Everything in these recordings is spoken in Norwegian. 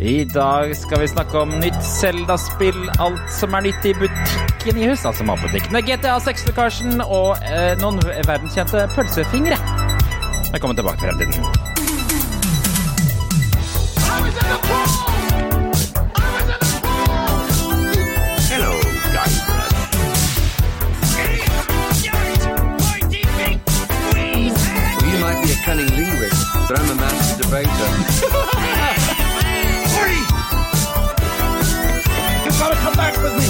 I dag skal vi snakke om nytt Zelda-spill, alt som er nytt i butikken i hus, altså matbutikkene, GTA 6-lekkasjen og eh, noen verdenskjente pølsefingre. Velkommen tilbake til fremtiden. Hello, Guybrush. You might be a cunning linguist, but I'm a master debater. back with me.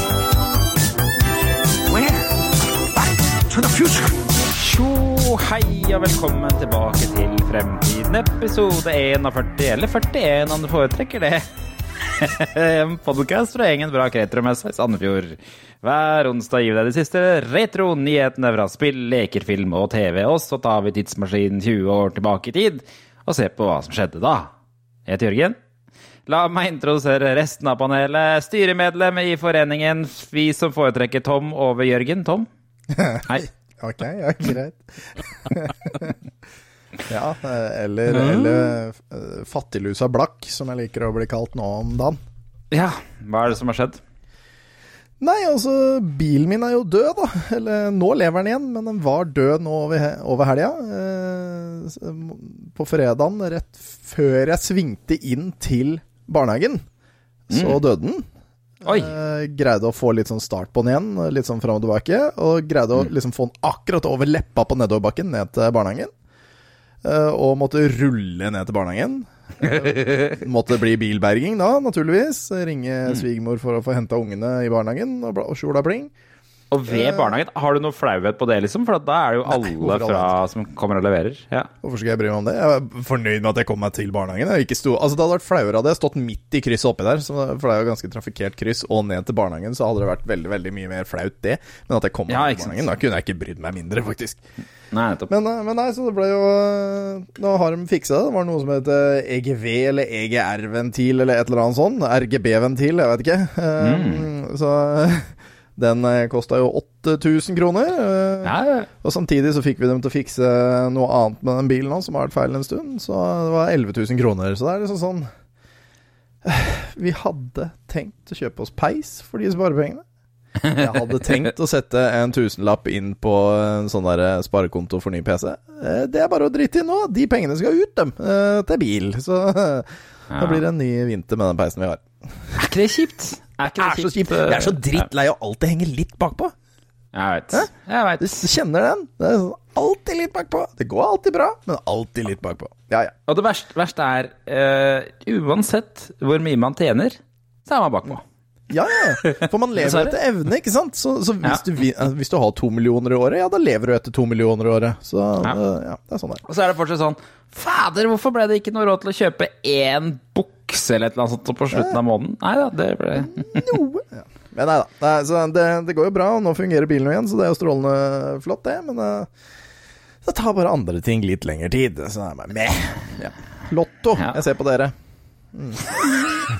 Where? Back to the future. Tjo, hei og velkommen tilbake til Fremtiden, episode 41, eller 41 om du foretrekker det. En podkast fra gjengen Bra Retromesse i Sandefjord. Hver onsdag gir vi deg de siste retro-nyhetene fra spill, leker, film og TV. Og så tar vi tidsmaskinen 20 år tilbake i tid og ser på hva som skjedde da. Jeg heter Jørgen. La meg introdusere resten av panelet. Styremedlem i foreningen Vi som foretrekker Tom over Jørgen. Tom? Hei. Ok, ja, greit. ja, eh, eller, eller eh, Fattiglusa Blakk, som jeg liker å bli kalt nå om dagen. Ja, hva er det som har skjedd? Nei, altså, bilen min er jo død, da. Eller nå lever den igjen, men den var død nå over, over helga. Eh, på fredagen, rett før jeg svingte inn til barnehagen, så døde den. Oi. Eh, greide å få litt sånn start på den igjen, litt sånn fram og tilbake. Og greide å liksom få den akkurat over leppa på nedoverbakken ned til barnehagen. Eh, og måtte rulle ned til barnehagen. Eh, måtte bli bilberging da, naturligvis. Ringe svigermor for å få henta ungene i barnehagen, og, sjola bling. Og ved barnehagen, har du noe flauhet på det, liksom? For da er det jo alle Nei, fra som kommer og leverer. Ja. Hvorfor skal jeg bry meg om det? Jeg er fornøyd med at jeg kom meg til barnehagen. Jeg ikke sto, altså Det hadde vært flauere hadde jeg stått midt i krysset oppi der, for det er jo ganske trafikkert kryss, og ned til barnehagen, så hadde det vært veldig veldig mye mer flaut, det. Men at jeg kom meg Ja, til barnehagen, da kunne jeg ikke brydd meg mindre, faktisk. Nei. Men, eh, men nei, så det ble jo eh, Nå har de fiksa det. Det var noe som het EGV eller EGR-ventil eller et eller annet sånn. RGB-ventil, jeg vet ikke. Eh, Så den kosta jo 8000 kroner. eh, Ja, ja. og samtidig så fikk vi dem til å fikse noe annet med den bilen nå, som har vært feil en stund. Så det var 11 000 kroner. Så det er liksom sånn Vi hadde tenkt å kjøpe oss peis for de sparepengene. Jeg hadde tenkt å sette en tusenlapp inn på en sånn der sparekonto for ny PC. Eh, Det er bare å drite i nå. De pengene skal ut, dem. eh, Til bil. Så da blir det en ny vinter med den peisen vi har. Er ikke det kjipt? Er ikke Det er så kjipt. Jeg er så drittlei av alltid henge litt bakpå. Jeg vet. Jeg vet. Du kjenner den. Det er alltid litt bakpå. Det går alltid bra, men alltid litt bakpå. Ja, ja. Og det verste, verste er, uh, uansett hvor mye man tjener, så er man bakpå. Ja, ja. For man lever etter evne, ikke sant? Så, så hvis, Ja. du, eh, hvis du har to millioner i året, ja, da lever du etter to millioner i året. Så Ja. eh, ja, det er sånn det er. Og så er det fortsatt sånn Fader, hvorfor ble det ikke noe råd til å kjøpe én bukse eller et eller annet sånt på slutten av måneden? Nei da, det ble Noe. Ja. Men nei da. Nei, så det, det går jo bra, og nå fungerer bilen igjen, så det er jo strålende flott, det. Men eh, det tar bare andre ting litt lengre tid. Så det er bare meh. Ja. Lotto. Ja. Jeg ser på dere.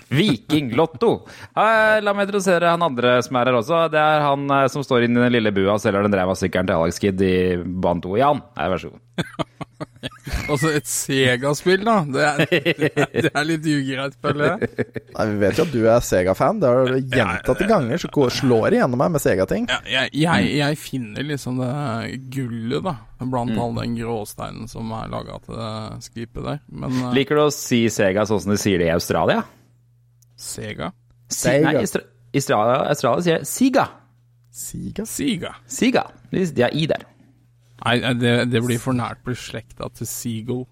Viking Lotto. Eh, La meg introdusere han andre som er her også. Det er han eh, som står inne i den lille bua og selger den ræva sykkelen til Alex Kid i bane 2. Jan, vær så god. Altså, et Sega-spill, da. Det er, det er litt ugreit, føler jeg. Nei, Vi vet jo at du er Sega-fan. Det har du gjentatte ganger, så går- slår det gjennom meg med Sega-ting. Ja, jeg, jeg, jeg finner liksom det gullet, da. Blant Mm. all den gråsteinen som er laga til det skipet der. Men eh, Liker du å si Sega sånn som de sier det i Australia? Sega? Si, Sega. nei, Australia, Australia sier Siga. Siga? Siga. Siga. De de har i der. Nei, nei, det, det blir for nært beslekta til Seagull.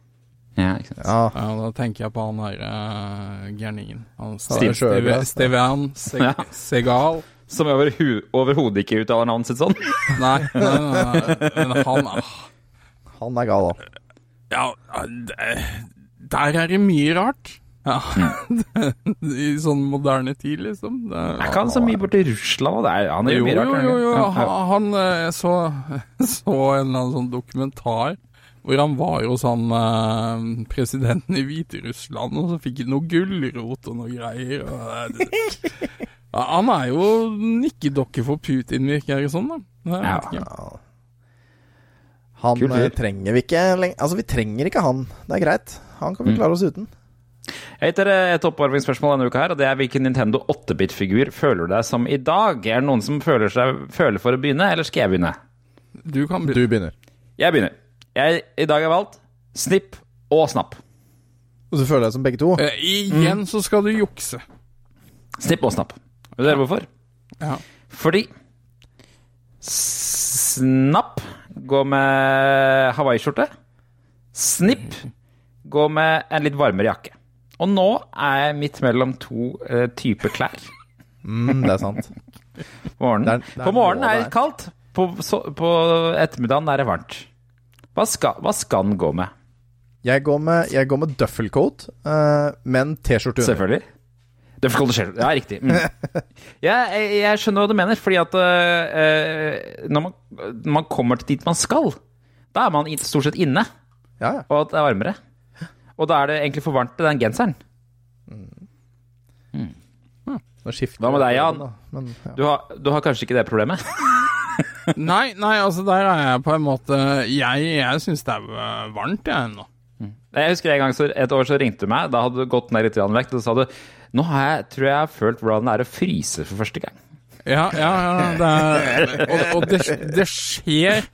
Ja, ikke sant. Ja. Ja, da tenker jeg på han derre uh, gærningen. Han Steve Steve. Steven Seg, Ja. Segal. Som overhodet ikke uttaler navnet sitt sånn. Nei, nei, nei, nei, men han ah, Han er gal, da. Ja, der er det mye rart. Ja. I sånn moderne tid, liksom. Det, Er ikke han så mye borti Russland? Og det er, han er jo jo, mye jo, rart. jo, jo. Han, eh, så, så en eller annen sånn dokumentar hvor han var hos han eh, presidenten i Hviterussland, og så fikk han noe gulrot og noe greier. Og, det, ja, han er jo nikkedokke for Putin, virker det som. da. Jeg vet Ja. ikke. Han Kul eh, trenger vi ikke lenger Altså, vi trenger ikke han. Det er greit. Han kan vi Mm. klare oss uten. Jeg heter dere et oppvarmingsspørsmål denne uka, her, og det er hvilken Nintendo 8-bit-figur føler du deg som i dag? Er det noen som føler, seg, føler for å begynne, eller skal jeg begynne? Du kan Du begynner. Jeg begynner. Jeg i dag har jeg valgt Snipp og Snapp. Og så føler jeg som begge to. Eh, igjen så skal du jukse. Snipp og Snapp. Vet dere hvorfor? Ja. Fordi Snapp går med hawaiiskjorte. Snipp går med en litt varmere jakke. Og nå er jeg midt mellom to uh, typer klær. Mm, det er sant. På morgenen, Det er- det er på morgenen er det kaldt. På, så, på ettermiddagen er det varmt. Hva skal, hva skal den gå med? Jeg går med, jeg går med duffelcoat, uh, men T-skjorte under. Selvfølgelig. Duffelcoat T-skjorte. Ja, riktig. Mm. Ja, jeg, jeg skjønner hva du mener, fordi at uh, når, man, når man kommer til dit man skal, da er man stort sett inne, Ja, ja. og at det er varmere. Og da er det egentlig for varmt til den genseren. Mm. skifter Hva med deg, Jan? Men, ja. Du har, du har kanskje ikke det problemet? Nei, nei, altså der er jeg på en måte Jeg, jeg syns det er øh, varmt, jeg ennå. Jeg husker en gang så, et år så ringte du meg, da hadde du gått ned litt i vekt, og så sa du nå har jeg, tror jeg jeg har følt hvordan det er å fryse for første gang. Ja, ja, ja. Det er, og og det, det skjer,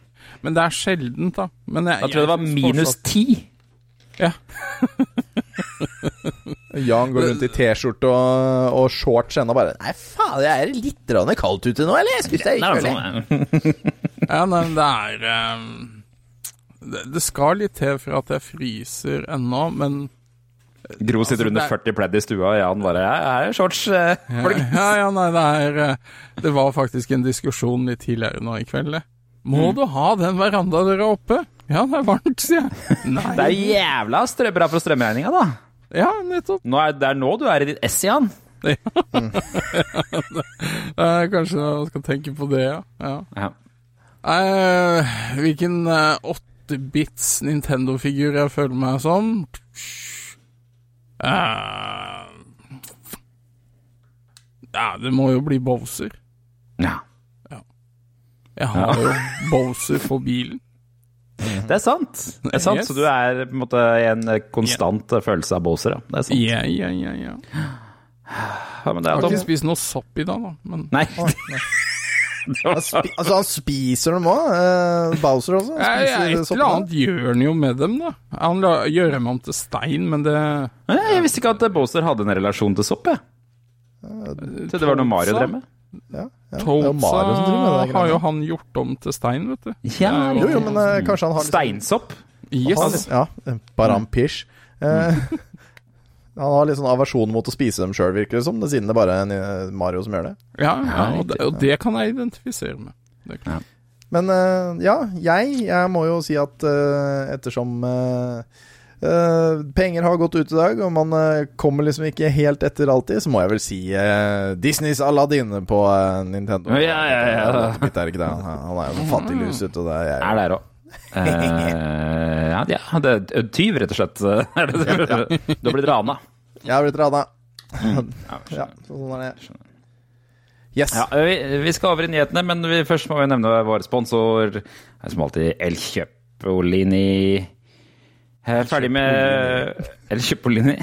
men det er sjeldent, da. Men jeg, Da tror jeg det var minus fortsatt- ti. Ja. Jan går rundt i T-skjorte og, og shorts ennå bare Nei, faen, jeg er litt rann kaldt ute nå, eller? Jeg syns det er sånn, Ja, nei, men det er um, det, det skal litt til for at jeg fryser ennå, men Gro sitter Altså, under er- 40 pledd i stua, og Jan bare Jeg er shorts. eh, ja, ja, nei, det er eh, Det var faktisk en diskusjon litt tidligere nå i kveld. det. Må du ha den verandadøra oppe? Ja, det er varmt, sier jeg. Nei. Det er jævla bra for strømregninga, da. Ja, nettopp. Nå er, det er nå du er i ditt ess igjen. Eh, kanskje jeg skal tenke på det, ja. ja. Ja. Eh, hvilken eh, 8-bits Nintendo-figur jeg føler meg som? Eh, ja, det må jo bli Bowser. ja. Jeg har jo Bowser på bilen. Det er sant. Det er sant. Yes. Så du er på en måte i en konstant følelse av Bowser, ja. Det er sant. Ja, ja, ja, ja. Ja, men det Jeg har ikke spist noe sopp i dag, da. Men Nei. Spi, altså, han spiser dem òg. Uh, Bowser også. Ja, ja, et eller soppene. annet gjør han jo med dem, da. Han la, gjør dem om til stein, men det Jeg visste ikke at Bowser hadde en relasjon til sopp, jeg. Til det var noe Mario drev med. Ja, ja. Det. har jo han gjort om til stein, vet du. Ja, Jo, jo, men uh, kanskje han har liksom, Steinsopp. Yes. Han Ja, Barampish. Uh, han har litt sånn aversjon mot å spise dem sjøl, virker det som, det siden det bare er eh, Mario som gjør det. Ja, ja Ja, og, det, og det kan jeg identifisere med. Det kan. Men uh, ja, jeg, jeg må jo si at uh, ettersom eh, eh, penger har gått ut i dag, og man uh, kommer liksom ikke helt etter alltid, så må jeg vel si uh, Disneys Aladdin på Nintendo. Ja, ja, ja. Det er ikke det. Han, er jo en fattig lus ute, og det er jeg. Er der òg. ja, ja, det er tyv, rett og slett. Du har blitt rana. Jeg har blitt rana. Ja, Ja, så sånn er det. Yes. Ja, vi, vi skal over i nyhetene, men vi, først må vi nevne vår sponsor. Som alltid Elkjøpolini. Jeg er ferdig med El Chipolini.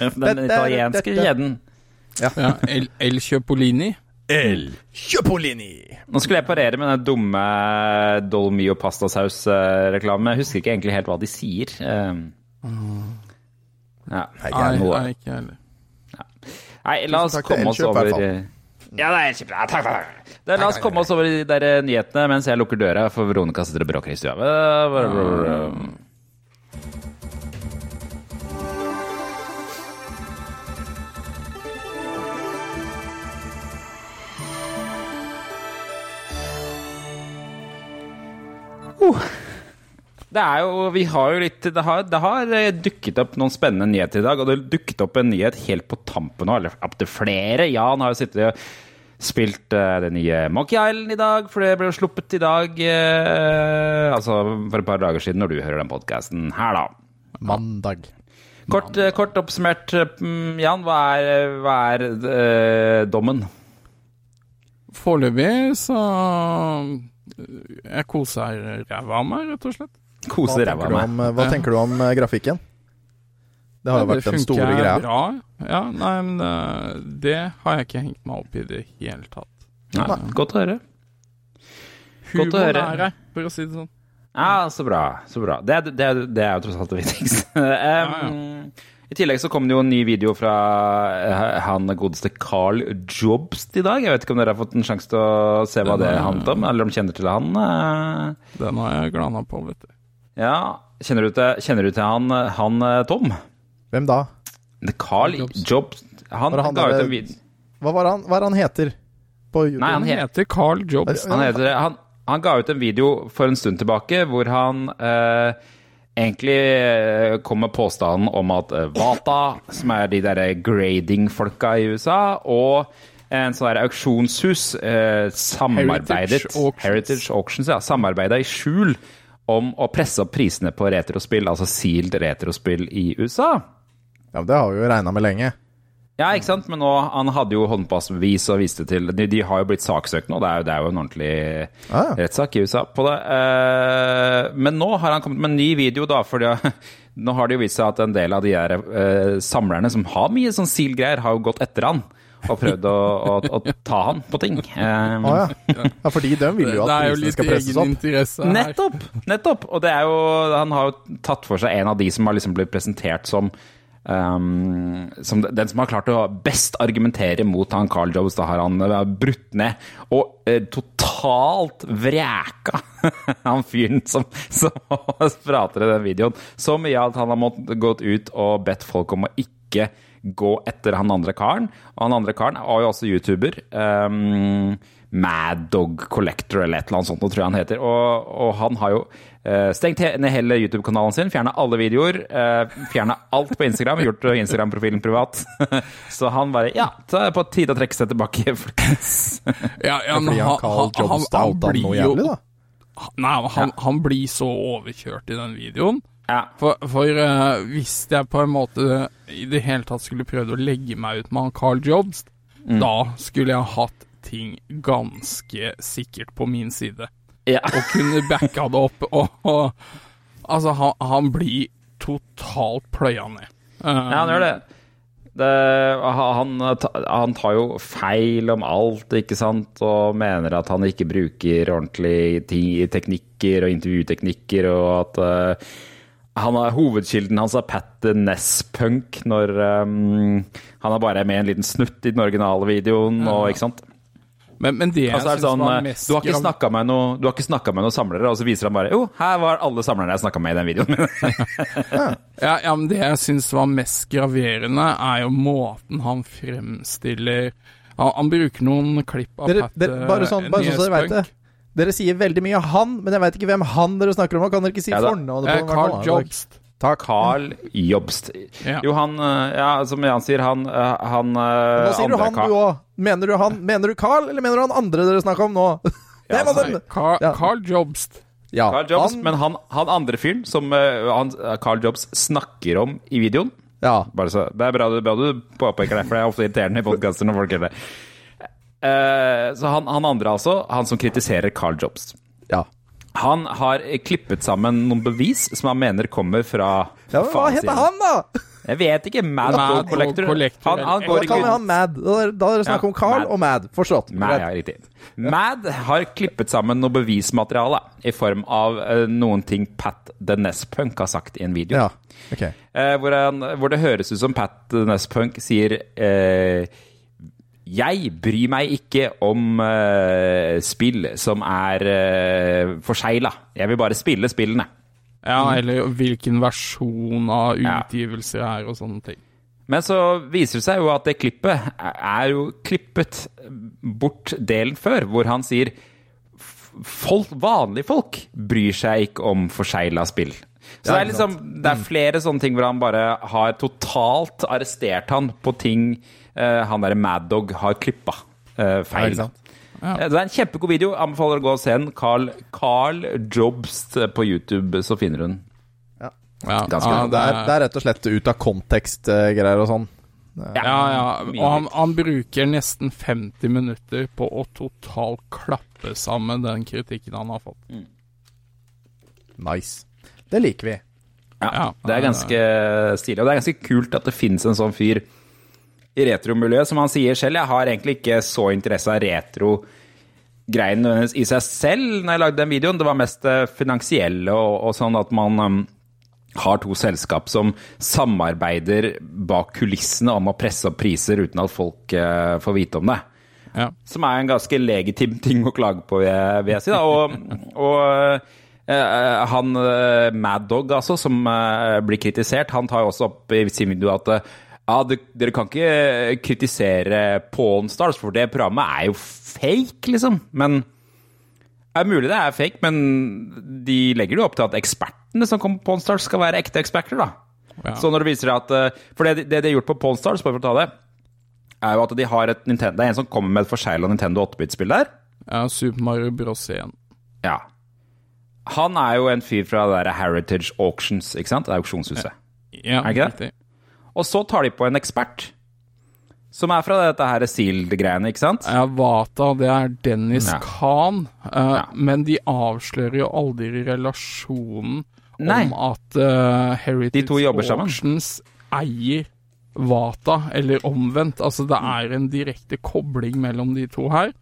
Den italienske kjeden. Ja, El, El Chipolini. El Chipolini. Nå skulle jeg parere med den dumme Dolmio pastasaus-reklamen. Jeg husker ikke egentlig helt hva de sier. Um, Ja. Nei, ikke jeg heller. Nei, la oss komme oss over eh, Ja, det er Elkjøp. Ja, takk, takk. Det, la oss komme oss over de der eh, nyhetene mens jeg lukker døra, for Veronica sitter og bråker i stua. Uh. Det er jo, vi har jo litt Det har, det har eh, dukket opp noen spennende nyheter i dag, og det dukket opp en nyhet helt på tampen eller opptil flere. Jan har jo sittet og spilt uh, det nye Monkey Island i dag, for det ble jo sluppet i dag Uh, Altså for et par dager siden, når du hører den podkasten her, da. Mandag. Kort, eh, kort oppsummert, eh, mm, Jan, hva er, hva er uh, dommen? Foreløpig så Jeg koser ræva av meg, rett og slett. Koser ræva av meg. om, hva tenker du om grafikken? Det har jo Ja, vært den funker store greia. Bra. Ja, nei, men eh, det har jeg ikke hengt meg opp i det hele tatt. Nei, godt å høre. Godt å Humoren høre. er her, for å si det sånn. Ja, så bra. Så bra. Det, det, det er jo tross alt det viktigste. Um, I tillegg så kom det jo en ny video fra eh, han godeste Carl Jobst i dag. Jeg vet ikke om dere har fått en sjanse til å se hva det handlet om, eller om de kjenner til han? eh? Den har jeg glana på, vet du. Ja, kjenner du til, kjenner du til han, han Tom? Hvem da? Carl Jobs. Han, Var han ga ut en video Hva var han, hva er han heter på YouTube? Nei, han Han he- heter Carl Jobs. Han, heter, han, han ga ut en video for en stund tilbake hvor han eh, egentlig eh, kom med påstanden om at eh, Vata, som er de der grading-folka i USA, og en sånn der auksjonshus eh, samarbeidet Heritage Auctions. Heritage Auctions, ja, samarbeida i skjul om å presse opp prisene på retrospill, altså sealed retrospill i USA. Ja, men Det har vi jo regna med lenge. Ja, ikke sant? Men nå, han hadde jo håndpassbevis og viste til De, de har jo blitt saksøkt nå. Det er jo, det er jo en ordentlig Ah, ja. rettssak i USA på det. Eh, men nå har han kommet med en ny video, da. For nå har det jo vist seg at en del av de der eh, samlerne som har mye sånn SIL-greier, har jo gått etter han. Og prøvd å, å, å ta han på ting. Um, ah, ja. ja, fordi de vil jo at prisene skal presses opp. her. Nettopp! nettopp. Og det er jo, han har jo tatt for seg en av de som har liksom blitt presentert som ehm, som den som har klart å best argumentere mot han Carl Jobs. Da har han eh, brutt ned og eh, totalt vræka han fyren som, som prater i den videoen. Så mye at han har måttet gått ut og bedt folk om å ikke gå etter han andre karen. Og han andre karen var jo også YouTuber. Um, Mad Dog Collector eller et eller annet sånt, tror jeg han heter. Og, og han har jo stengt ned hele YouTube-kanalen sin, fjerna alle videoer, uh, fjerna alt på Instagram, gjort eh, Instagram-profilen privat. Så han bare Ja, så er det på tide å trekke seg tilbake, folkens. Ja, ja, han outa han noe jævlig, da. Nei, han, han blir så overkjørt i den videoen. Ja. For, for uh, hvis jeg på en måte i det hele tatt skulle prøvd å legge meg ut med han Carl Jobs, Mm. da skulle jeg hatt ting ganske sikkert på min side. Ja. Og kunne backa det opp. Og, og altså, han, han blir totalt pløya ned. Um, Ja, han gjør det. det han, han tar jo feil om alt, ikke sant, og mener at han ikke bruker ordentlige teknikker og intervjuteknikker, og at uh, han er, hovedkilden hans er Pat Ness-punk når um, han er bare med i en liten snutt i den originale videoen, og ikke sant. Men, men det Altså, er sånn, eh, mest du har ikke snakka med, noe- du har ikke snakket med noen samlere, og så viser han bare Jo, her var alle samlerne jeg snakka med i den videoen. Ja, ja, men det jeg syns var mest graverende, er jo måten han fremstiller Han, han bruker noen klipp av Dere, Pat dere, bare sånn, bare sånn så dere vet det. Dere sier veldig mye 'han', men jeg vet ikke hvem han dere snakker om. Kan dere ikke si Ja fornavnet på Eh, Carl? Jobst. Takk. Carl Jobst. Ja. Jo, han eh, Ja, som Jan sier, han, eh, han eh, Nå sier du han, Carl- du òg. Mener du han? Mener du Carl, eller mener du han andre dere snakker om nå? Ja, altså. Carl, Ja. Carl Jobst. Ja, Carl Jobs, han, men han, han andre fyren som han, Carl Jobs snakker om i videoen ja. Bare så, Det er bra du, bra du påpeker det, for det er ofte irriterende i podkaster når folk gjør det. Uh, så han, han andre, altså, han som kritiserer Carl Jobs ja. Han har klippet sammen noen bevis som han mener kommer fra ja men hva heter han, da? Jeg vet ikke. Mad, Mad Collector. Collector, Han, han går Da ikke kaller vi han Mad. Da er det snakk om Carl Mad. og Mad. Forstått. Mad, ja, riktig. Mad har klippet sammen noe bevismateriale i form av uh, noen ting Pat The Nespunk har sagt i en video. Ja, ok. Uh, hvor, han, hvor det høres ut som Pat The Nespunk sier eh, Jeg bryr meg ikke om uh, spill som er uh, forsegla. Jeg vil bare spille spillene. Ja, eller hvilken versjon av Ja. er og sånne ting. Men så viser det seg jo at det klippet er jo klippet bort delen før, hvor han sier folk, vanlige folk bryr seg ikke om forsegla spill. Så det er liksom Det er flere sånne ting hvor han bare har totalt arrestert han på ting eh, han derre Mad Dog har klippa eh, Ja, feil. ikke sant? Eh, Det er en kjempegod video. Anbefaler å gå og se den. Carl, Carl Jobst på YouTube, så finner du den. Ja, Ganske ja. Det er, det er rett og slett ut av kontekst-greier og sånn. Ja, ja. Og han, han bruker nesten 50 minutter på å totalt klappe sammen den kritikken han har fått. Nice. Det liker vi. Ja, Ja, det er ganske stilig. Og det er ganske kult at det finnes en sånn fyr i retromiljøet. Som han sier selv, jeg har egentlig ikke så interesse av retro-greien nødvendigvis i seg selv når jeg lagde den videoen. Det var mest det finansielle og, og sånn at man um, har to selskap som samarbeider bak kulissene om å presse opp priser uten at folk uh, får vite om det. Ja. Som er en ganske legitim ting å klage på, vil jeg, si. Da. Og, og uh, han uh, Mad Dog, altså, som eh, blir kritisert, han tar jo også opp i sin video at eh, ja, det, dere kan ikke kritisere Pawn Stars, for det programmet er jo fake, liksom. Men det er mulig det er fake, men de legger jo opp til at ekspertene som kommer på Pawn Stars, skal være ekte eksperter, da. Ja. Så når det viser at eh, For det, det de har gjort på Pawn Stars, bare for å ta det, er jo at de har et Nintendo Det er en som kommer med et forsegla Nintendo 8-bit-spill der. ja, Super Mario Bros. 1. Ja. Han er jo en fyr fra det der Heritage Auctions, ikke sant? Det er auksjonshuset. Ja, Er ikke det? riktig. Og så tar de på en ekspert. Som er fra dette her Sealed-greiene, ikke sant? Ja, Vata, det er Dennis Ja. Khan, Uh, Ja. men de avslører jo aldri relasjonen Nei. om at uh, Heritage. Auctions eier Vata, eller omvendt. Altså, det er en direkte kobling mellom de to her,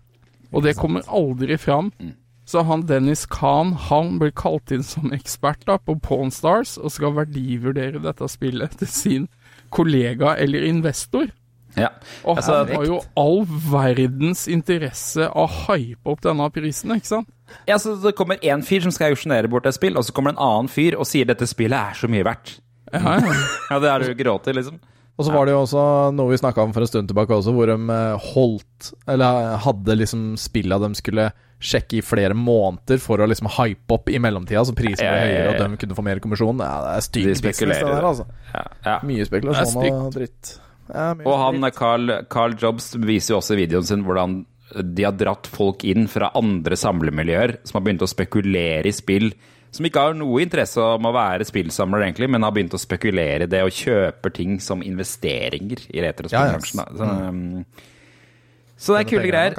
og det kommer aldri fram. Mm. Så han Dennis Khan han blir kalt inn som ekspert da på Pawn Stars og skal verdivurdere dette spillet til sin kollega eller investor. Ja. Og Altså, har jo all verdens interesse av å hype opp denne prisen, ikke sant? ja, så det kommer én fyr som skal auksjonere bort et spill, og så kommer det en annen fyr og sier dette spillet er så mye verdt. Ja, ja. Ja, det er det jo gråter, liksom. Og så var det jo også noe vi snakka om for en stund tilbake også, hvor de eh, holdt Eller hadde liksom spilla de skulle sjekke i flere måneder for å liksom hype opp i mellomtida, så prisen ble høyere, og de kunne få mer kommisjon. Ja, det er stygg De business, det der, altså. Ja, ja. Mye spekulasjon og dritt. Ja, Og han dritt. Carl, Carl Jobs viser jo også i videoen sin hvordan de har dratt folk inn fra andre samlemiljøer som har begynt å spekulere i spill, som ikke har noe interesse om å være spillsamler, egentlig, men har begynt å spekulere i det og kjøper ting som investeringer i retrospillbransjen. da. Så, mm. så det er kule greier.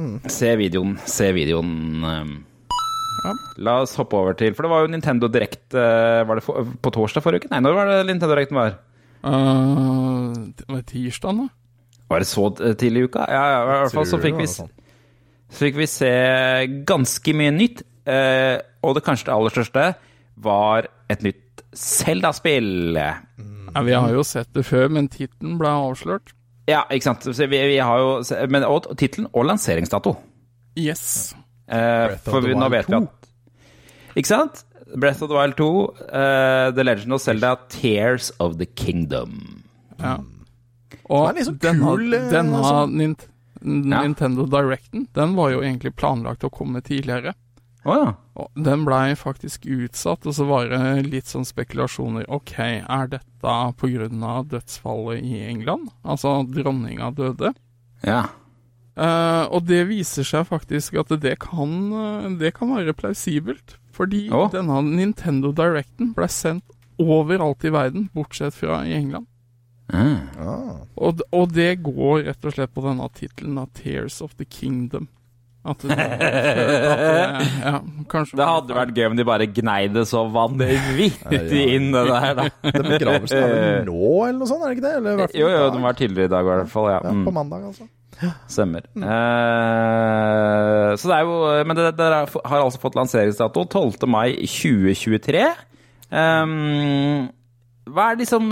Mm. Se videoen. Se videoen. um. Ja. La oss hoppe over til For det var jo Nintendo Direct eh, Var det for, på torsdag forrige uke? Nei, når var det Nintendo Directen var? Uh, det var tirsdag, da? Var det så tidlig i uka? Ja, ja, i hvert fall så fikk vi, så fikk vi se ganske mye nytt. Eh, og det kanskje det aller største var et nytt Zelda-spill. Ja, vi har jo sett det før, men tittelen ble avslørt. Ja, ikke sant. Så vi, vi har jo Men og tittelen og lanseringsdato. Yes. Eh, for vi, nå vet vi 2. at Ikke sant? Breath of the Wild 2, uh, The Legend of Zelda, Tears of the Kingdom. Ja. Og Den er liksom denne, kul, eh, denne altså. Nint Nintendo Directen, den var jo egentlig planlagt å komme tidligere. Å ja. Og den blei faktisk utsatt, og så var det litt sånn spekulasjoner. Ok, er dette pga. dødsfallet i England? Altså dronninga døde? ja. Uh, og det viser seg faktisk at det kan, det kan være plausibelt. Fordi oh. denne Nintendo Directen ble sendt overalt i verden, bortsett fra i England. Mm. Ah. Og, og det går rett og slett på denne tittelen 'Tears of the Kingdom'. At det, at det, ja, kanskje Det hadde vært gøy om de bare gnei det så vanvittig inn, det der, da. Den begravelsen er vel nå, eller noe sånt? er det ikke det? Eller i hvert fall Jo, jo, den var tidligere i dag, i hvert fall. Ja. ja, På Mm, mandag, altså. stemmer. Eh, så det er jo Men det, det har altså fått lanseringsdato 12. mai 2023. Um, hva er liksom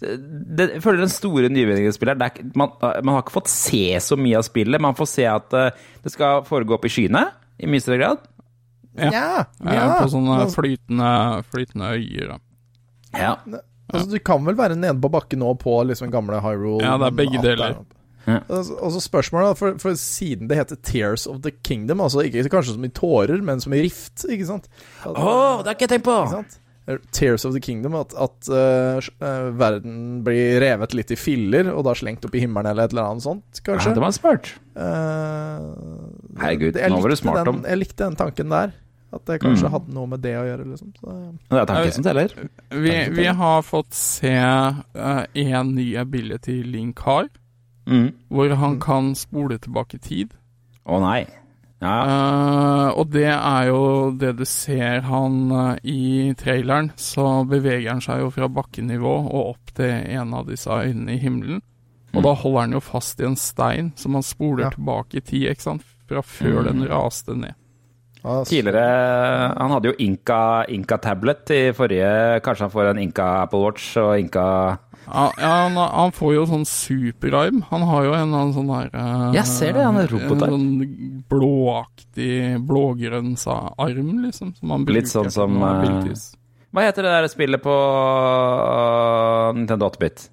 det, Jeg føler den store nyvinningen i spillet er det er man, man har ikke fått se så mye av spillet. Man får se at eh, det skal foregå opp i skyene, i mye større grad. Ja. Ja, ja, på sånne flytende, flytende øyer. Ja. altså, du kan vel være nede på bakken nå på liksom gamle Hyrule Ja, det er begge deler. Ja. Og altså spørsmålet, da, for, for siden det heter Tears of the Kingdom, altså ikke kanskje som i tårer, men som i rift, ikke sant? Å, oh, det har ikke jeg tenkt på! Ikke sant? Tears of the Kingdom, at, at eh, verden blir revet litt i filler, og da slengt opp i himmelen eller et eller annet sånt, Ja, det var smart. Uh, Herregud, det- nå var du smart den, om. Jeg likte den tanken der. At det kanskje Mm. hadde noe med det å gjøre, liksom. Så, Det er tanken som teller. Vi, vi har fått se én ny ability Link har, Mm. hvor han kan spole tilbake tid. Å nei. Ja, Uh, og det er jo det du ser han uh, i traileren, så beveger han seg jo fra bakkenivå og opp til en av disse øynene i himmelen. Og da holder han jo fast i en stein som han spoler Ja. tilbake i tid, ikke sant, fra før den raste ned. Tidligere Han hadde jo Inca, Inka Tablet i forrige Kanskje han får en Inca Apple Watch og Inca Ja, ja han, han får jo sånn superarm. Han har jo en sånn der eh, Jeg ser det, han er robotarm. En sånn blåaktig, blågrønn arm, liksom. Som han Litt sånn som, eh, abilities. Hva heter det der spillet på Nintendo 8-bit?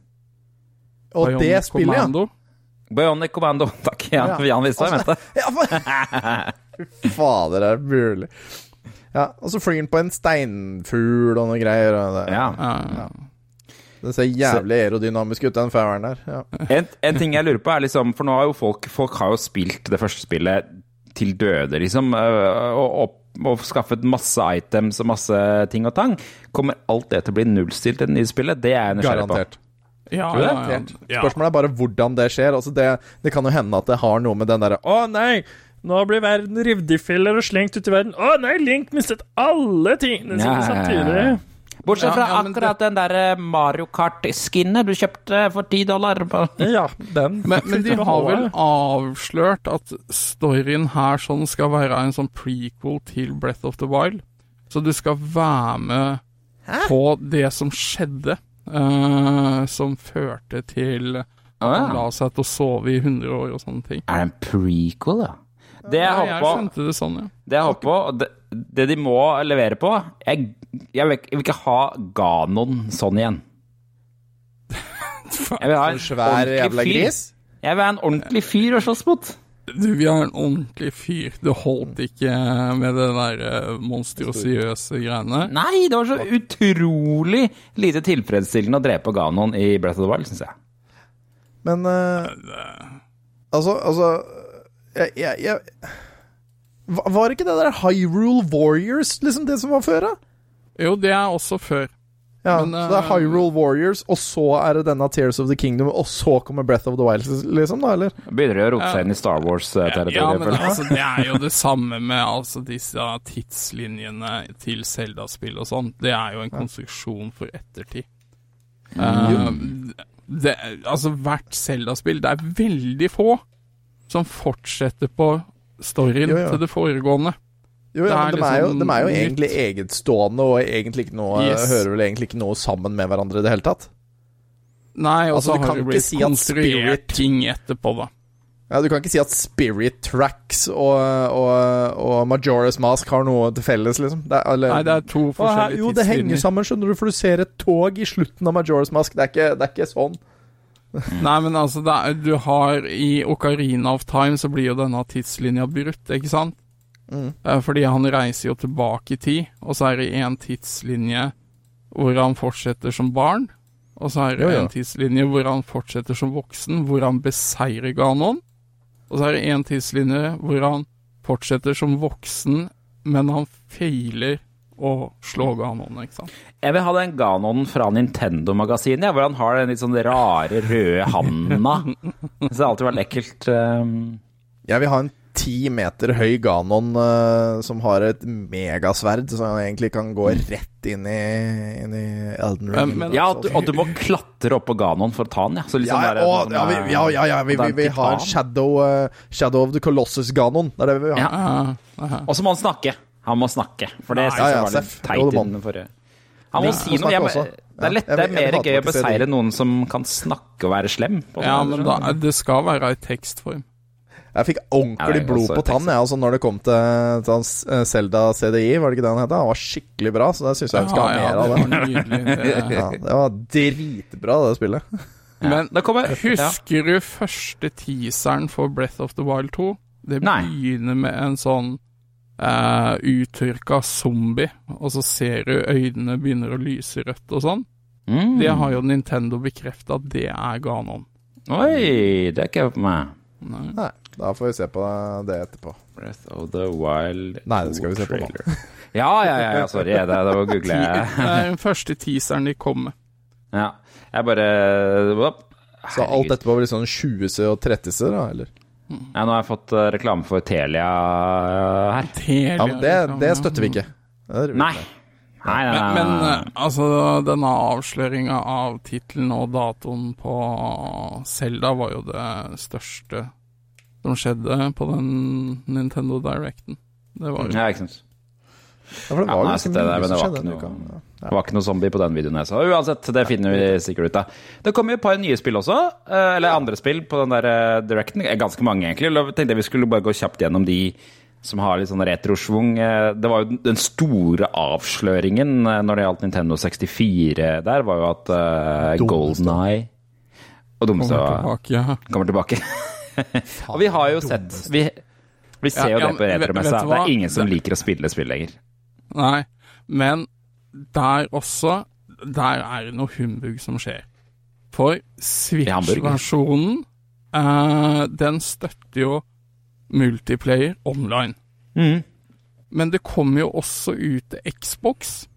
Og det Bionic Commando. ja. Bionic Commando. Takk, Jan. Ja. Jan visste hva jeg mente. ja for... Fader, det er mulig. Ja, og så flyr den på en steinfugl og noe greier. Og det, Ja. Ja, Den ser jævlig aerodynamisk ut, den fauren der. Ja. En, en ting jeg lurer på er liksom For nå har jo folk Folk har jo spilt det første spillet til døde, liksom. øh, Og, og, og skaffet masse items og masse ting og tang. Kommer alt det til å bli nullstilt i det nye spillet? Det er jeg nysgjerrig på. Garantert. Ja, ja. ja. Spørsmålet er bare hvordan det skjer. Altså det, det kan jo hende at det har noe med den derre Å nei, nå blir verden revet i filler og slengt ut i verden. Å nei, Link mistet alle tingene sine samtidig. Bortsett fra ja, ja, akkurat den der øh, Mario Kart-skinnet du kjøpte for ti dollar. På. Ja, den Men, men de har vel avslørt at storyen her sånn skal være en sånn prequel til Breath of the Wild. Så du skal være med på det som skjedde, uh, som førte til at han la seg til å sove i 100 år og sånne ting. Er det en prequel, da? Det jeg håper på, skjønte det sånn, ja. det, jeg håper på det, det de må levere på Jeg, jeg, vil, ikke- jeg vil ikke ha Ganon sånn igjen. Jeg vil ha en svær jævla gris. Jeg vil ha en ordentlig fyr å slåss mot. Du, vi har en ordentlig fyr. Det holdt ikke med det der eh, monstrosiøse greiene. Nei, det var så utrolig lite tilfredsstillende å drepe Ganon i Breath of the Wild, syns jeg. Men uh, Altså, altså jeg, jeg, jeg Var ikke det der Hyrule Warriors liksom det som var før, da? Jo, det er også før. Ja, Men, så det er eh, Hyrule Warriors, og så er det denne Tears of the Kingdom, og så kommer Breath of the Wild, liksom, da, eller? Begynner de å rote seg inn i Star Wars-territoriet. men altså, det er jo det samme med altså, disse tidslinjene til Zelda-spill og sånn. Det er jo en konstruksjon for ettertid. Eh, det, altså, hvert Zelda-spill Det er veldig få som fortsetter på storyen Jo, jo. til det foregående. Jo, ja, er men de er liksom de er jo nytt. egentlig egenstående, og egentlig noe, Yes. hører vel egentlig ikke noe sammen med hverandre i det hele tatt. Nei, og Altså, så altså, har du blitt si konstruert ting etterpå, da. Ja, Du kan ikke si at Spirit Tracks og, og, og Majora's Mask har noe til felles, liksom. Det er, eller, Nei, det er to forskjellige tidslinjer. Jo, det henger sammen, skjønner du, for du ser et tog i slutten av Majora's Mask. Det er ikke, det er ikke sånn. Nei, men altså, er, du har I Ocarina of Time så blir jo denne tidslinja brutt, ikke sant? Mm. Eh, Fordi han reiser jo tilbake i tid, og så er det en tidslinje hvor han fortsetter som barn. Og så er det Jo, jo. en tidslinje hvor han fortsetter som voksen, hvor han beseirer Ganon. Og så er det en tidslinje hvor han fortsetter som voksen, men han feiler å slå Ganon, ikke sant. Jeg vil ha den Ganonen fra Nintendo-magasinet, ja, hvor han har den litt sånn rare røde handa. Så det har alltid vært ekkelt. um, Jeg vil ha en ti meter høy Ganon uh, som har et megasverd, så han egentlig kan gå rett inn i, inn i Elden Ring. Men- men- Ja, at du, at du må klatre opp på Ganon for å ta den, ja. Så liksom ja, det er å, sånn, ja, vi, ja, ja, ja, vi, vi, vi har en. Shadow, uh, Shadow of the Colossus-Ganon. Det er det vi vil ha. Ja. Eh, Og så må han snakke. Han må snakke, for det Ja, syns jeg var litt teit i den forrige. Han må Ja, si noe. Jeg, må- det er lettere, er mer gøy å beseire noen som kan snakke og være slem. På ja, men da, det skal være i tekstform. Jeg fikk Ja, ordentlig blod på tann jeg, altså, når det kom til, til hans, eh, CDI, var det ikke det han het? Han var skikkelig bra, så det syns jeg vi skal ha mer det av. var Det. nydelig. Det. Ja, det var dritbra, det spillet. Men Da kommer- husker du første teaseren for Breath of the Wild 2? Det Nei. begynner med en sånn uh, uttørka zombie, og så ser du øynene begynner å lyse rødt og sånn. Mm. Det har jo Nintendo bekrefta at det er Ganon. Oi, det er ikke på meg. Nei. Nei, da får vi se på det etterpå. Breath of the Wild Nei, det skal vi se på nå. Ja, ja, ja, ja, sorry. Det, det var å google. Det er den første teaseren de kom med. Ja, jeg bare Herregud. Så alt etterpå blir sånn 20-se og 30-se, da, eller? Ja, nå har jeg fått eh, reklame for Telia eh, her. Telia, Ja, men det, liksom. det støtter vi ikke. Det Nei. Nei, nei, nei. Men, men altså, denne avsløringa av tittelen og datoen på Selda var jo det største som skjedde på den Nintendo Directen. Det var jo Ja, ikke sant. Ja, for det Ja, var nei, ganske det mye som det var skjedde noe- uka. Det var ikke noe zombie på den videoen jeg så. Uansett, det finner vi sikkert ut av. Det kommer jo et par nye spill også. eh, Eller andre spill på den der eh, Directen. Eh, Ganske mange, egentlig. Jeg tenkte vi skulle bare gå kjapt gjennom de som har litt sånn retrosvung. Det var jo den store avsløringen når det gjaldt Nintendo 64 der, var jo at uh, Golden Eye og dummeste kommer tilbake. Ja. kommer tilbake. og vi har jo sett Vi, vi ser jo Ja, ja, det på retromessa. Det er ingen som liker å spille spill lenger. Nei, men der også Der er det noe humbug som skjer. For Switch-versjonen, eh, den støtter jo multiplayer online. Mm. Men det kommer jo også ut til Xbox.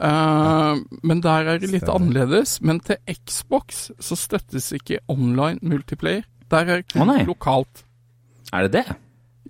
Eh, men der er det litt Stemmer. annerledes. Men til Xbox så støttes ikke online multiplayer. Der er det kun oh, lokalt. Er det det?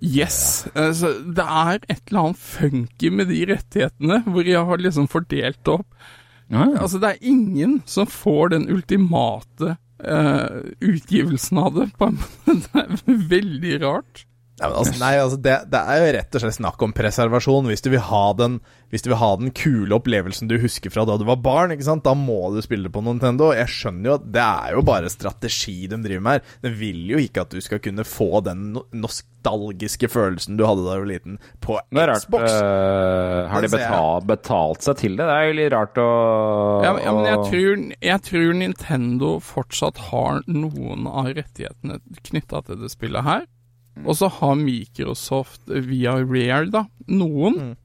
Yes. Eh, så det er et eller annet funky med de rettighetene, hvor jeg har liksom fordelt det opp. Ja. Altså, det er ingen som får den ultimate uh, utgivelsen av det. Det er veldig rart. Nei, men altså, nei, altså det, det er jo rett og slett snakk om preservasjon. Hvis du vil ha den Hvis du vil ha den kule opplevelsen du husker fra da du var barn, ikke sant? da må du spille på Nintendo. Jeg skjønner jo at det er jo bare strategi de driver med her. De vil jo ikke at du skal kunne få den nostalgiske følelsen du hadde da du var liten, på Det rart. Xbox. øh, har de betalt, betalt seg til det? Det er jo litt rart å Ja, men, ja, men jeg, tror, jeg tror Nintendo fortsatt har noen av rettighetene knytta til det spillet her. Og så har Microsoft via Rare, da, noen.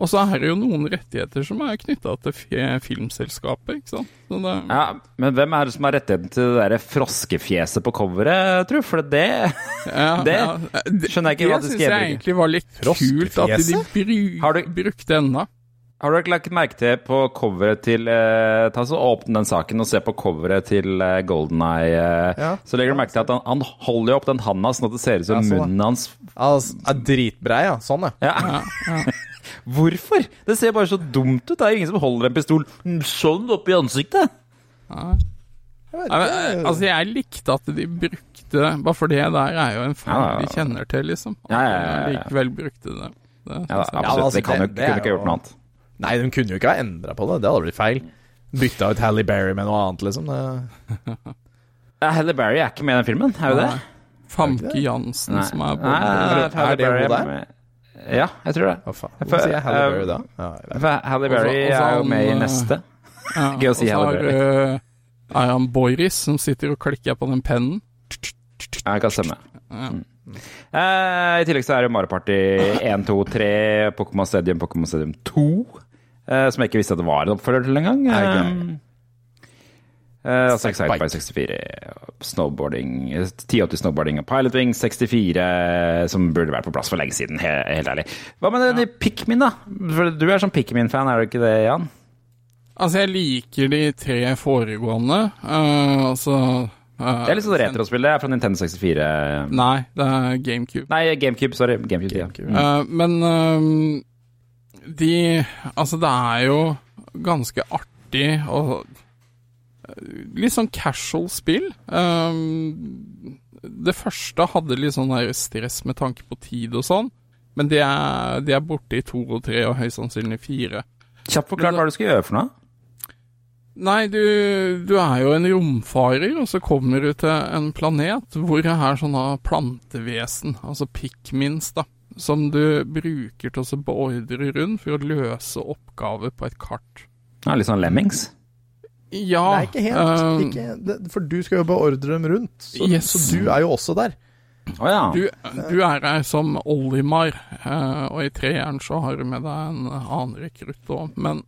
Og så er det jo noen rettigheter som er knytta til fi- filmselskapet, ikke sant. Så det, ja, Men hvem er det som har rettigheten til det der froskefjeset på coveret, tro? For det ja, det ja, skjønner jeg ikke hva de Det skal syns jeg egentlig var litt kult at de bru, Har du- brukte ennå. Har du ikke lagt merke til på coveret til eh, Ta så Åpne den saken og se på coveret til eh, Golden Eye. Eh, Ja. Så legger du merke til at han, han holder jo opp den handa sånn at det ser ut som Ja, sånn, ja. munnen hans Altså, er dritbrei, ja. Sånn, ja. ja. Hvorfor? Det ser bare så dumt ut. Det er jo ingen som holder en pistol sånn opp i ansiktet. Jeg vet Nei, men, eh, Altså, jeg likte at de brukte Bare for det der er jo en feil Ja, ja, ja. de kjenner til, liksom. At Ja, ja, ja, ja. de Likevel brukte det. det Ja, jeg. absolutt. altså, det kan jo, det- det kunne er ikke gjort noe annet. Nei, de kunne jo ikke ha endra på det. Det hadde blitt feil. Bytta ut Halle Berry med noe annet, liksom. Halle Berry er ikke med i den filmen, er jo det? Nei. Famke Jansen som er på Nei, Er det hun der? Ja, jeg tror det. Hva faen? Hvorfor sier jeg Halle eh, Berry da? Jeg Halle Berry er jo med i eh, neste. Ja, Gøy å si og så Halle har, Berry. eh, er han Boris som sitter og klikker på den pennen. Ja, det kan stemme. Ja. Eh, I tillegg så er det Mario Party 1, 2, 3, Pokémon Stadium, Pokémon Stadium 2. eh, som jeg ikke visste at det var en oppfølger til engang. Eh, altså Excite by 64, snowboarding, eh, 1080 snowboarding og Pilot Wing 64, som burde vært på plass for lenge siden, he helt ærlig. Hva med den i Pikmin, da? For du er sånn Pikmin-fan, er du ikke det, Jan? Altså, jeg liker de tre foregående. Uh, altså uh, Det er litt sånn retrospill, det er fra Nintendo 64. Nei, det er GameCube. Nei, GameCube, sorry. GameCube, ja. Eh, men ehm, de Altså, det er jo ganske artig og Litt sånn casual spill. Um, det første hadde litt sånn der stress med tanke på tid og sånn, men det er, de er borte i to og tre, og høyst sannsynlig fire. Kjapt forklart hva du skal gjøre for noe. Nei, du, du er jo en romfarer, og så kommer du til en planet hvor det er sånne plantevesen, altså pikmins, da, som du bruker til å beordre rundt for å løse oppgaver på et kart. Ja, litt sånn Lemmings. Ja Nei, ikke helt. eh, Ikke, for du skal jo beordre dem rundt, så, Yes. så du er jo også der. Oh, ja. Du, du er her som Olimar, eh, og i treeren så har du med deg en annen rekrutt òg, men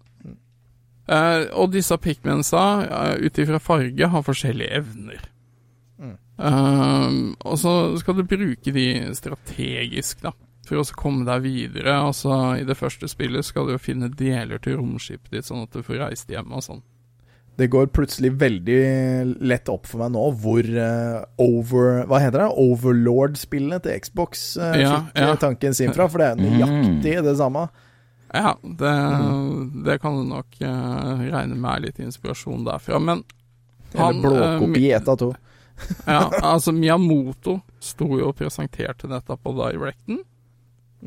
eh, Og disse pigmentsa, uh, ut ifra farge, har forskjellige evner. Eh, og så skal du bruke de strategisk, da, for å komme deg videre. Altså, I det første spillet skal du jo finne deler til romskipet ditt, sånn at du får reist hjem og sånn. Det går plutselig veldig lett opp for meg nå hvor uh, over Hva heter det? Overlord-spillene til Xbox uh, Ja, fikk ja. eh, tanken sin fra, for det er nøyaktig det samme. Ja, det, Mm. det kan du nok uh, regne med er litt inspirasjon derfra. Men Eller Han, blåkopi eh, ett av to. ja, altså Miyamoto sto jo og presenterte dette på Directen.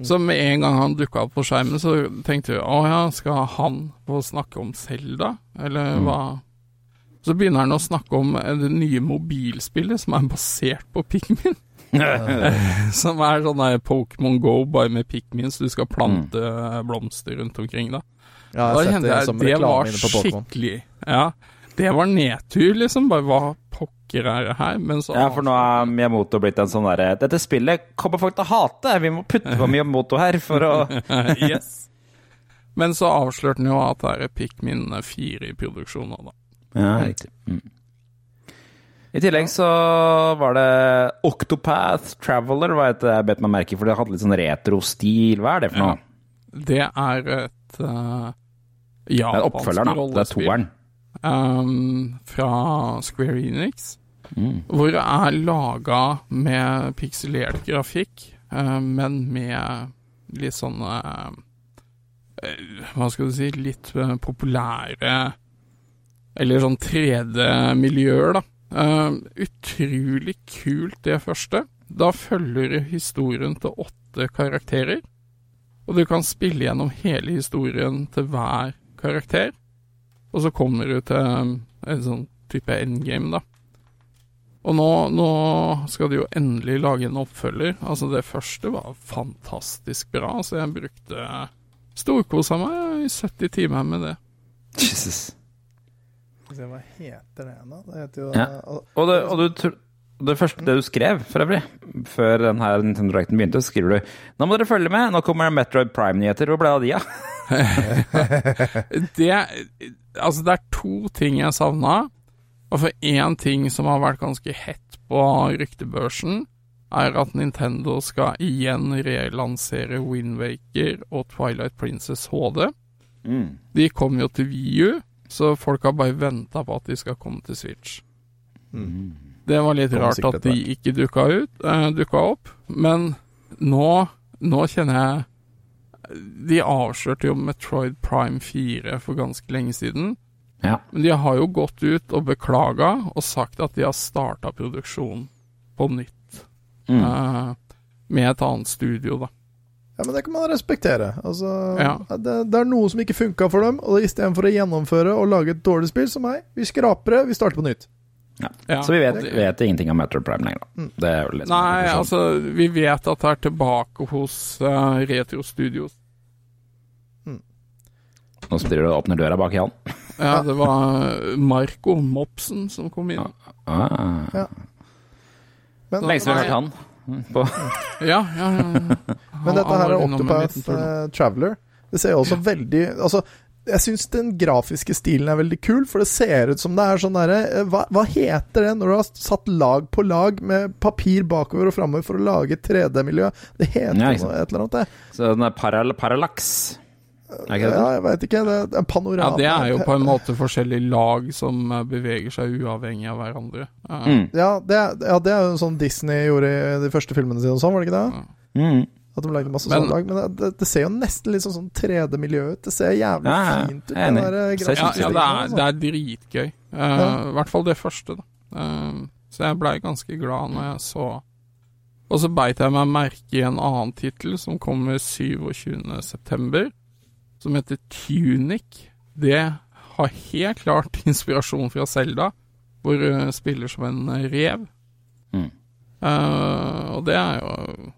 Så med en gang han dukka opp på skjermen, så tenkte vi å ja, skal han få snakke om Selda, eller hva? Så begynner han å snakke om eh, det nye mobilspillet som er basert på Pikmin. som er sånn der Pokémon Go bare med Pikmins, du skal plante eh, blomster rundt omkring da. Ja, jeg da kjente det jeg at det var inne på Pokémon. skikkelig Ja, det var nedtur, liksom. Bare hva pokker er her? Men så Ja, for nå er Miyamoto blitt en sånn derre Dette spillet kommer folk til å hate! Vi må putte på Miyamoto her for å yes. Men så avslørte han jo at det er Pikmin 4 i produksjon nå, da. Ja, riktig. Mm. I tillegg så var det Octopath Traveler, hva heter det jeg bet meg merke i, for det hadde litt sånn retro-stil. Hva er det for noe? Det er et uh, Det er oppfølgeren, da. Det er toeren. Um, fra Square Enix. Mm. Hvor det er laga med pikselert grafikk, uh, men med litt sånn eh, eh, Hva skal du si Litt uh, populære Eller sånn 3D-miljøer, da. Utrolig kult, det første. Da følger historien til åtte karakterer. Og du kan spille gjennom hele historien til hver karakter. Og så kommer du til eh, en sånn type endgame, da. Og nå, nå skal de jo endelig lage en oppfølger. Altså, det første var fantastisk bra, så jeg brukte Storkosa meg i 70 timer med det. Jesus. Hva heter det da? Det heter jo Ja. Og, det, og du, det første det du skrev, for øvrig, før den her Nintendo Directen begynte, skriver du Nå må dere følge med, nå kommer Metroid Prime-nyheter. Hvor ble det av de, da? Det Altså, det er to ting jeg savna. Og for én ting som har vært ganske hett på ryktebørsen, er at Nintendo skal igjen relansere Windwaker og Twilight Princess HD. Mm. De kom jo til VU, så folk har bare venta på at de skal komme til Switch. Det var litt rart at de ikke dukka, ut, eh, dukka opp, men nå, nå kjenner jeg De avslørte jo Metroid Prime 4 for ganske lenge siden. Ja. Men de har jo gått ut og beklaga og sagt at de har starta produksjonen på nytt. Mm. Uh, med et annet studio, da. Ja, men det kan man respektere. Altså, Ja. det, det er noe som ikke funka for dem, og istedenfor å gjennomføre og lage et dårlig spill som meg, vi skraper det, vi starter på nytt. Ja. Ja, Så vi vet, det- vet ingenting om Metroid Prime lenger, da. Det er jo litt Nei, altså, vi vet at det er tilbake hos uh, Retro Studios. Nå som du og åpner døra bak Jan. Ja, det var Marco Mopsen som kom inn. Ah. Ja. Men, Lenge siden vi har hørt han. På. Ja, ja, ja. men dette her er Octopath uh, Traveler. Det ser jo også veldig Altså, jeg syns den grafiske stilen er veldig kul, for det ser ut som det er sånn derre eh, hva, hva heter det når du har satt lag på lag med papir bakover og framover for å lage 3D-miljø? Det heter Ja, noe, et eller annet, det. Så den er paral parallax. Er ikke det Ja, jeg veit ikke. Det er en Ja, det er jo på en måte forskjellige lag som eh, beveger seg uavhengig av hverandre. Eh, Mm. Ja, det er, ja, det er jo sånn Disney gjorde i de første filmene sine og sånn, var det ikke det? Mm. At de lagde masse Men- sånne lag. Men det, det, ser jo nesten litt sånn, sånn 3D-miljø ut. Det ser jævlig Ja, ja, fint ut. enig. Det, der Ja, ja det, er, det er dritgøy. Uh, Ja. I hvert fall det første, da. Uh, så jeg blei ganske glad når jeg så Og så beit jeg meg merke i en annen tittel som kommer 27.9., som heter Tunic. Det har helt klart inspirasjon fra Selda, hvor hun spiller som en rev. Mm. Uh, og det er jo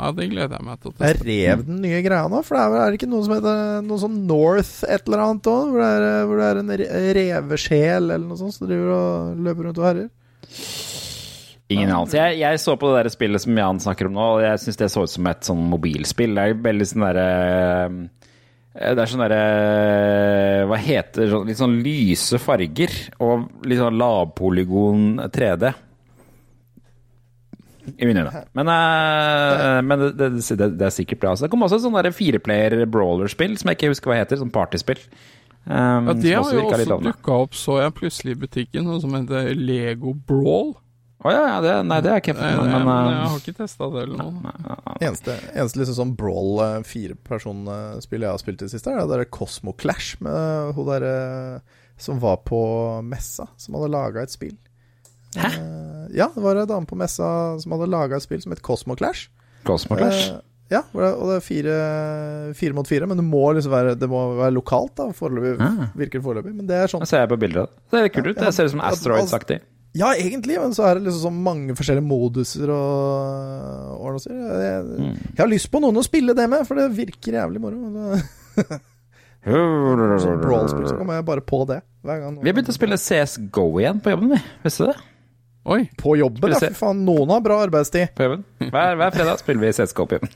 Ja, det gleder jeg meg til er teste. rev den nye greia nå? For det er, er det ikke noe som heter noe sånn North et eller annet òg? Hvor, det er- hvor det er en re- revesjel eller noe sånt som driver og løper rundt og herjer? Ingen anelse. Jeg, jeg så på det der spillet som Jan snakker om nå, og jeg syns det så ut som et sånn mobilspill. Det er veldig sånn derre Det er sånn derre Hva heter det? Litt sånn lyse farger og litt sånn lavpolygon 3D. I mine øyne. Men, uh, men det, det, det, det er sikkert bra. Så det kom også et sånn fireplayer brawler-spill som jeg ikke husker hva heter. Sånn partyspill. Um, Ja, det har jo også dukka opp, så jeg plutselig i butikken, noe som heter Lego Brawl. Å ja, ja, det, nei, det er ikke men, men, jeg, men, jeg uh, har ikke testa det eller noe. Eneste, eneste liksom sånn brawl eh, firepersonspill jeg har spilt i det siste, er det der Cosmo Clash med hun derre som var på messa, som hadde laga et spill. Hæ? ja, det var ei dame på messa som hadde laga et spill som het Cosmo Clash. Cosmo Clash. Eh, ja, og det er fire, fire mot fire, men det må liksom være, det må være lokalt, da, foreløpig. Ah. Virker det foreløpig. Men det er sånn Nå ser jeg på bildet. det. Det ser kult ut. Det ser ut som Ja, Asteroids-aktig. Ja, egentlig, men så er det liksom sånn mange forskjellige moduser og, og noe sånt. Jeg, Mm. jeg har lyst på noen å spille det med, for det virker jævlig moro. men det- Sånn så kommer jeg bare på det hver gang. Vi har begynt å spille CSGO igjen på jobben, vi. Visste du det? Oi, På jobben, ja. Fy faen, noen har bra arbeidstid. På jobben. Hver, hver fredag spiller vi CSK på jobben.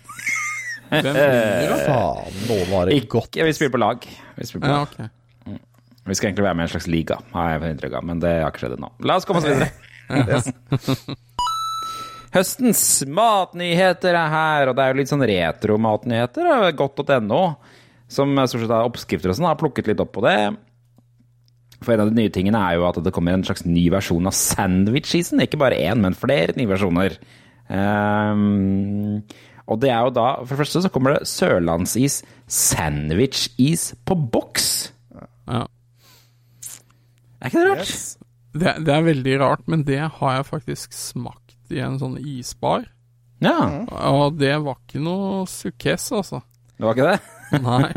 hvem? Faen, noen har det godt. Ja, vi spiller på lag. Vi, spiller på Ja, okay. vi skal egentlig være med i en slags liga, har jeg inntrykk av, men det har ikke skjedd ennå. La oss komme oss videre. Høstens matnyheter er her, og det er jo litt sånn retro-matnyheter. Godt.no, som stort sett er oppskrifter og sånn, har plukket litt opp på det. For en av de nye tingene er jo at det kommer en slags ny versjon av sandwich-isen. Ikke bare én, men flere nye versjoner. Um, og det er jo da For det første så kommer det sørlandsis sandwich-is på boks. Ja. Er ikke det rart? Det, det er veldig rart, men det har jeg faktisk smakt i en sånn isbar. Ja, Og det var ikke noe sukkess, altså. det var ikke det? Nei.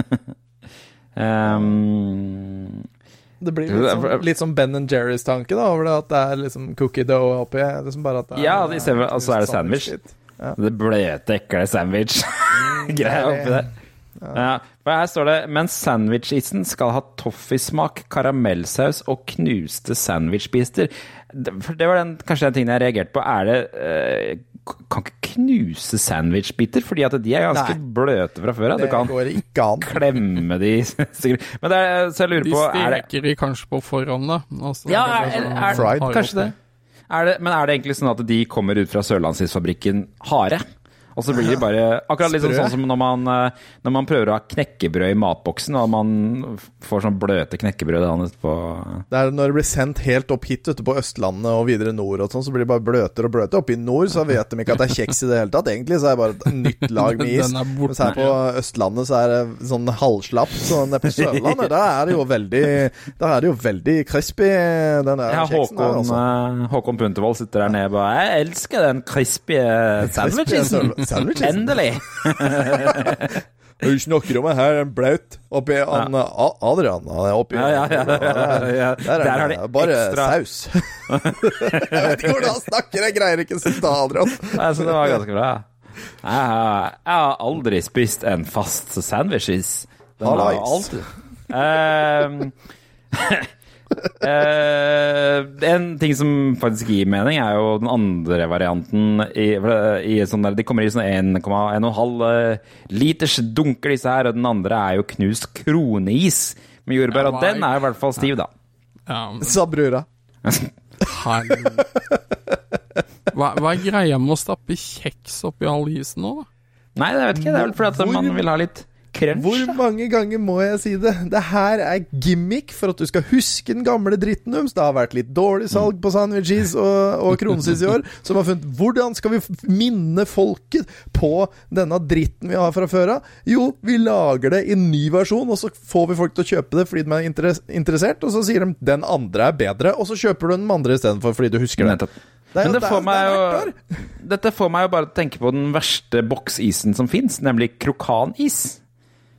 Ehm, Det blir litt sånn, litt sånn Ben and Jerry's-tanke da, over det at det er liksom cookie dough oppi. Liksom bare at det er, Ja, i stedet altså er det sandwich. Ja. det bløte, ekle sandwich-greia oppi der. Ja, for her står det Mens sandwich-isen skal ha toffismak, karamellsaus og knuste sandwichbiter. Det- For det var den, kanskje den tingen jeg reagerte på. Er det eh, Kan ikke knuse sandwichbiter, fordi at de er ganske Nei. bløte fra før av. Du kan går ikke an. klemme de sikkert. Men det er, så jeg lurer De på De det, steker de kanskje på forhånd, da. Altså, Ja, er, er, sånn er, fried, kanskje det. Er det. Men er det egentlig sånn at de kommer ut fra Sørlandsisfabrikken harde? Og så blir de bare Akkurat litt sånn, som når man, eh, når man prøver å ha knekkebrød i matboksen, og man får sånn bløte knekkebrød etterpå. Det er når det blir sendt helt opp hit ute på Østlandet og videre nord og sånn, så blir det bare bløtere og bløtere. Oppe i nord så vet de ikke at det er kjeks i det hele tatt. Egentlig så er det bare et nytt lag med is. Mens her på Østlandet så er det sånn halvslapp. Så nede på Sørlandet, da er det jo veldig Da er det jo veldig crispy, den der Ja, kjeksen der, Håkon, altså. eh, Håkon Puntervold sitter der nede og bare Jeg elsker den crispy sandwichisen! Crispy sandwichisen. Endelig! Du snakker om det her, en blaut oppi han A- Adrian. Han er oppi Ja, ja, ja. Ja. der er Der er det de bare ekstra saus. jeg vet ikke hvordan han snakker, jeg greier ikke å sitte Adrian. Nei, så det var ganske bra. Jeg har, jeg har aldri spist en fast sandwiches. Den har Hallais. alltid Ehm, eh, En ting som faktisk gir mening, er jo den andre varianten. I, i sånn der, de kommer i sånn 1,5 eh, liters dunker, disse her. Og den andre er jo knust kroneis med jordbær. Ja, og den er i hvert fall stiv, da. Ja, men Sa brura. herregud. Hva, hva er greia med å stappe kjeks oppi all isen nå, da? Nei, det vet ikke. Det er vel fordi at man vil ha litt crunch. Hvor mange ganger må jeg si det? Det her er gimmick for at du skal huske den gamle dritten deres. Det har vært litt dårlig salg på sandwiches og, og kronesis i år, som har funnet hvordan skal vi minne folket på denne dritten vi har fra før av? Jo, vi lager det i en ny versjon, og så får vi folk til å kjøpe det fordi de er interes- interessert, og så sier de den andre er bedre, og så kjøper du den andre istedenfor fordi du husker det. Det jo, Men det får det er- meg det jo. Dette får meg jo bare til å tenke på den verste boksisen som fins, nemlig krokanis.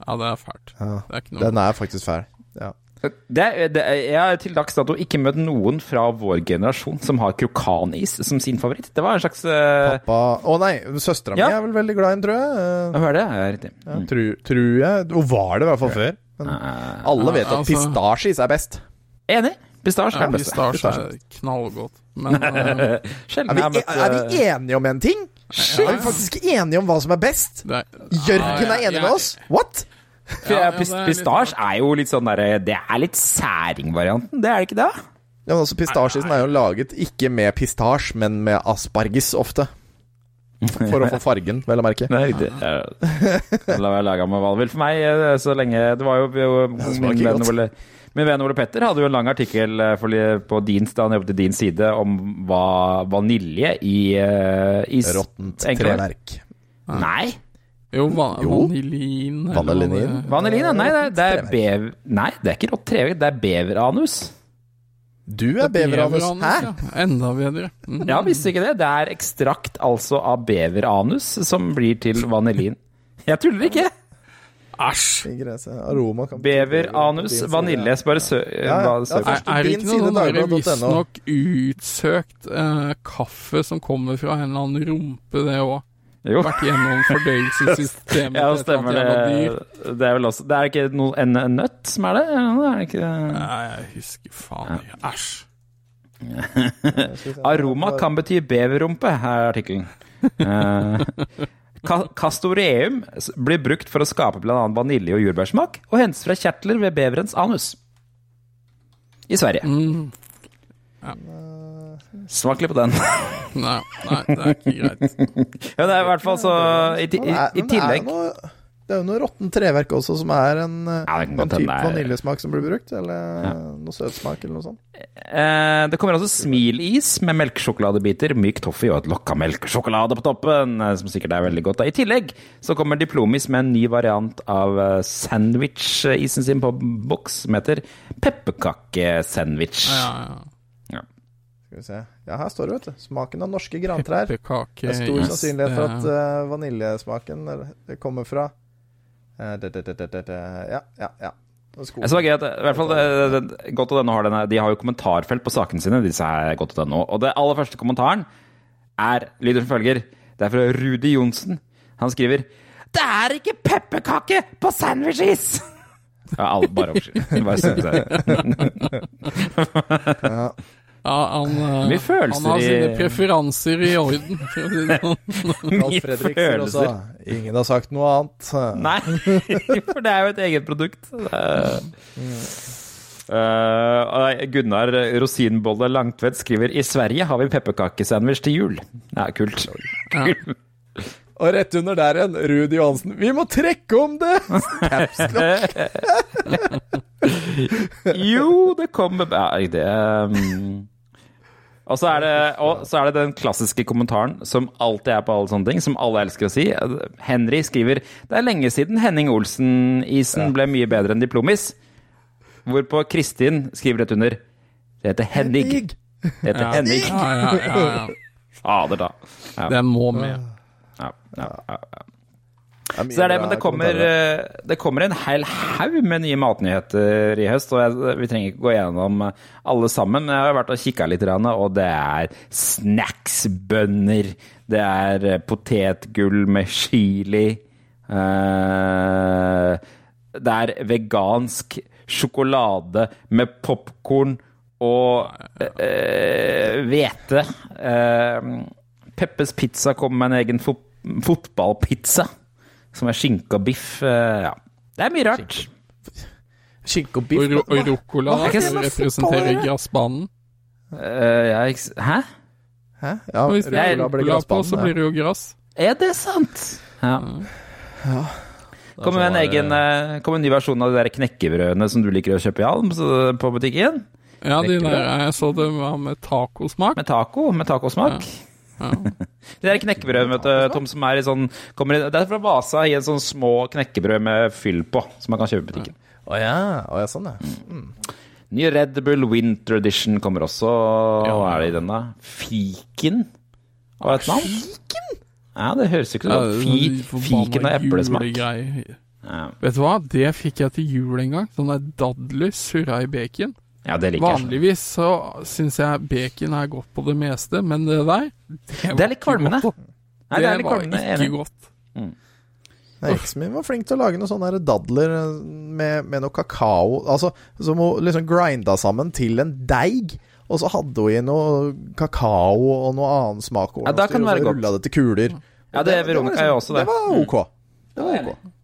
Ja, det er fælt. Ja, Det er ikke noe den er faktisk fæl. Ja. Det, er- det, er- jeg har til dags dato ikke møtt noen fra vår generasjon som har krokanis som sin favoritt. Det var en slags uh, Pappa Å nei, søstera mi er vel veldig glad i den, tror jeg. Eh, Hva er det? Ja, riktig. Ja, Tror, tror jeg. Hun var det i hvert fall før. Men Eh, alle vet Ja, at altså- pistasjis er best. enig. Pistasje Ja, er best. Pistasje er knallgodt. Men uh... Er vi, er eh, vi enige om en ting? Er vi faktisk enige om hva som er best? er, Jørgen Ja, er ja, enig ja. med oss? What? Ja, er Pistasje er jo litt sånn derre Det er litt særingvarianten, det er det ikke det? Ja, men altså Pistasjisen er jo laget ikke med pistasje, men med asparges ofte. For å få fargen, vel å merke. Nei, Det er. La være laga med hva du vil. For meg, eh, så lenge Det var jo, jo min, venn. Ole, min venn Ole Petter hadde jo en lang artikkel eh, for, på din, da han jobbet i din side om hva vanilje i, eh, i Råttent treverk. Nei. Jo, va Jo. vanilin eller Vanillin. Vanilin, ja. Nei, det er, det er bev... Nei, det er ikke rått treverk, det er beveranus. Du er beveranus. Hæ? Ja. Enda bedre. Mm. Ja, visste ikke det. Det er ekstrakt altså av beveranus som blir til vanilin. Jeg tuller ikke. Æsj! Beveranus, vanilje. Bare søk. ja. ja. Ja. Er, er det ikke noe sånn visstnok utsøkt eh, kaffe som kommer fra en eller annen rumpe, det òg? Jo. Vært gjennom fordøyelsessystemet Ja, stemmer det. Det er vel også Det er ikke noe, en, en nøtt som er det? Er det ikke Nei, jeg husker faen ikke. Æsj. Aroma kan bety beverrumpe, er artikkelen. Eh, Castoreum blir brukt for å skape bl.a. vanilje- og jordbærsmak, og hentes fra kjertler ved beverens anus. I Sverige. Mm. Smak litt på den. Nei, nei, det er ikke greit. Ja, det er i hvert fall så I, i, i, i tillegg Det er, jo noe råttent treverk også, som er en, Ja, en type er- vaniljesmak som blir brukt. Eller noe søtsmak, eller noe sånt. eh, Det kommer også smilis med melkesjokoladebiter, myk toffee og et lokk av melkesjokolade på toppen, eh, som sikkert er veldig godt. da. I tillegg så kommer Diplomis med en ny variant av eh, sandwich-isen sin på boks, som heter pepperkakesandwich. Ja, ja. Skal vi se. Ja, her står det, vet du. Smaken av norske grantrær. Pepperkake Det er stor yes, sannsynlighet for at det- eh, vaniljesmaken kommer fra uh, det, det, det, det, det, det. Ja, ja, ja. Og Jeg så at, i hvert fall, Godt det- denne har denne, De har jo kommentarfelt på sakene sine, disse her Godt.no. Og det aller første kommentaren er lyder som følger. Det er fra Rudi Johnsen. Han skriver Det er ikke pepperkake på sandwiches! Ja, alle, bare oppskyld. Bare synes jeg. Ja, han, eh, Mye følelser han har sine preferanser i orden. sånn. Mye Fredrik sier også. Ingen har sagt noe annet. Nei, for det er jo et eget produkt. Uh, Gunnar Rosinbolle Langtvedt skriver I Sverige har vi pepperkakesandwich til jul. Ja, kult. Ja. Og rett under der igjen, Rudi Johansen. Vi må trekke om det! Jo, det kommer ja, det, um, Og så er, det, og så er det den klassiske kommentaren som alltid er på alle sånne ting, som alle elsker å si. Henry skriver Det er lenge siden Henning Olsen-isen ble mye bedre enn Diplomis. Hvorpå Kristin skriver rett under Det heter Henning. Det heter Ja. Henning. Ja, ja, ja, ja. Fader, da. Ja, Den må med. ja, ja, ja, ja. Det Så det er det, men det kommer, eh, det kommer en hel haug med nye matnyheter i høst, og jeg, vi trenger ikke gå gjennom alle sammen. Jeg har vært og kikka litt, og det er snacksbønner. Det er eh, potetgull med chili. eh, det er vegansk sjokolade med popkorn og hvete. Peppes Pizza kommer med en egen fot fotballpizza. Som er skinke og biff. eh, ja. Det er mye rart. Skinke og Og, biff. ro og ruccola er representerer gressbanen. Eh, jeg, hæ? Hæ? Ja, hvis det er ruccola på, så blir det jo gress. Er det sant? Ja. ja. Kommer med en egen Kom en ny versjon av de der knekkebrødene som du liker å kjøpe i Alm på butikken. Ja, de der, jeg så det var med tacosmak. Med taco. Med tacosmak. Ja. De der knekkebrødene, vet du, Tom, som er i sånn kommer Det er fra Vasa i en sånn små knekkebrød med fyll på, som man kan kjøpe i butikken. Å ja. Å ja, sånn ja. Ny Red Bull Winter Edition kommer også. Hva er det i den, da? Fiken? Hva er et navn? Fiken? Ja, det høres jo ikke Ja, sånn det er Fi, Fiken og eplesmak. Ja. Vet du hva, det fikk jeg til jul en gang. Sånne dadler surra i bacon. Ja, det liker jeg. Vanligvis så syns jeg bacon er godt på det meste, men det der Det, Det er litt kvalmende. Nei, det er var kvalmende, ikke godt. Nei, Eksen min var flink til å lage noen sånne dadler med, med noe kakao. Altså, Som hun liksom grinda sammen til en deig. Og så hadde hun i noe kakao og noe annen smak. Ja, da kan det være godt. det til kuler. Ja, det var Veronica gjør også det. Det var ok. Det var ok.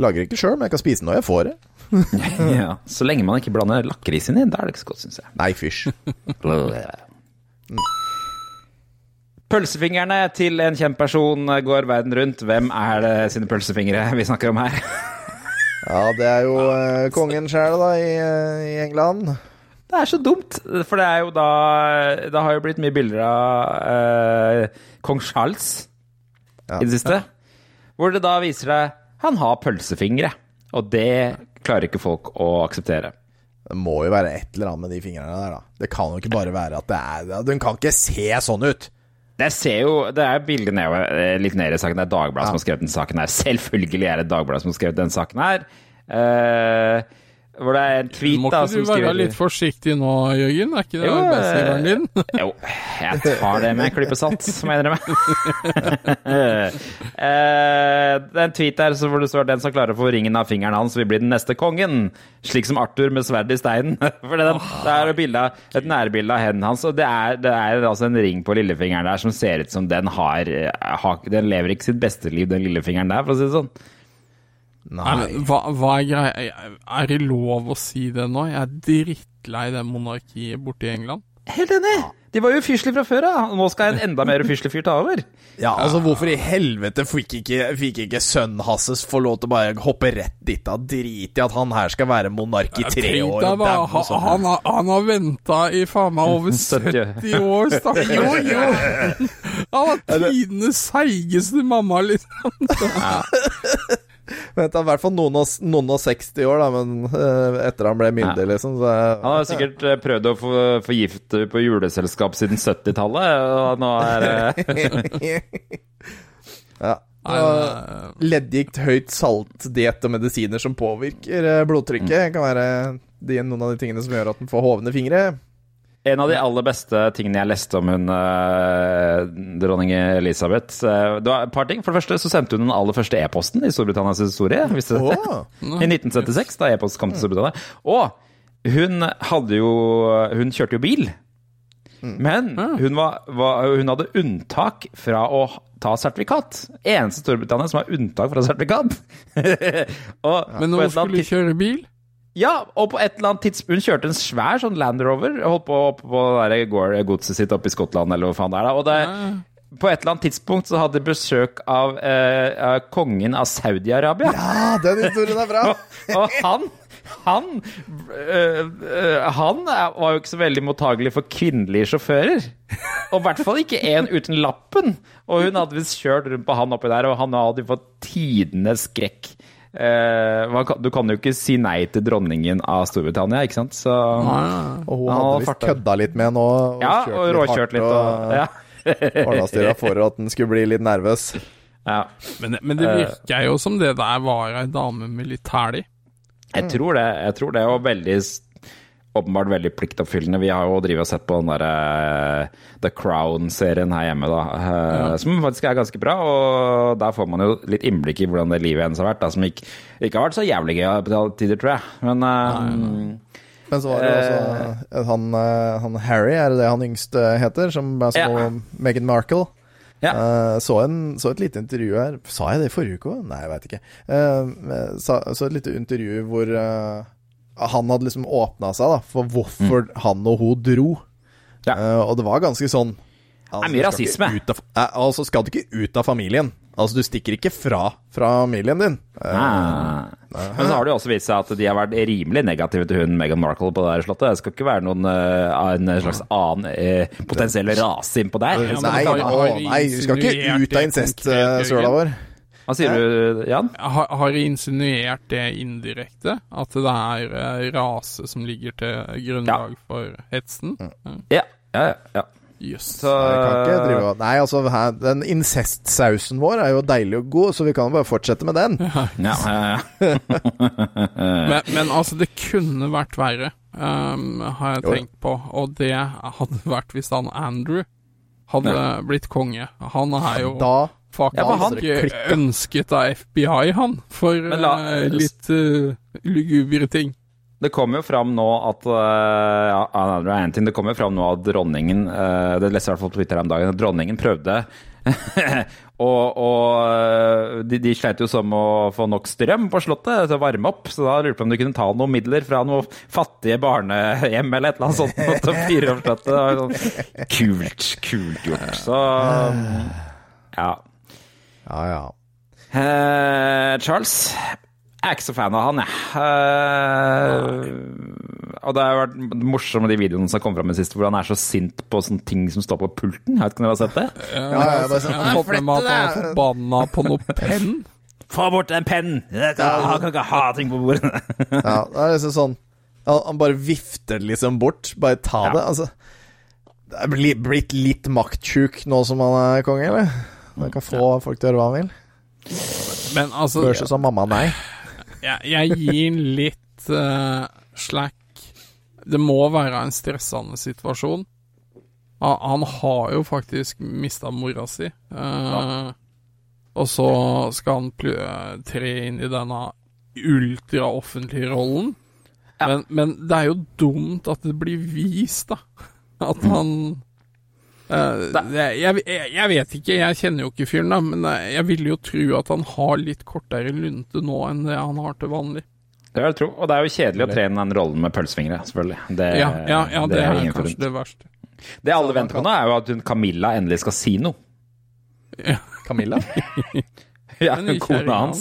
Lager ikke sjøl, men jeg kan spise når jeg får det. Ja, så lenge man ikke blander lakris inn da er det ikke så godt, syns jeg. Nei, fysj. Pølsefingrene til en kjent person går verden rundt. Hvem er det sine pølsefingre vi snakker om her? Ja, det er jo eh, kongen sjæl, da, i, eh, i England. Det er så dumt, for det er jo da Det har jo blitt mye bilder av eh, kong Charles Ja. i det siste. Hvor det da viser seg han har pølsefingre. Og det klarer ikke folk å akseptere. Det må jo være et eller annet med de fingrene der, da. Det kan jo ikke bare være at det er Den kan ikke se sånn ut! Det ser jo, det er bildet nedover, eh, litt ned i saken. Det er Dagbladet som har skrevet den saken her. Selvfølgelig er det Dagbladet som har skrevet den saken her. Eh, hvor det er en tweet Må ikke du være litt forsiktig nå, Jørgen? Er ikke det Jo, arbeidsgiveren din? Jo, jeg tar det med en klype salt, må jeg innrømme. Eh, det er en tweet der hvor det står 'Den som klarer å få ringen av fingeren hans, vil bli den neste kongen'. Slik som Arthur med sverd i steinen. For det, er et, bilde av, et nærbilde av hendene hans, og det er, det er altså en ring på lillefingeren der som ser ut som den har, har Den lever ikke sitt beste liv, den lillefingeren der, for å si det sånn. Nei, men hva, hva er greia? Er det lov å si det nå? Jeg er drittlei det monarkiet borte i England. Helt enig! De var jo ufyselige fra før av. Nå skal en enda mer ufyselig fyr ta over. Ja, altså Hvorfor i helvete fikk ikke, fikk ikke sønnen Hasses få lov til å bare hoppe rett dit? da Drit i at han her skal være monark i tre Tenk år. deg og han, han, har- han har venta i faen meg over 70. 70 år, stakkar. Jo, jo. Han var tidenes seigeste mamma, liksom. Vent, da, I hvert fall noen og, noen og 60 år, da, men uh, etter han ble myndig, liksom. Så, Han har sikkert uh, prøvd å få forgifte på juleselskap siden 70-tallet, og nå er det ja. Og Leddgikt, høyt salt, diett og medisiner som påvirker eh, blodtrykket, kan være de, noen av de tingene som gjør at den får hovne fingre. En av de aller beste tingene jeg leste om hun eh, dronning Elisabeth eh, Det var et par ting. For det første så sendte hun den aller første e-posten i Storbritannias historie. Visste du det? Oh. I 1976, da e-post kom til Storbritannia. Og hun hadde jo Hun kjørte jo bil. Men hun, var, var, hun hadde unntak fra å ta sertifikat. Eneste Storbritannia som har unntak fra sertifikat. og men når annet skulle kjøre bil? Ja, og på et eller annet tidspunkt Hun kjørte en svær sånn Land Rover. Holdt på oppe på det der godset sitt oppe i Skottland, eller hva faen det er. da Og det, på et eller annet tidspunkt så hadde de besøk av, eh, av kongen av Saudi-Arabia. Ja, den historien er bra! Og, og han han, øh, øh, han var jo ikke så veldig mottagelig for kvinnelige sjåfører. Og i hvert fall ikke en uten lappen. Og hun hadde visst kjørt rundt på han oppi der, og han hadde jo fått tidenes skrekk. Eh, du kan jo ikke si nei til dronningen av Storbritannia, ikke sant? Så Og hun hadde visst kødda litt med nå. Og Ja, kjørt og litt råkjørt hardt litt og Ja. ordna styra for at den skulle bli litt nervøs. ja. Men, men det virker jo som det der var ei dame med litt hæl i. Jeg tror det. Jeg tror det, og veldig Åpenbart veldig pliktoppfyllende. Vi har jo drevet og sett på den derre The Crown-serien her hjemme, da. eh, Som faktisk er ganske bra. Og der får man jo litt innblikk i hvordan det livet hennes har vært. Da, som ikke, ikke har vært så jævlig gøy på alle tider, tror jeg. Men eh, Men så var det også han, eh, han Harry, er det det han yngste heter? Som er som Ja. Meghan Markle. Ja. Eh, så, en, så et lite intervju her Sa jeg det i forrige uke òg? Nei, jeg veit ikke. Eh, sa, så et lite intervju hvor han hadde liksom åpna seg da for hvorfor han og hun dro. Mm. Ja. Uh, og det var ganske sånn altså, Det er mye du skal ikke rasisme. av- eh, altså skal du ikke ut av familien. Altså, du stikker ikke fra familien din. Uh, ah. Men så har det jo også vist seg at de har vært rimelig negative til hun Meghan Markle på det her slottet. Det skal ikke være noen uh, en slags annen potensiell rase innpå der. Nei, har- nei, vi skal ikke ut av det incest-søla vår. Hva sier du, Jan? Har, har insinuert det indirekte? At det er eh, rase som ligger til grunnlag for hetsen? Ja. ja, ja, ja. Jøss. Så drive Nei, altså, her, den incestsausen vår er jo deilig og god, så vi kan jo bare fortsette med den. ja, ja, ja. Men, men altså, det kunne vært verre, um, har jeg Jo. tenkt på. Og det hadde vært hvis han Andrew hadde blitt konge. Han er jo Da faktisk Ja, for ikke ønsket av FBI, han, for la- uh, litt uh, lugubre ting. Det kommer jo fram nå at uh, ja, det er en ting, det kommer jo fram nå at dronningen uh, Det leste jeg i hvert fall på Twitter her om dagen. at Dronningen prøvde og, og eh, de, de sleit jo som å få nok strøm på Slottet til å varme opp, så da lurte jeg på om de kunne ta noen midler fra noen fattige barnehjem eller et eller annet sånt til å fyre opp Slottet. Sånn, kult, kult gjort. Så ja. Ja, ja. Uh, Charles jeg er ikke så fan av han, jeg. Uh, og det har vært morsomt med de videoene som kommet fram i siste, hvor han er så sint på sånne ting som står på pulten. Jeg vet ikke om dere har sett det? Ja, ja, sånn, jeg har fått med meg at han er forbanna på noe penn. Få bort den pennen! Han kan ikke ha ting på bordet. Ja, det er liksom sånn Han bare vifter liksom bort. Bare ta Ja. det. Altså Det er blitt litt maktsjuk nå som han er konge, eller? Han kan få folk til å gjøre hva han vil. Men altså Versus som mamma nei. jeg, jeg gir litt uh, slack. Det må være en stressende situasjon. Han, han har jo faktisk mista mora si. eh, Og så skal han eh, tre inn i denne ultraoffentlige rollen. Men, men det er jo dumt at det blir vist, da. At han eh, det, jeg, jeg, vet ikke, jeg kjenner jo ikke fyren, da, men eh, jeg vil jo tro at han har litt kortere lunte nå enn det han har til vanlig. Det vil jeg tro. Og det er jo kjedelig å tre inn den rollen med pølsefingre, selvfølgelig. Det, Ja, ja, ja det, er er kanskje forunt. det verste. Det alle venter på nå, er jo at hun Camilla endelig skal si noe. Ja. Camilla? Ja, kona hans.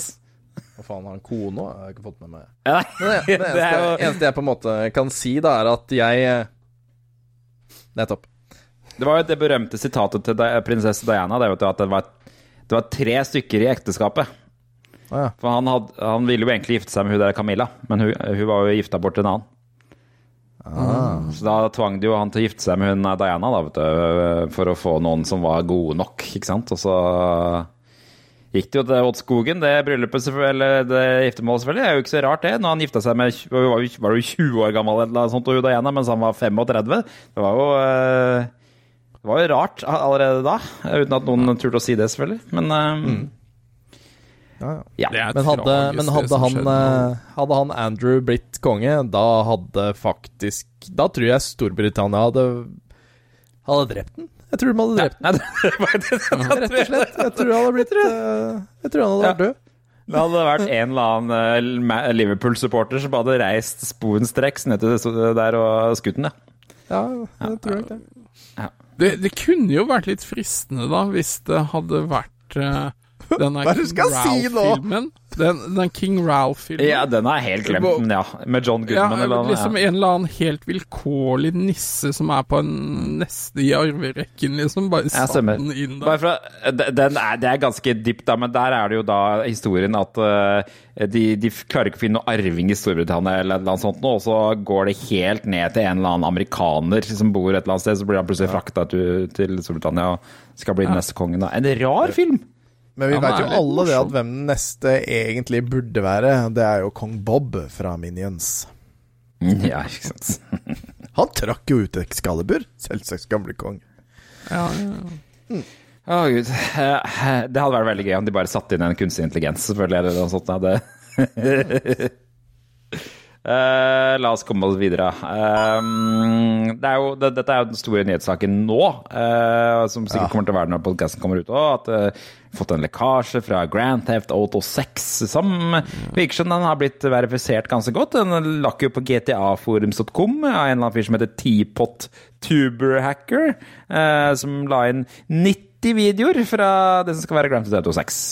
Hva faen, har han kone òg? Jeg har ikke fått med meg Ja, Men det, det, Det eneste, er jo- eneste jeg på en måte kan si, da, er at jeg Nettopp. Det var jo det berømte sitatet til prinsesse Diana. Det, vet du, at det, var, det var tre stykker i ekteskapet. Ah, ja. For han, had, han ville jo egentlig gifte seg med hun der Camilla, men hun, hun var jo gifta bort til en annen. Så da tvang de jo han til å gifte seg med hun Diana, da, vet du, for å få noen som var gode nok, ikke sant. Og så gikk det jo til åt skogen, det bryllupet, eller det giftermålet, selvfølgelig. Det er jo ikke så rart, det. Når han gifta seg med var jo jo 20 år gammel eller noe sånt, og hun Diana, mens han var 35. Det var jo eh, Det var jo rart allerede da, uten at noen turte å si det, selvfølgelig. Men eh, Ja, ja. ja. Men hadde, men hadde, han, eh, hadde han Andrew blitt konge, da hadde faktisk Da tror jeg Storbritannia hadde Hadde drept den. Jeg tror de hadde drept den, rett og slett. Jeg tror han hadde blitt eh, Jeg tror han hadde vært død. Det hadde vært en eller annen Liverpool-supporter som hadde reist sporenstreks ned til der og skutt den, ja. Ja, det tror jeg ikke det. Det, det kunne jo vært litt fristende, da, hvis det hadde vært uh, denne Hva er det du skal si nå? Den, den King Ralph-filmen. Ja, den er helt glemt, men ja. Med John Ja, Goodman eller noe. liksom Ja. en eller annen helt vilkårlig nisse som er på en neste i arverekken, liksom. Bare Ja, den inn der. den er, det er ganske dypt, da, men der er det jo da historien at uh, de, de klarer ikke å finne noe arving i Storbritannia, eller noe sånt, nå, og så går det helt ned til en eller annen amerikaner som bor et eller annet sted, så blir han plutselig frakta til, til Storbritannia og skal bli den neste kongen. Da. En rar film! Men vi Ja, vet jo alle det at hvem den neste egentlig burde være. Det er jo kong Bob fra Minions. Ja, ikke sant. Han trakk jo ut Excalibur. Selvsagt gamle kong. Ja, ja, ja. Å, gud. Eh, Det hadde vært veldig gøy om de bare satte inn en kunstig intelligens, selvfølgelig, eller noe sånt. Hadde... Det. Eh, la oss komme oss videre. Uh, det er jo, det, dette er jo den store nyhetssaken nå, uh, som sikkert kommer til å være når podkasten kommer ut òg. At uh, fått en lekkasje fra Grand Theft Auto 6 som virker som den har blitt verifisert ganske godt. Den lakk jo på gtaforums.com av en eller annen fyr som heter Teapot Tuberhacker, eh, som la inn 90 videoer fra det som skal være Grand Theft Auto 6.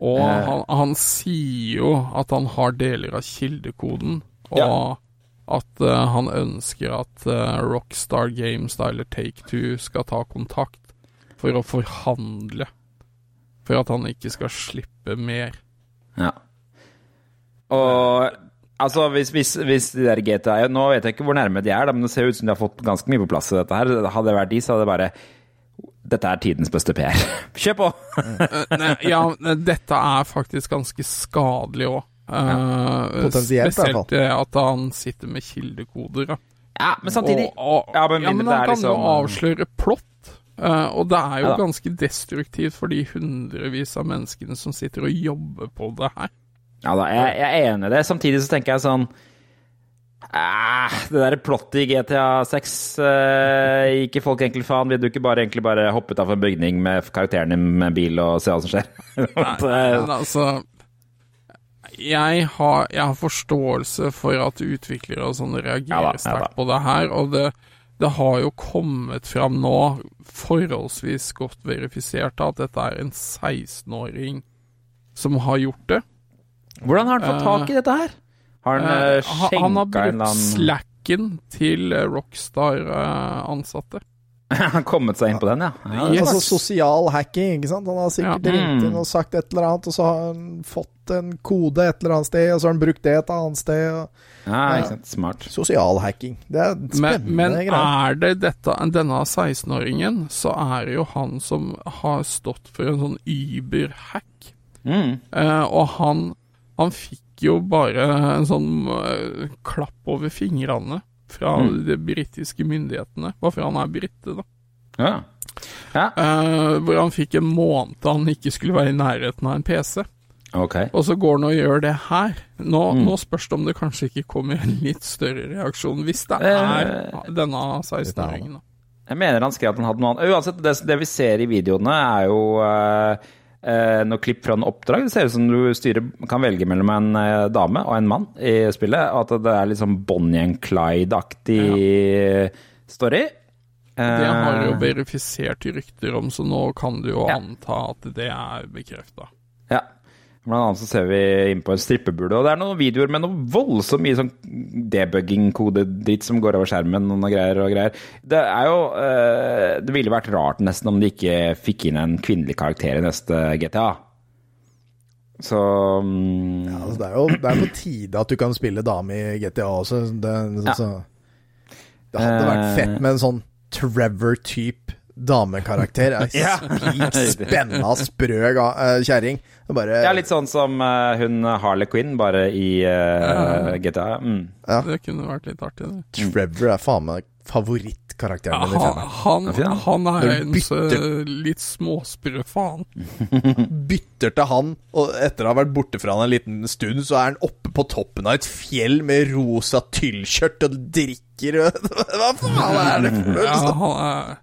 Og Eh. han, han sier jo at han har deler av kildekoden, og Ja. at uh, han ønsker at uh, Rockstar Games eller Take Two skal ta kontakt for å forhandle. For at han ikke skal slippe mer. Ja. Og altså, hvis, hvis, hvis de der GTA Nå vet jeg ikke hvor nærme de er, da, men det ser ut som de har fått ganske mye på plass i dette her. Hadde det vært de, så hadde det bare Dette er tidens beste PR. Kjør på! Eh, ja, eh, dette er faktisk ganske skadelig òg. Potensielt, i hvert fall. spesielt eh, at han sitter med kildekoder. Da. Ja, men samtidig Og, og, Ja, ja, men men, mindre det han kan jo liksom- avsløre plott. eh, og det er jo Ja ganske destruktivt for de hundrevis av menneskene som sitter og jobber på det her. Ja da, jeg, jeg er enig i det. Samtidig så tenker jeg sånn eh, Det der plottet i GTA 6 eh, Ikke folk egentlig faen. Vil du ikke bare egentlig bare hoppe av en bygning med karakteren din med bil og se hva som skjer? Eh, Men altså jeg har, jeg har forståelse for at utviklere og sånn reagerer Ja da, ja sterkt på det her, og det, det har jo kommet fram nå, forholdsvis godt verifisert, at dette er en 16-åring som har gjort det. hvordan har han fått tak i dette her? Har han uh, han- han har skjenka en brukt eller annen slacken til eh, Rockstar-ansatte. Han har kommet seg inn på den, ja. ja Yes. Altså sosial hacking, ikke sant. Han har sikkert Ja. ringt inn Mm. og sagt et eller annet, og så har han fått en kode et eller annet sted, og så har han brukt det et annet sted. Og... ja, ikke sant. Smart. Sosial hacking. Det er Men, spennende men greier. er det dette, denne 16-åringen, så er det jo han som har stått for en sånn Uber-hack. Mm. Uh, og han, han fikk jo bare en sånn uh, klapp over fingrene fra Mm. de britiske myndighetene, bare for han er brite, da. Ja. ja. Uh, hvor han fikk en måned han ikke skulle være i nærheten av en PC. Okay. Og så går han og gjør det her. Nå, Mm. nå spørs det om det kanskje ikke kommer en litt større reaksjon, hvis det Eh. er denne 16-åringen. Jeg mener han skrev at han hadde noe annet. Uansett, det, det vi ser i videoene, er jo eh, eh, noe klipp fra en oppdrag. Det ser ut som du styrer, kan velge mellom en eh, dame og en mann i spillet. Og at det er litt sånn Bonnie and Clyde-aktig story. Det har jo Eh, verifisert rykter om, så nå kan du jo Ja. anta at det er bekrefta. Ja. Blant annet så ser vi inn på en strippebule, og det er noen videoer med noe voldsomt mye sånn debugging-kodedritt som går over skjermen og noen greier og greier. Det er jo eh, Det ville vært rart nesten om de ikke fikk inn en kvinnelig karakter i neste GTA. Så mm, Ja, altså, det, er jo, det er på tide at du kan spille dame i GTA også. Det, Ja. så, det hadde vært Eh. fett med en sånn Trevor-type damekarakter. Ei Ja. spik spenna, sprø uh, eh, kjerring. Det er Bare Ja, litt sånn som uh, hun Harley Quinn, bare i uh, Ja. GTA. Mm. Ja. Det kunne vært litt artig, det. Trevor er faen meg favorittkarakteren min Ja, han, han. han er en bytter- litt småsprø faen. Bytter til han, og etter å ha vært borte fra han en liten stund, så er han oppe på toppen av et fjell med rosa tyllskjørt og drikker Hva faen er det for noe? Ja, han er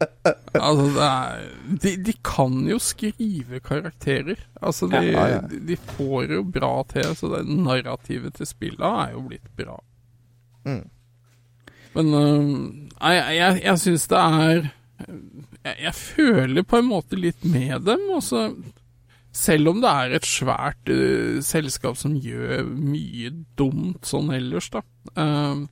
Altså, er de, de kan jo skrive karakterer. Altså, de, Ja, ja. de, får jo bra til, så det narrativet til spillet er jo blitt bra. Mm. Men uh, jeg, jeg, jeg syns det er jeg, jeg føler på en måte litt med dem. Også, selv om det er et svært uh, selskap som gjør mye dumt sånn ellers, da. Ehm,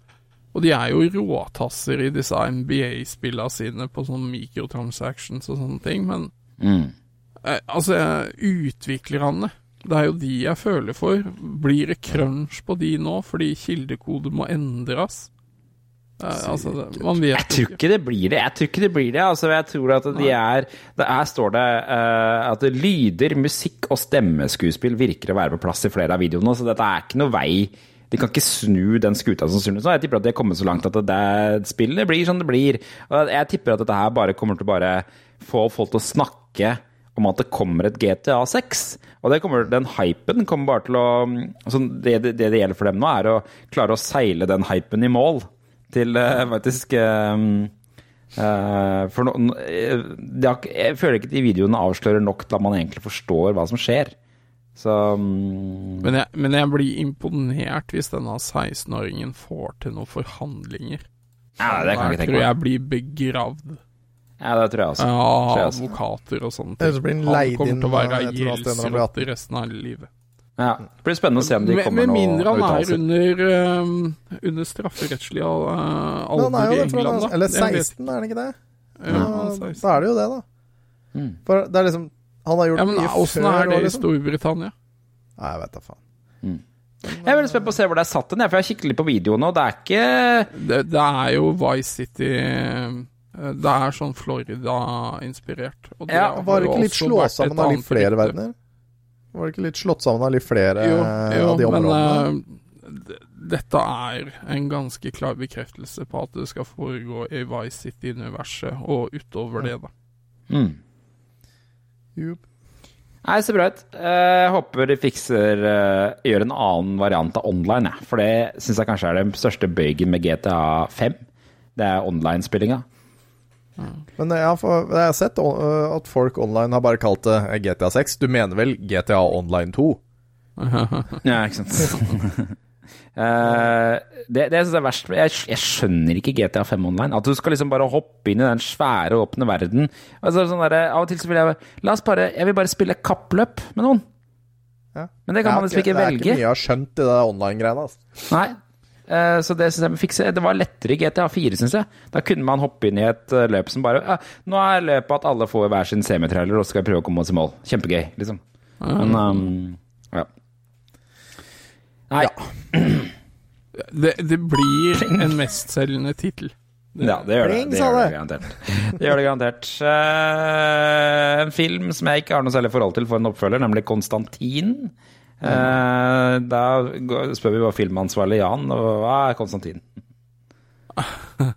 og de er jo råtasser i disse NBA-spillene sine på sånne microtransactions og sånne ting, men Mm. eh, altså, utviklerne det er jo de jeg føler for. Blir det crunch på de nå fordi kildekode må endres? Eh, altså, man vet Jeg tror ikke det blir det. Jeg tror ikke det blir det. Altså, jeg tror at de er det Her står det uh, at lyder, musikk og stemmeskuespill virker å være på plass i flere av videoene, så dette er ikke noe vei De kan ikke snu den skuta som snur. Så jeg tipper at de har kommet så langt at det, det spillet blir som det blir. Og jeg tipper at dette her bare kommer til å bare få folk til å snakke om at det kommer et GTA 6. Og det kommer, den hypen kommer bare til å altså det, det, det det gjelder for dem nå, er å klare å seile den hypen i mål til eh, faktisk eh, For no, det har, jeg føler ikke at de videoene avslører nok til at man egentlig forstår hva som skjer. Så um, Men jeg, men jeg blir imponert hvis denne 16-åringen får til noen forhandlinger. Ja, det kan jeg ikke tenke tror meg. jeg blir begravd Ja, det tror jeg også. tror jeg også. advokater og sånne ting. så blir han Han kommer inn til å være han blir gjeldsrått resten av livet. Ja, det blir spennende å se om de kommer med med mindre han er under, um, under strafferettslig uh, alder er i England, da. eller 16, er han ikke det? Ja, Ja, 16. Da er det jo det, da. Mm. For det er liksom Han har gjort Ja, men mye åssen før. er det liksom? i. Storbritannia? Nei, jeg vet da faen. Jeg er veldig spent på å se hvor det er satt den, for jeg har kikket litt på videoene, og det er ikke Det, det er jo Vice City uh, Det er sånn Florida-inspirert. Ja, Var det ikke litt slått slå sammen av litt flere verdener? Var det ikke litt slått sammen av litt flere Jo, eh, jo av de områdene? Men, uh, dette er en ganske klar bekreftelse på at det skal foregå i Vice City-universet, og utover det, da. mm. Jupp. Nei, ser bra ut. Eh, Jeg håper de fikser eh, gjør en annen variant av online, jeg. For det syns jeg kanskje er den største bøygen med GTA 5. Det er online-spillinga. Men jeg har, jeg har sett øh, at folk online har bare kalt det GTA 6. Du mener vel GTA Online 2? Ja, ikke sant. Eh, det det jeg er verst jeg, jeg skjønner ikke GTA 5 online. At du skal liksom bare hoppe inn i den svære, åpne verden. Altså, sånn der, av og til så vil jeg La oss bare Jeg vil bare spille kappløp med noen. Ja. Men det kan man liksom ikke velge Det er ikke mye jeg har skjønt i det online-greiene. Altså. Nei. Eh, Så det synes jeg fikse. Det var lettere i GTA 4, syns jeg. Da kunne man hoppe inn i et eh, løp som bare ja, Nå er løpet at alle får hver sin semitrailer, og så skal vi prøve å komme oss i mål. Kjempegøy, liksom. Men um, ja. Nei. Det, det blir en mestselgende tittel. Ja, det gjør det. Det gjør det garantert. Det gjør det garantert. Uh, en film som jeg ikke har noe særlig forhold til for en oppfølger, nemlig Konstantin. Uh, da spør vi hva filmansvarlig Jan, og hva er Konstantin?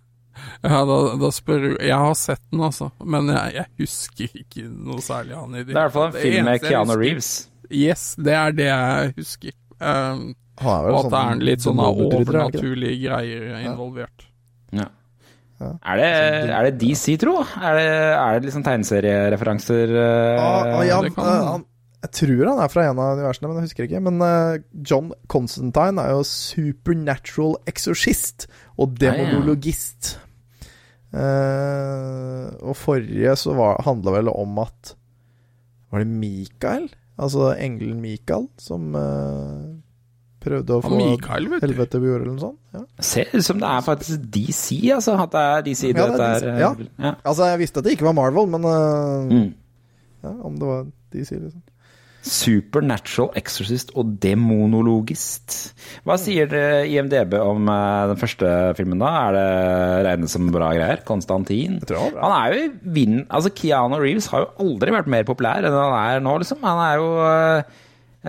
Ja, da, da spør du Jeg har sett den, altså, men jeg, jeg husker ikke noe særlig av den. Det er i hvert fall en film med Keanu Reeves. Yes, det er det jeg husker. Um, og at det sånn er litt sånne er det ikke det? overnaturlige greier involvert. Ja. Er det, er det DC, tro? Er det, er det liksom tegneseriereferanser? Ah, ah, ja, kan- eh, han, jeg tror han er fra en av universene, men jeg husker ikke. Men uh, John Constantine er jo supernatural exorcist og demonologist. Uh, og forrige så var, handla vel om at Var det Mikael? Altså engelen Mikael som uh, prøvde å få Mikael, helvete på jord, eller noe sånt. Ja. Ser ut som det er faktisk DC, altså. At det er DC Ja, det er DC, ja. eh, ja. Altså, jeg visste at det ikke var Marvel, men uh, Mm. ja, om det var DC, liksom. Supernatural Exorcist og demonologist. Hva sier IMDb om eh, den første filmen, da? Er det regnet som bra greier? Konstantin? Jeg tror det var bra. Han er jo vinn... Altså, Keanu Reeves har jo aldri vært mer populær enn han er nå, liksom. Han er jo eh,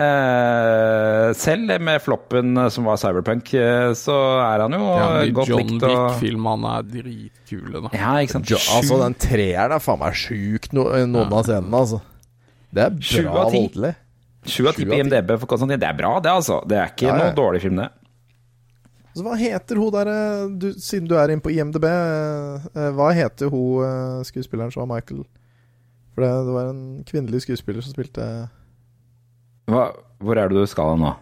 eh, Selv med floppen som var Cyberpunk, eh, så er han jo Ja, godt John likt John Wick-filmene er dritkule, da. Ja, ikke sant. Jo, altså, den treeren er faen meg sjuk, no, noen av scenene, altså. Det er bra voldelig. Sju av ti på. IMDb for Konstantin. Det er bra, det, altså. Det er ikke Ja, ja. noe dårlig film, det. Så hva heter hun der eh, du, Siden du er inne på IMDb, eh, hva heter hun eh, skuespilleren som var Michael? For det, det var en kvinnelig skuespiller som spilte Hva, hvor er det du skal nå?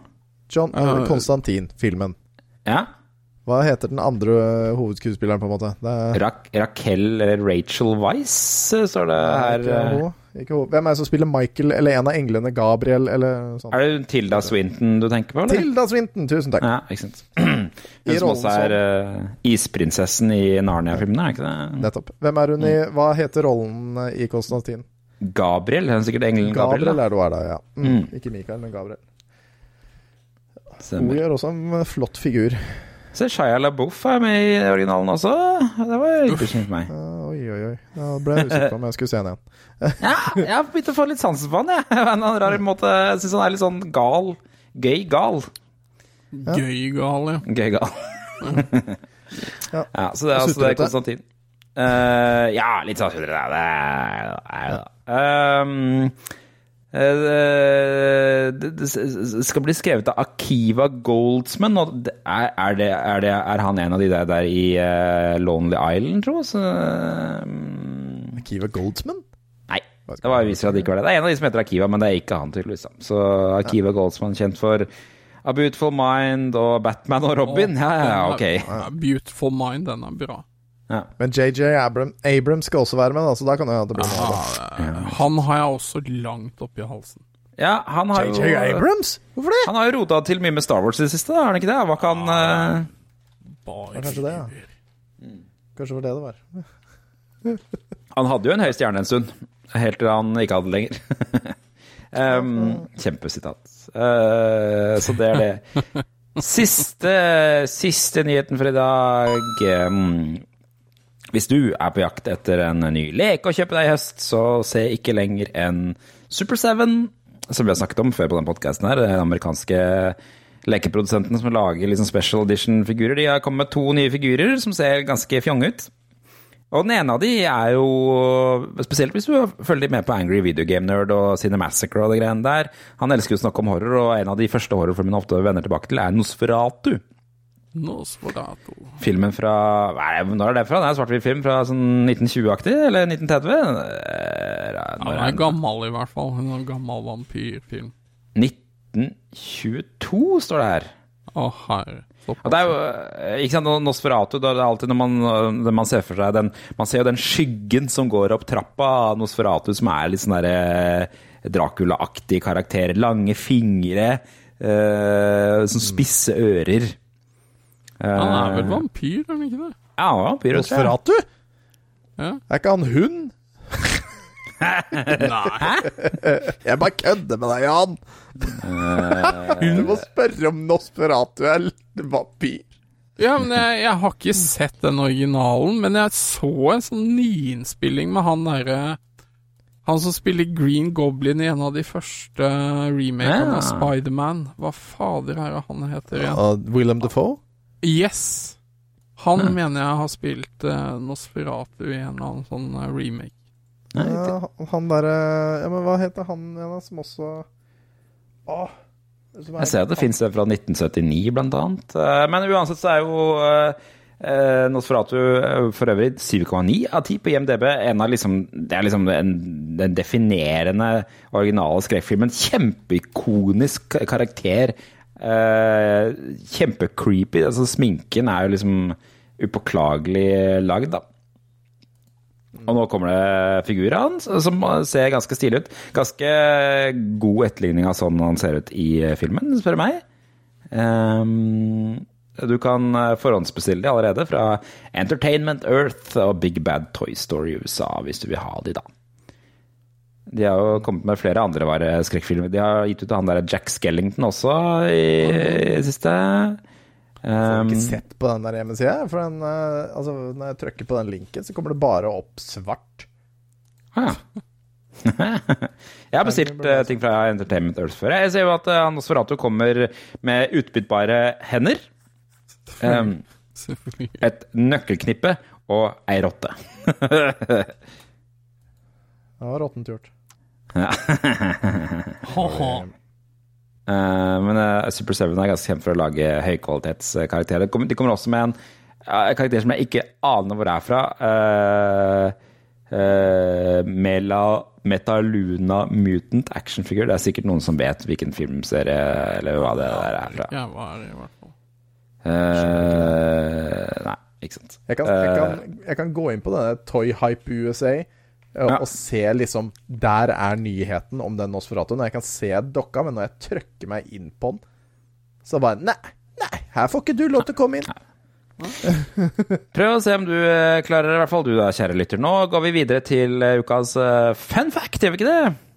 John uh, Konstantin, filmen. Ja? Hva heter den andre eh, hovedskuespilleren, på en måte? Det er, Ra Raquel eller Rachel Weiss, eh, står det her. Ja, eh. hun. Ikke hun. Hvem er det som spiller Michael, eller en av englene? Gabriel, eller sånn? Er det Tilda Swinton du tenker på, eller? Tilda Swinton, tusen takk. Ja, ikke sant. Hun som også er uh, isprinsessen i Narnia-filmene, er ikke det? Nettopp. Hvem er hun i Hva heter rollen eh, i Konstantin? Gabriel? Hun er sikkert engelen Gabriel. Gabriel da. er det hun er da, ja. Mm. Mm. Ikke Mikael, men Gabriel. Hun Stemmer. gjør også en eh, flott figur. Se, Shia LaBeouf er med i originalen også. Det var interessant for meg. Ja, oi, oi. Da ble jeg usikker på om jeg skulle se henne igjen. Ja, jeg har begynt å få litt sansen for han, jeg. På en eller annen rar måte. Jeg syns han er litt sånn gal. Gøy gal. Gøy gal, ja. Gøy gal. Ja. ja, så det er altså det er Konstantin. Uh, ja, litt sånn sutrete. Det er Nei da. Um, eh, det, det skal bli skrevet av Akiva Goldsman. Og er, er, det, er, det, er han en av de der, der i eh, Lonely Island, tro? Så, um, Akiva Goldsman? Nei, det var viser at det ikke var det. Det er en av de som heter Akiva, men det er ikke han, tydeligvis. Så Akiva Goldsman, kjent for A Beautiful Mind og Batman og Robin. Ja, ja, ja, ok. A Beautiful Mind, den er bra. Ja. Men JJ Abram, Abrams skal også være med, da, så da kan det hende det blir noe han har jeg også langt oppi halsen. Ja, han har jo JJ Abrams? Hvorfor det? Han har jo rota til mye med Star Wars i det siste, da, er han ikke det? Hva kan eh, Bare kanskje det, ja. Kanskje det var det det var. Han hadde jo en høy stjerne en stund, helt til han ikke hadde det lenger. um, kjempesitat. Uh, så det er det. Siste, siste nyheten for i dag. Um, hvis du er på jakt etter en ny leke å kjøpe deg i høst, så se ikke lenger enn Super 7, som vi har snakket om før på den podkasten her. Den amerikanske lekeprodusenten som lager liksom special edition-figurer. De har kommet med to nye figurer som ser ganske fjonge ut. Og den ene av de er jo Spesielt hvis du følger med på Angry Video Game Nerd og Cinemassacre og det greiene der. Han elsker jo å snakke om horror, og en av de første horrorfilmene ofte vender tilbake til, er Nosferatu. Nosferatu. Filmen fra det, Når er det fra? Det er en svart-hvitt film fra sånn 1920-aktig? Eller 1930? Ja, den er gammel, i hvert fall. En gammel vampyrfilm. 1922 står det her. Å, herre. Og det er jo, eh, ikke sant, Nosferatu, det er alltid når man, når man ser for seg den Man ser jo den skyggen som går opp trappa av Nosferatu, som er litt sånn derre Dracula-aktig karakter. Lange fingre, eh, sånn spisse ører. Han er vel Eh, vampyr, er han ikke det? Ja, han er vampyr. Nosferatu? Ja. Er ikke han hund? Nei. Jeg bare kødder med deg, Jan. Eh, Du må spørre om Nosferatu er vampyr. Ja, men jeg, jeg har ikke sett den originalen, men jeg så en sånn nyinnspilling med han derre Han som spiller Green Goblin i en av de første remakene Ja. av Spiderman. Hva fader er det han heter igjen? Uh, William Defoe? Yes! Han mener jeg har spilt uh, Nosferatu i en eller annen sånn uh, remake. Nei, Ja, han derre Ja, men hva heter han igjen, som også Åh som Jeg ser at det fins en fra 1979, blant annet. Eh, Men uansett så er jo eh, eh, Nosferatu eh, for øvrig 7,9 av 10 på IMDb. En av liksom, det er liksom en, den definerende originale skrekkfilmen. Kjempeikonisk ka- karakter. Eh, Kjempecreepy. Altså, sminken er jo liksom upåklagelig lagd, da. Og nå kommer det figurer av som ser ganske stilig ut. Ganske god etterligning av sånn han ser ut i filmen, spør du meg. Um, du kan forhåndsbestille de allerede fra Entertainment Earth og Big Bad Toy Story USA, hvis du vil ha de, da. De har jo kommet med flere andre vare skrekkfilmer. De har gitt ut han der Jack Skellington også i, i siste. Jeg har ikke sett på den der hjemmesida. For den, eh, altså, når jeg trykker på den linken, så kommer det bare opp svart. Ah, ja. jeg har bestilt uh, ting fra Entertainment Earth før. Jeg ser jo at uh, Nosferatu kommer med utbyttbare hender. Um, et nøkkelknippe og ei rotte. Det var råttent gjort. Ha-ha. Eh, men uh, Super 7 er ganske kjent for å lage høykvalitetskarakterer. De kommer- De kommer også med en uh, karakter som jeg ikke aner hvor er fra. Uh, Mela Metaluna Mutant actionfigur. Det er sikkert noen som vet hvilken filmserie eller hva det der er fra. Jeg var i hvert fall. Eh, nei, ikke sant. Jeg kan, jeg, Eh, kan, jeg kan gå inn på denne Toy Hype USA Ja. og se liksom Der er nyheten om den Nosferatuen. Jeg kan se dokka, men når jeg trykker meg inn på den, så bare Nei, nei, her får ikke du lov til å komme inn. Prøv å se om du eh, klarer det, i hvert fall du da, kjære lytter. Nå går vi videre til eh, ukas eh, fun fact, gjør vi ikke det?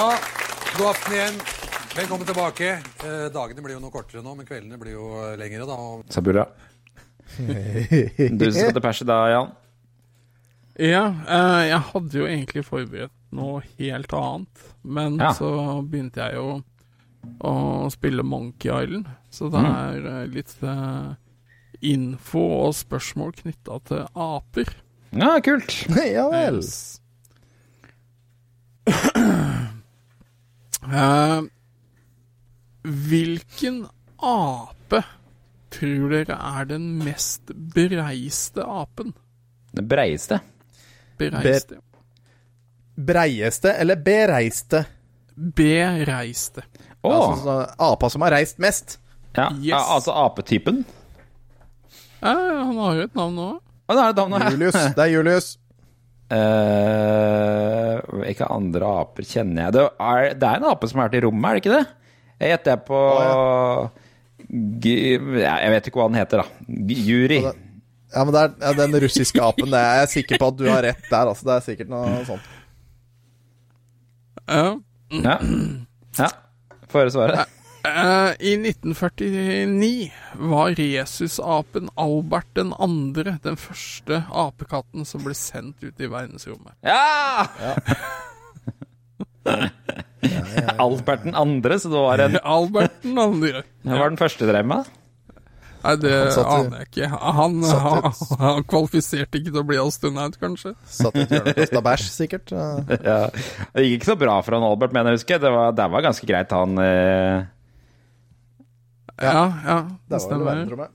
Ja, god aften igjen. Velkommen tilbake. Eh, dagene blir jo noe kortere nå, men kveldene blir jo eh, lengre. da. og Sabura. Du som skal til perse da, Jan? Ja, eh, jeg hadde jo egentlig forberedt noe helt annet, men Ja. så begynte jeg jo å spille Monkey Island, så det Mm. er eh, litt eh, info og spørsmål knytta til aper. Ja, kult. ja vel. Yes. Eh, hvilken ape tror dere er den mest breiste apen? Den breiste? Bereiste. Breieste eller bereiste? Bereiste. Oh. Altså så, apa som har reist mest. ja, yes. ja, altså apetypen. Ja, han har jo et navn nå. Å, det er det. Julius. Det er Julius. Eh, hvilke andre aper kjenner jeg? Det er, det er en ape som har vært i rommet, er det ikke det? Jeg gjetter på G ja, Jeg vet ikke hva den heter, da. Juri. Ja, men det er ja, den russiske apen. Det er jeg sikker på at du har rett der. Altså, det er sikkert noe sånt. Ja. Ja. ja. Få høre svaret. Eh, I 1949 var rhesusapen Albert den andre den første apekatten som ble sendt ut i verdensrommet. Ja! Albert den andre, så det var en Albert den andre. Hva var den første drev med? Nei, det aner jeg ikke. Han, han, han kvalifiserte ikke til å bli astronaut, kanskje. Satt i et hjørne og kasta bæsj, sikkert. Ja. Det gikk ikke så bra for han Albert, mener jeg husker. Det var, det var ganske greit, han eh, Ja, ja, Det det stemmer.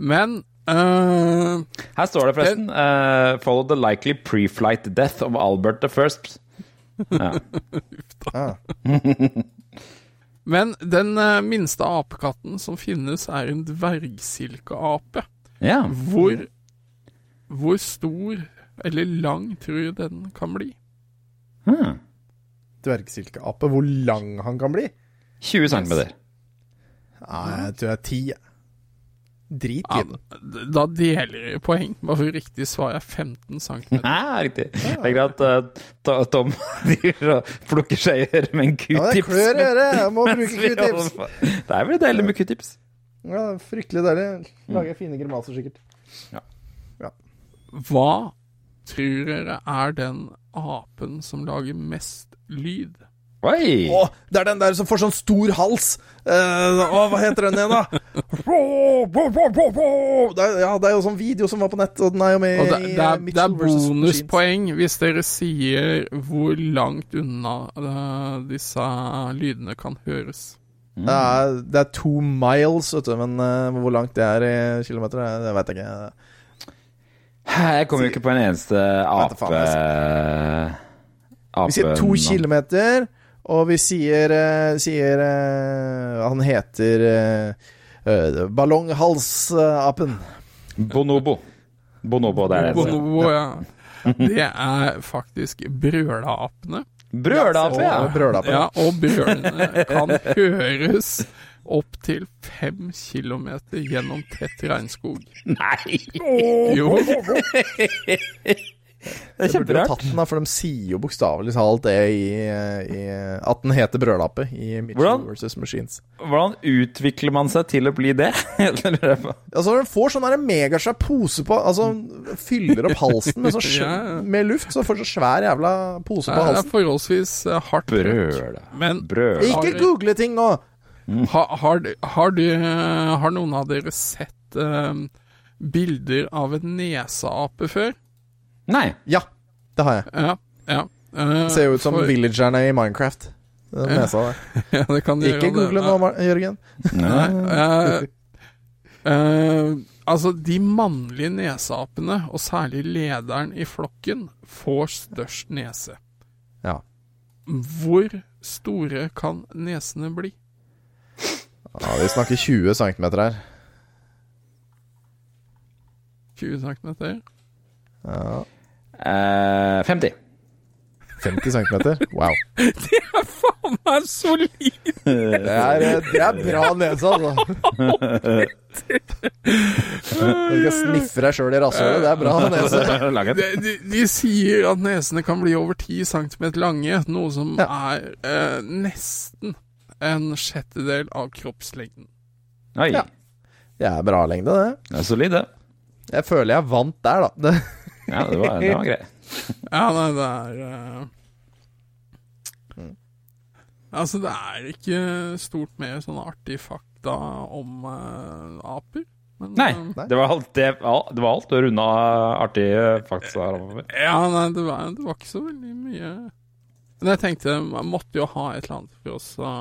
Men uh, Her står det forresten uh, Follow the likely pre-flight death of Albert the First. Ja. Ah. Men den uh, minste apekatten som finnes, er en dvergsilkeape. ja. Hvor, hvor stor eller lang tror du den kan bli? Hmm. Dvergsilkeape. Hvor lang han kan bli? 20 cm. Nei, jeg tror jeg er ti. jeg. Drit Ja, da deler jeg poeng. Bare for riktig svar er 15 cm. Nei, riktig. Det er greit at uh, Tom plukker seg i øret med en Ja, det q-tips. klør i øret. Jeg må bruke q-tips. Det er vel deilig med q-tips. Ja, fryktelig deilig. Lager fine grimaser, sikkert. Hva tror dere er den apen som lager mest lyd? Oi! Og det er den der som får sånn stor hals. Eh, å, hva heter den igjen, da? Det er, ja, det er jo sånn video som var på nett, og den er jo med Og det, det, er, eh, det er bonuspoeng hvis dere sier hvor langt unna uh, disse lydene kan høres. Det er, det er to miles, vet du, men uh, hvor langt det er i kilometer, det, det vet jeg ikke. Jeg kommer jo ikke på en eneste ape Vi sier to kilometer, og vi sier, eh, sier eh, Han heter uh, Ballonghalsapen. Bonobo. Bonobo, det er det. Bonobo, ja. Det er faktisk brølapene. Brølape, ja. Og brølape. Ja, og brølene kan høres opp til fem kilometer gjennom tett regnskog. Nei! Jo, Det er Jeg burde jo kjemperart. tatt den, da, for de sier jo bokstavelig talt det i, i At den heter brødlappe i Mitchell Hvordan? versus Machines. Hvordan utvikler man seg til å bli det? Altså, den får sånn megasvær pose på Altså, fyller opp halsen med, sånn, med luft, så får så svær jævla pose på halsen. det er forholdsvis eh, hardt brød. Men brød. Ikke google ting nå! ha, har, har, du, eh, har noen av dere sett uh, bilder av en neseape før? Nei. Ja, det har jeg. Ja. ja. Uh, ser jo ut som for- villagerne i Minecraft. Den nesa der. Ja, det kan de Ikke gjøre google nå, Mar- Jørgen. Nei, Uh, uh, altså, de mannlige neseapene, og særlig lederen i flokken, får størst nese. Ja. Hvor store kan nesene bli? ja, vi snakker 20 cm her. 20 cm? Ja. Eh, 50. 50 cm? Wow. Det er Faen meg solid! Det er, eh, det er bra nese, altså. Du skal sniffe deg sjøl i rasshølet. Det er bra nese. De, de, de sier at nesene kan bli over 10 cm lange, noe som er eh, nesten en sjettedel av kroppslengden. Oi. Ja. Det er bra lengde, det. Det er solid, det. Jeg føler jeg vant der, da. Det, Ja, det var, det var greit. Ja, nei, det er eh, Altså, det er ikke stort mer sånne artige fakta om uh, aper. Men, Nei, eh, det var alt, det, det var alt å runde av artige fakta her over. ja, nei, det var, det var ikke så veldig mye Men jeg tenkte man måtte jo ha et eller annet for oss å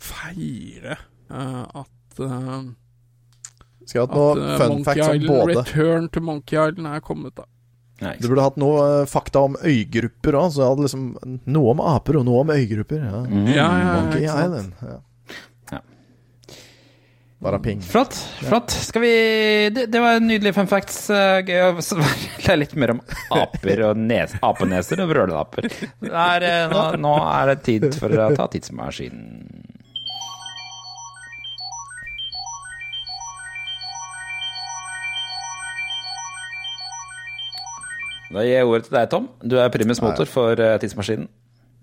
feire at uh, Skulle hatt At noe eh, fun Monkey facts om Island, både Return to Monkey Island er kommet, da. Nei, Du burde hatt noe uh, fakta om øygrupper òg, så jeg hadde liksom noe om aper og noe om øygrupper. Ja. Mm. Ja, ja, ja, Monkey? Island. Ja. Ja. Bare ping. Flott. flott. Skal vi Det, det var en nydelig fun facts. Eh, Gøy å lære litt mer om aper og nes, apeneser og brøleaper. Det er, eh, Nå, nå er det tid for å ta tidsmaskinen. Da gir jeg ordet til deg, Tom. Du er primus motor for eh, tidsmaskinen.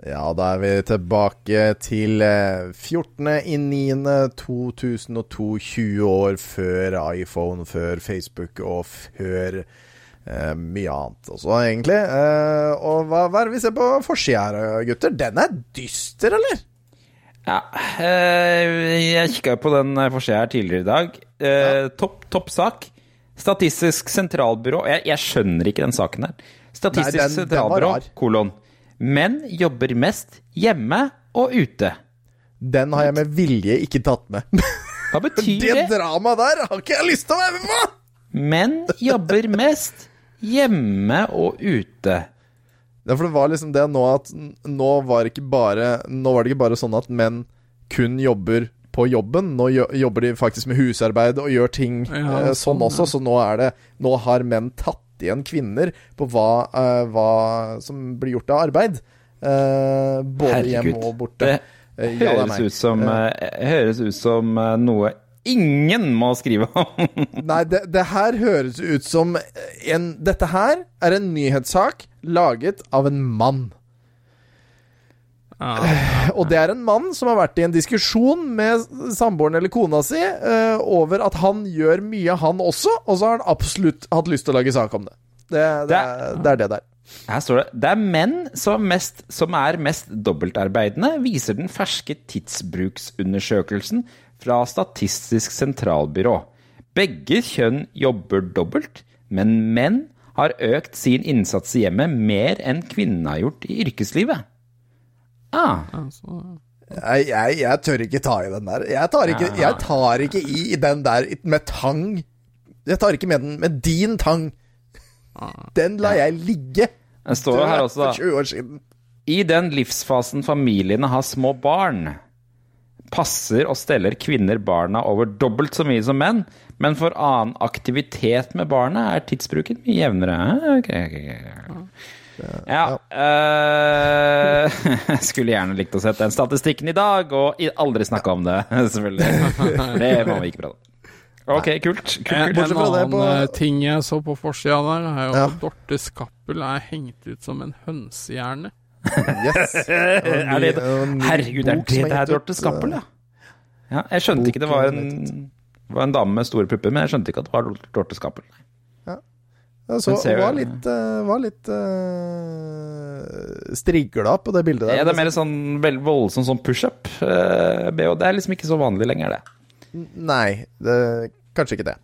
Ja, da er vi tilbake til eh, 14. i 9. 2002, 20 år før iPhone, før Facebook og før eh, mye annet også, egentlig. Eh, og hva, hva er det vi ser på forsida her, gutter? Den er dyster, eller? Ja, eh, jeg kikka på den forsida her tidligere i dag. Eh, topp, topp sak. Statistisk sentralbyrå jeg, jeg skjønner ikke den saken her. Statistisk Nei, den- sentralbyrå, den kolon. Menn jobber mest hjemme og ute. Den har jeg med vilje ikke tatt med. Hva betyr det det? dramaet der har ikke jeg lyst til å være med på! Menn jobber mest hjemme og ute. Ja, for det var liksom det nå at nå var, bare, nå var det ikke bare sånn at menn kun jobber på jobben. Nå jobber de faktisk med husarbeid og gjør ting Ja, eh, sånn sånn, også, så nå er det Nå har menn tatt igjen kvinner på hva, eh, hva som blir gjort av arbeid. Eh, både hjem hjemme og borte. Det Eh, ja, det høres ut som, høres ut som noe ingen må skrive om. Nei, det, det her høres ut som en Dette her er en nyhetssak laget av en mann. Og det er en mann som har vært i en diskusjon med samboeren eller kona si uh, over at han gjør mye, han også, og så har han absolutt hatt lyst til å lage sak om det. Det, det, Det er, det er det der. Her står det Det er menn som, mest, som er mest dobbeltarbeidende, viser den ferske tidsbruksundersøkelsen fra Statistisk sentralbyrå. Begge kjønn jobber dobbelt, men menn har økt sin innsats i hjemmet mer enn kvinnene har gjort i yrkeslivet. Ah, Altså, Jeg, jeg, jeg tør ikke ta i den der. Jeg tar ikke, jeg tar ikke i den der med tang. Jeg tar ikke med den med din tang. Den lar jeg ligge. Den står jo her også, For da. 20 år siden. I den livsfasen familiene har små barn, passer og steller kvinner barna over dobbelt så mye som menn, men for annen aktivitet med barnet er tidsbruken mye jevnere. Okay, ok, ok, ok. Ja Uh, skulle gjerne likt å sett den statistikken i dag, og aldri snakka om det, selvfølgelig. Det må vi ikke prate om. Ok, kult. kult, kult. en annen på- eh, ting jeg så på forsida der, er jo Ja. at Dorte Skappel er hengt ut som en hønsehjerne. Yes. Er det, herregud, er det det er Dorte Skappel, ja? ja? Jeg skjønte ikke det var en, var en dame med store pupper, men jeg skjønte ikke at det var Dorte Skappel. Ja, så hun ser- var litt, uh, var litt uh, strigla på det bildet der. Ja, det er mer sånn veldig voldsom sånn pushup. Uh, BH. det er liksom ikke så vanlig lenger, det. Nei, det, kanskje ikke det.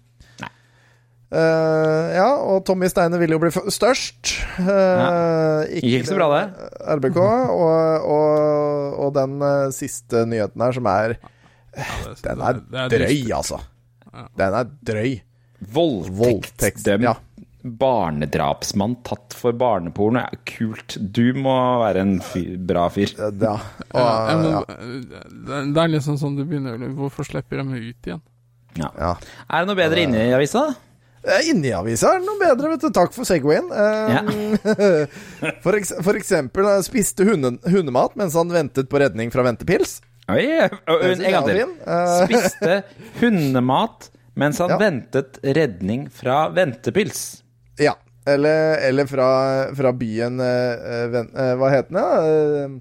Uh, ja, og Tommy Steine ville jo bli f- størst. Uh, Gikk ikke så bra, det. RBK. Og, og, og den siste nyheten her, som er Ja, det- Den er det- det er drøy, altså. Den er drøy. Voldtekt, Voldtektsdømt ja. Barnedrapsmann tatt for barneporno. Ja, kult. Du må være en fyr, bra fyr. Ja. Og, Ja, må, ja. det, er liksom sånn du begynner å lure Hvorfor slipper de ut igjen? Ja. Ja. Er det noe bedre inne i avisa? Eh, Inni avisa er det noe bedre, vet du. Takk for Segwayen. Eh, for, eks for eksempel eh, spiste hunde hundemat mens han ventet på redning fra ventepils. Oi, en gang til. Spiste hundemat mens han Ja. ventet redning fra ventepils. Ja. Eller, eller fra, fra byen eh, eh, Ven, eh, Hva heter den,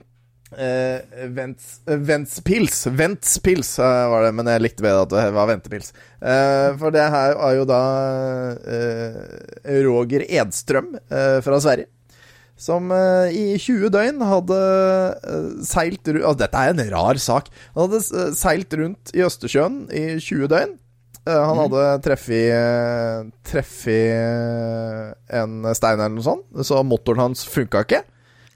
eh, Vents, Ventspils. Ventspils var det, men jeg likte bedre at det var ventepils. Uh, for det her er jo da uh, Roger Edstrøm fra Sverige. Som i 20 døgn hadde seilt rundt altså, Dette er en rar sak. Han hadde seilt rundt i Østersjøen i 20 døgn. Eh, han hadde treffet eh, eh, en stein eller noe sånt, så motoren hans funka ikke.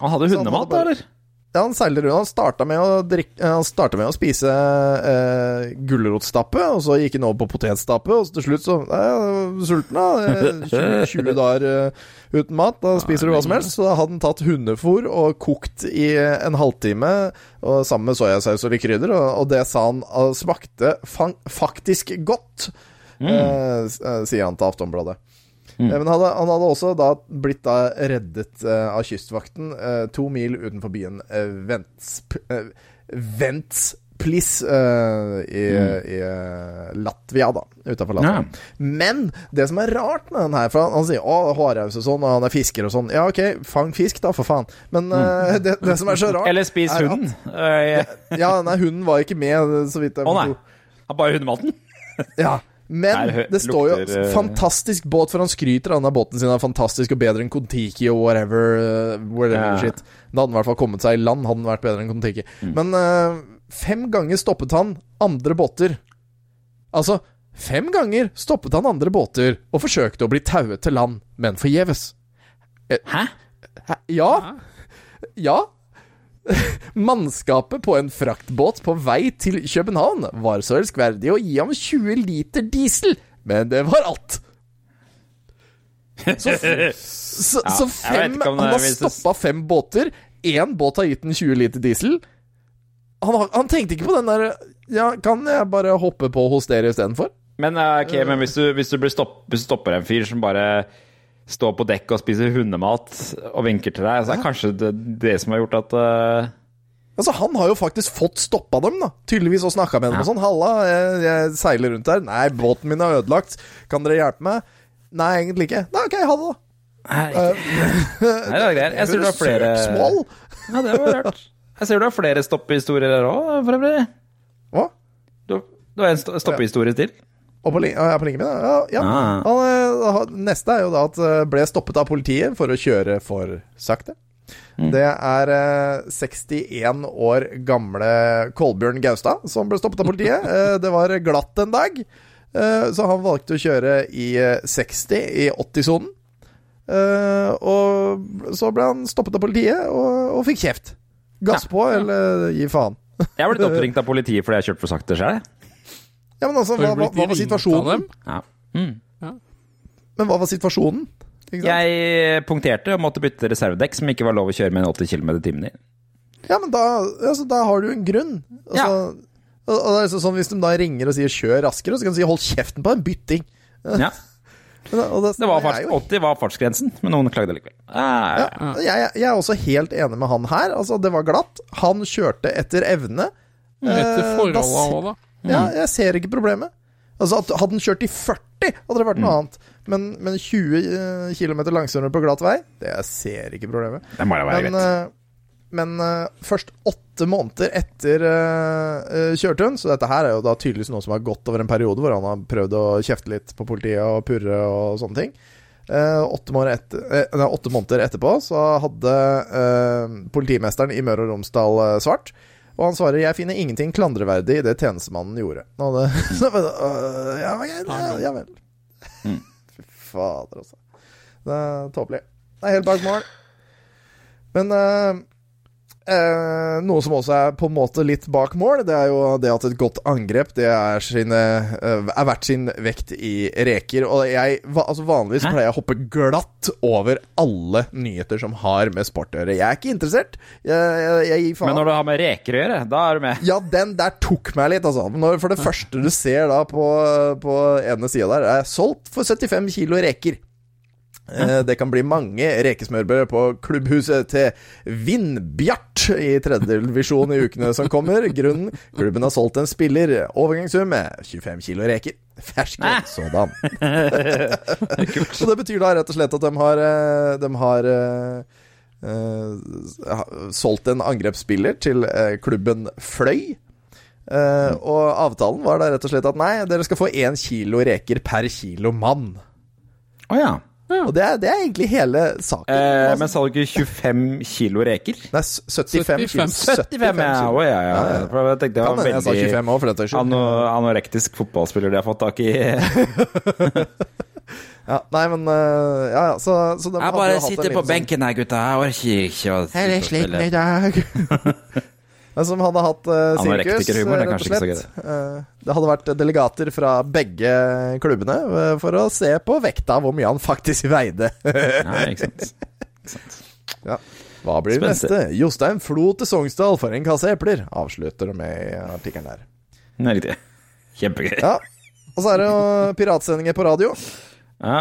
Han hadde hundemat, han hadde bare- eller? Ja, han seilte rundt. Han starta med å drikke eh, med å spise eh, gulrotstappe, og så gikk han over på potetstappe, og til slutt så eh, sulten, da. Eh, 20, 20 dager eh, uten mat. Da spiser du hva som helst. Så da hadde han tatt hundefôr og kokt i en halvtime og sammen med soyasaus og litt krydder, og, og det sa han eh, smakte faktisk godt, mm. eh, sier han til Aftonbladet. Mm. Men hadde, han hadde også da blitt da reddet eh, av kystvakten eh, to mil utenfor byen uh, Ventsp, eh, Plis eh, i, i eh, Latvia, da. Utafor Latvia. Men det som er rart med den her For han, han sier å, hårraus og sånn, og han er fisker og sånn. Ja, OK, fang fisk, da, for faen. Men uh, det, det som er så rart Eller spis hunden. at- Ja, nei, hunden var ikke med, så vidt jeg Å nei. Har bare hundematen? Ja. Men det står jo lukter, 'fantastisk båt', for han skryter av denne båten sin er fantastisk og bedre enn Kon-Tiki og whatever. whatever yeah. shit. Da hadde han i hvert fall kommet seg i land, hadde han vært bedre enn Kon-Tiki. Men eh, fem ganger stoppet han andre båter. Altså, fem ganger stoppet han andre båter og forsøkte å bli tauet til land, men forgjeves. Eh, Hæ? Ja. Ja. Mannskapet på en fraktbåt på vei til København var så elskverdig å gi ham 20 liter diesel, men det var alt. Så, så, så fem Han har stoppa fem båter. Én båt har gitt den 20 liter diesel. Han, han tenkte ikke på den der Ja, kan jeg bare hoppe på hos dere istedenfor? Men, okay, men hvis, du, hvis, du blir stopp, hvis du stopper en fyr som bare står på dekk og spiser hundemat og vinker til deg, så er det kanskje det, det som har gjort at uh... Altså, Han har jo faktisk fått stoppa dem, da. Tydeligvis, og snakka med dem og sånn. 'Halla, jeg, jeg seiler rundt her.' 'Nei, båten min er ødelagt. Kan dere hjelpe meg?' 'Nei, egentlig ikke.' 'Nei, OK, ha det, da.' Nei, det var greit. Jeg tror du har flere Søksmål. Ja, det var rart. Jeg ser du har flere stoppehistorier her òg, for øvrig. Hva? Du, du har en sto- stoppehistorie til? Og på, lin- ja, på linken min, ja. ja. Ah. Han, eh, neste er jo da at eh, ble stoppet av politiet for å kjøre for sakte. Mm. Det er eh, 61 år gamle Kolbjørn Gaustad som ble stoppet av politiet. Eh, det var glatt en dag, eh, så han valgte å kjøre i eh, 60 i 80-sonen. Eh, og så ble han stoppet av politiet og, og fikk kjeft. Gass på, eller gi faen. Jeg har blitt oppringt av politiet fordi jeg kjørte for sakte sjøl. Ja, men altså, hva, hva, hva var situasjonen? Ja. Men hva var situasjonen? Ikke sant? Jeg punkterte og måtte bytte reservedekk, som ikke var lov å kjøre med en 80 km i timen i. Ja, men da, altså, da har du en grunn. Altså, og, og det er liksom sånn Hvis de da ringer og sier 'kjør raskere', så kan du si 'hold kjeften på en bytting'. Ja. Da- og Det var jeg er fart, 80 var fartsgrensen, men noen klagde likevel. Ah, ja, jeg, jeg er også helt enig med han her. Altså, det var glatt. Han kjørte etter evne. Etter forholdene forholda da se- òg, da. Ja, jeg ser ikke problemet. Altså, Hadde han kjørt i 40, hadde det vært noe annet. Men, men 20 km langsommere på glatt vei, det jeg ser ikke problemet. det må da være Men, greit. eh, men eh, først åtte måneder etter uh, kjørturen, så dette her er jo da tydeligvis noe som har gått over en periode hvor han har prøvd å kjefte litt på politiet og purre og sånne ting. Uh, åtte, måneder etter, eh, nei, åtte måneder etterpå så hadde eh, politimesteren i Møre og Romsdal eh, svart. Og han svarer 'Jeg finner ingenting klandreverdig i det tjenestemannen gjorde'. Det, ja, ja, ja vel. Fy fader, altså. Det er tåpelig. Det er helt bak mål. Men eh, noe som også er på en måte litt bak mål, det er jo det at et godt angrep det er, sine, eh, er verdt sin vekt i reker. Og jeg altså Vanligvis Hæ? pleier jeg å hoppe glatt over alle nyheter som har med sport å gjøre. Jeg er ikke interessert. Jeg, jeg, jeg gir faen. Men når du har med reker å gjøre, da er du med. Ja, den der tok meg litt, altså. Når, for det første du ser da på, på ene sida der, er solgt for 75 kilo reker. Eh, Det kan bli mange rekesmørbrød på klubbhuset til Vindbjart i tredje divisjon i ukene som kommer. Grunnen klubben har solgt en spiller overgangssum med 25 kilo reker. Ferske Hæ? sådan. Så det betyr da rett og slett at de har, eh, de har eh, solgt en angrepsspiller til klubben Fløy. Eh, og avtalen var da rett og slett at nei, dere skal få én kilo reker per kilo mann. Å ja. Og det er, det er egentlig hele saken. Eh, Altså, men sa du ikke 25 kilo reker? Nei, s- 75 kilo. 75, ja. Å, ja, ja. Ja, ja. For jeg tenkte det var veldig jeg sa veldig 25 òg, for den ano, anorektisk fotballspiller de har fått tak i. Ja, nei, men eh, Ja, ja, så, så de Jeg bare sitter på benken her, gutta. Jeg orker ikke å Jeg er sliten i dag. Men som hadde hatt uh, sirkus, det er rett og ikke slett. Eh, det hadde vært delegater fra begge klubbene eh, for å se på vekta, hvor mye han faktisk veide. Nei, ikke sant. Hva blir det neste? Jostein Flo til Sognsdal for en kasse epler, avslutter de med artikkelen der. Det er riktig. Kjempegøy. Ja. Og så er det jo piratsendinger på radio. Ja.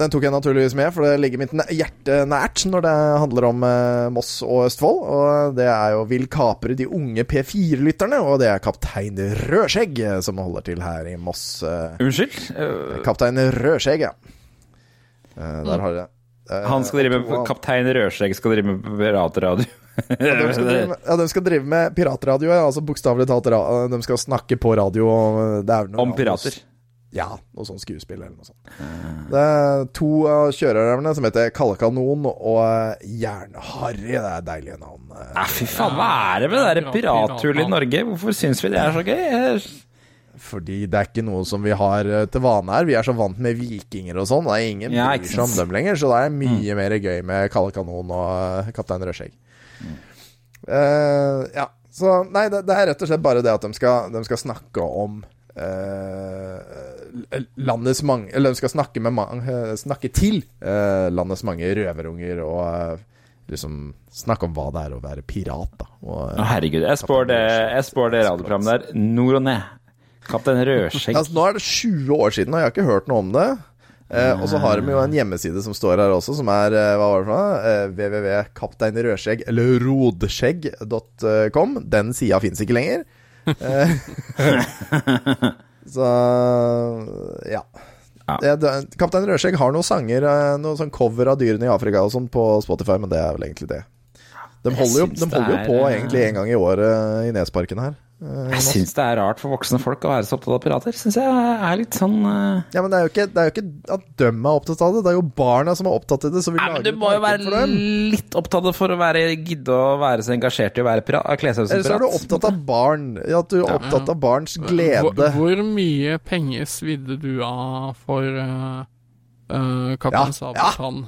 Den tok jeg naturligvis med, for det ligger mitt hjerte nært når det handler om eh, Moss og Østfold. Og det er jo 'Vil kapre de unge P4-lytterne', og det er kaptein Rødskjegg eh, som holder til her i Moss. eh, Unnskyld? Eh, Kaptein Rødskjegg, ja. Eh, der har dere eh, Han skal drive med Kaptein Rødskjegg skal drive med piratradio. Ja, de skal drive med, ja, de skal drive med piratradio, ja, altså bokstavelig talt. De skal snakke på radio. og Det er noe Om pirater. Ja, noe sånn skuespill eller noe sånt. Det er to av kjørerne som heter Kallekanon og Jern-Harry. Det er deilige navn. Nei, fy faen, hva er det med det pirathullet i Norge? Hvorfor syns vi det er så gøy? Fordi det er ikke noe som vi har eh, til vane her. Vi er så vant med vikinger og sånn. Det er ingen Ja, bryr seg om dem lenger, så det er mye mer gøy med Kaldekanon og eh, Kaptein Rødskjegg. Eh, ja, så Nei, det, det er rett og slett bare det at de skal, de skal snakke om eh, landets mange Eller de skal snakke, med mange, snakke til eh, landets mange røverunger og eh, liksom snakke om hva det er å være pirat, da. Og, eh, Å, herregud. Jeg spår det, jeg spår det radioprogrammet der nord og ned. Kaptein Rødskjegg. Altså, nå er det 20 år siden, og jeg har ikke hørt noe om det. Eh, og så har de jo en hjemmeside som står her også, som er eh, hva var det for noe? Eh, www.kapteinrødskjegg eller rodskjegg.com. Den sida fins ikke lenger. Eh, så ja. Ja. Kaptein Rødskjegg har noen sanger, eh, noen sånn cover av dyrene i Afrika og sånn på Spotify, men det er vel egentlig det. De holder jo, de holder jo på eh, egentlig en gang i året i Nesparken her. Eh, Jeg syns det er rart for voksne folk å være så opptatt av pirater. Syns jeg er litt sånn uh... Ja, men det er, jo ikke, det er jo ikke at døm er opptatt av det, det er jo barna som er opptatt av det. Så vi Nei, lager men du må jo være litt opptatt av for å være, gidde å være så engasjert i å være pirat. Kle seg ut som Eller så er du opptatt av barn. Ja, At du er opptatt av barns glede. hvor mye penger svidde du av for uh, uh, Kaptein Ja, Sabeltann?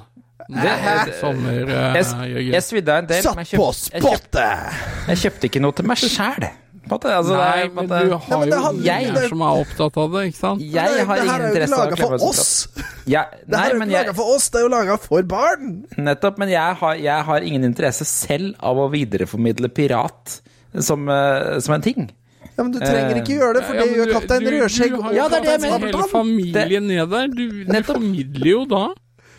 Det- Det, sommer, uh, Jeg, jeg svidde av en del, Satt på kjøpte, jeg, spottet! jeg kjøpte ikke noe til meg sjæl. Altså, det Nei, er- men måte- du Nei, har men det jo handler- jeg- som er opptatt av det, ikke sant? Jeg har ingen er interesse av å oss! pirat. Det her er jo men ikke laga for oss, det er jo laga for barn! nettopp, men jeg har, jeg har ingen interesse selv av å videreformidle pirat som, eh, som en ting. Ja, Men du trenger ikke gjøre det, for det ja, gjør kaptein Rødskjegg du og har jo Ja, det er det jeg mener. Hele familien ned der. Du, du Nettopp. formidler jo da.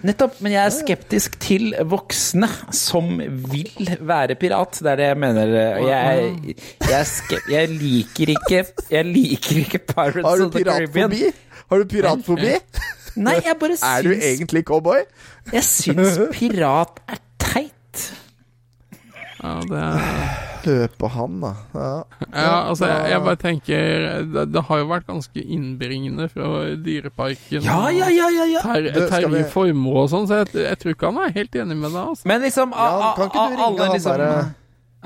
Nettopp, men jeg er skeptisk til voksne som vil være pirat. Det er det jeg mener. Jeg, jeg, skep- jeg liker ikke Jeg liker ikke Pirates of the Caribbean. Har du piratfobi? Nei, jeg bare Er du egentlig cowboy? Jeg syns pirat er teit. Ja, det er Hør han, da. Ja. Ja, altså, jeg, jeg bare tenker det, det har jo vært ganske innbringende fra Dyreparken. Ja, ja, ja, ja, ja. Ter, Du, skal vi- Terje Formoe og sånn, så jeg, jeg tror ikke han er helt enig med deg. Altså. Men liksom Ja, a- a- kan ikke du a- ringe alle han liksom derre-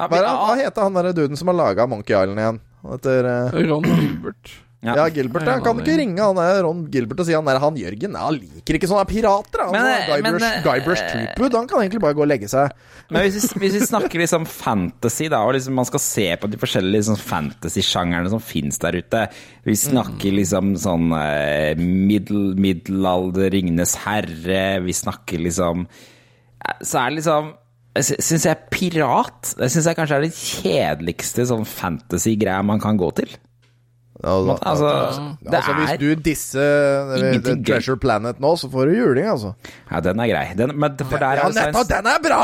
Hva, hva heter han derre duden som har laga Monkey Island igjen? Etter, heter eh, Ron Gilbert. Ja. Ja, Gilbert. Ja, Ja. Kan du ikke ringe han der Ron Gilbert og si han der Han Jørgen han liker ikke sånne pirater. Han Men, eh, Guybrush, men, eh, Guybrush Threepwood Han kan egentlig bare gå og legge seg. Men hvis vi, hvis vi snakker liksom fantasy, da, og liksom man skal se på de forskjellige liksom fantasy-sjangerne som fins der ute Vi snakker liksom sånn eh, middel, middelalder, Ringenes herre Vi snakker liksom eh, Så er det liksom Syns jeg pirat Det syns jeg kanskje er det kjedeligste sånn fantasy-greia man kan gå til. Altså, Altså, det altså, hvis du disser eh. Treasure Planet nå, så får du juling, altså. Ja, den er grei. Den, men for der Ja, er det science nettopp! Den er bra!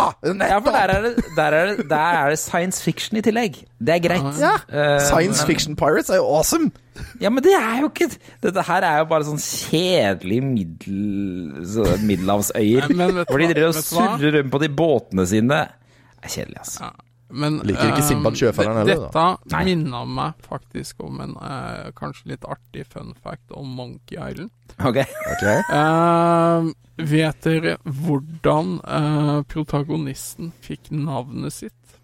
Ja, for der er, det, der, er det, der er det science fiction i tillegg. Det er greit. Ja. Uh, Science men- Fiction Pirates er jo awesome! Ja, men det er jo ikke Dette her er jo bare sånn kjedelig middel, så, middelhavsøyer. Hvor de driver og surrer rundt på de båtene sine. Det er kjedelig, altså. Ja. Men, Liker ikke eh, sjøfareren heller, da. Dette minna meg faktisk om en uh, kanskje litt artig fun fact om Monkey Island. Ok. okay. Uh, vet dere hvordan uh, protagonisten fikk navnet sitt?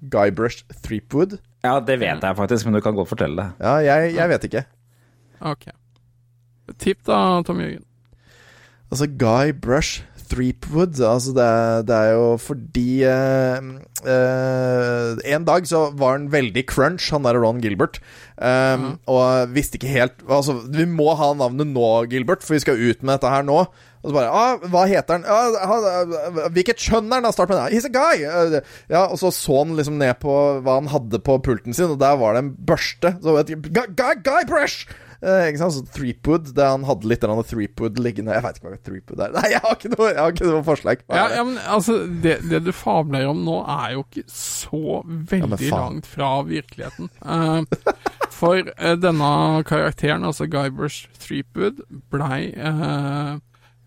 Guybrush Threepwood? Ja, det vet jeg faktisk, men du kan godt fortelle det. Ja, jeg, jeg vet ikke. Ok. Tipp da, Tom Jørgen. Altså, Guy Brush Threepwood Altså, det er, det er jo fordi eh, eh, En dag så var han veldig crunch, han der Ron Gilbert. Um, Og visste ikke helt Altså, vi må ha navnet nå, Gilbert, for vi skal ut med dette her nå. Og så bare ah, Hva heter han? Ah, han- hvilket kjønn er han? Start med det. He's a guy! Eh, Ja, og så så han liksom ned på hva han hadde på pulten sin, og der var det en børste. Så guy, guy, guy brush! Eh, ikke sant? Så Threepwood, det han hadde litt Threepwood liggende Jeg veit ikke hva Threepwood er. Nei, jeg har ikke noe, jeg har ikke noe forslag. Ja, ja, men altså, det, det du fabler om nå, er jo ikke så veldig ja, langt fra virkeligheten. Eh, for eh, denne karakteren, altså Guybrush Threepwood, blei uh,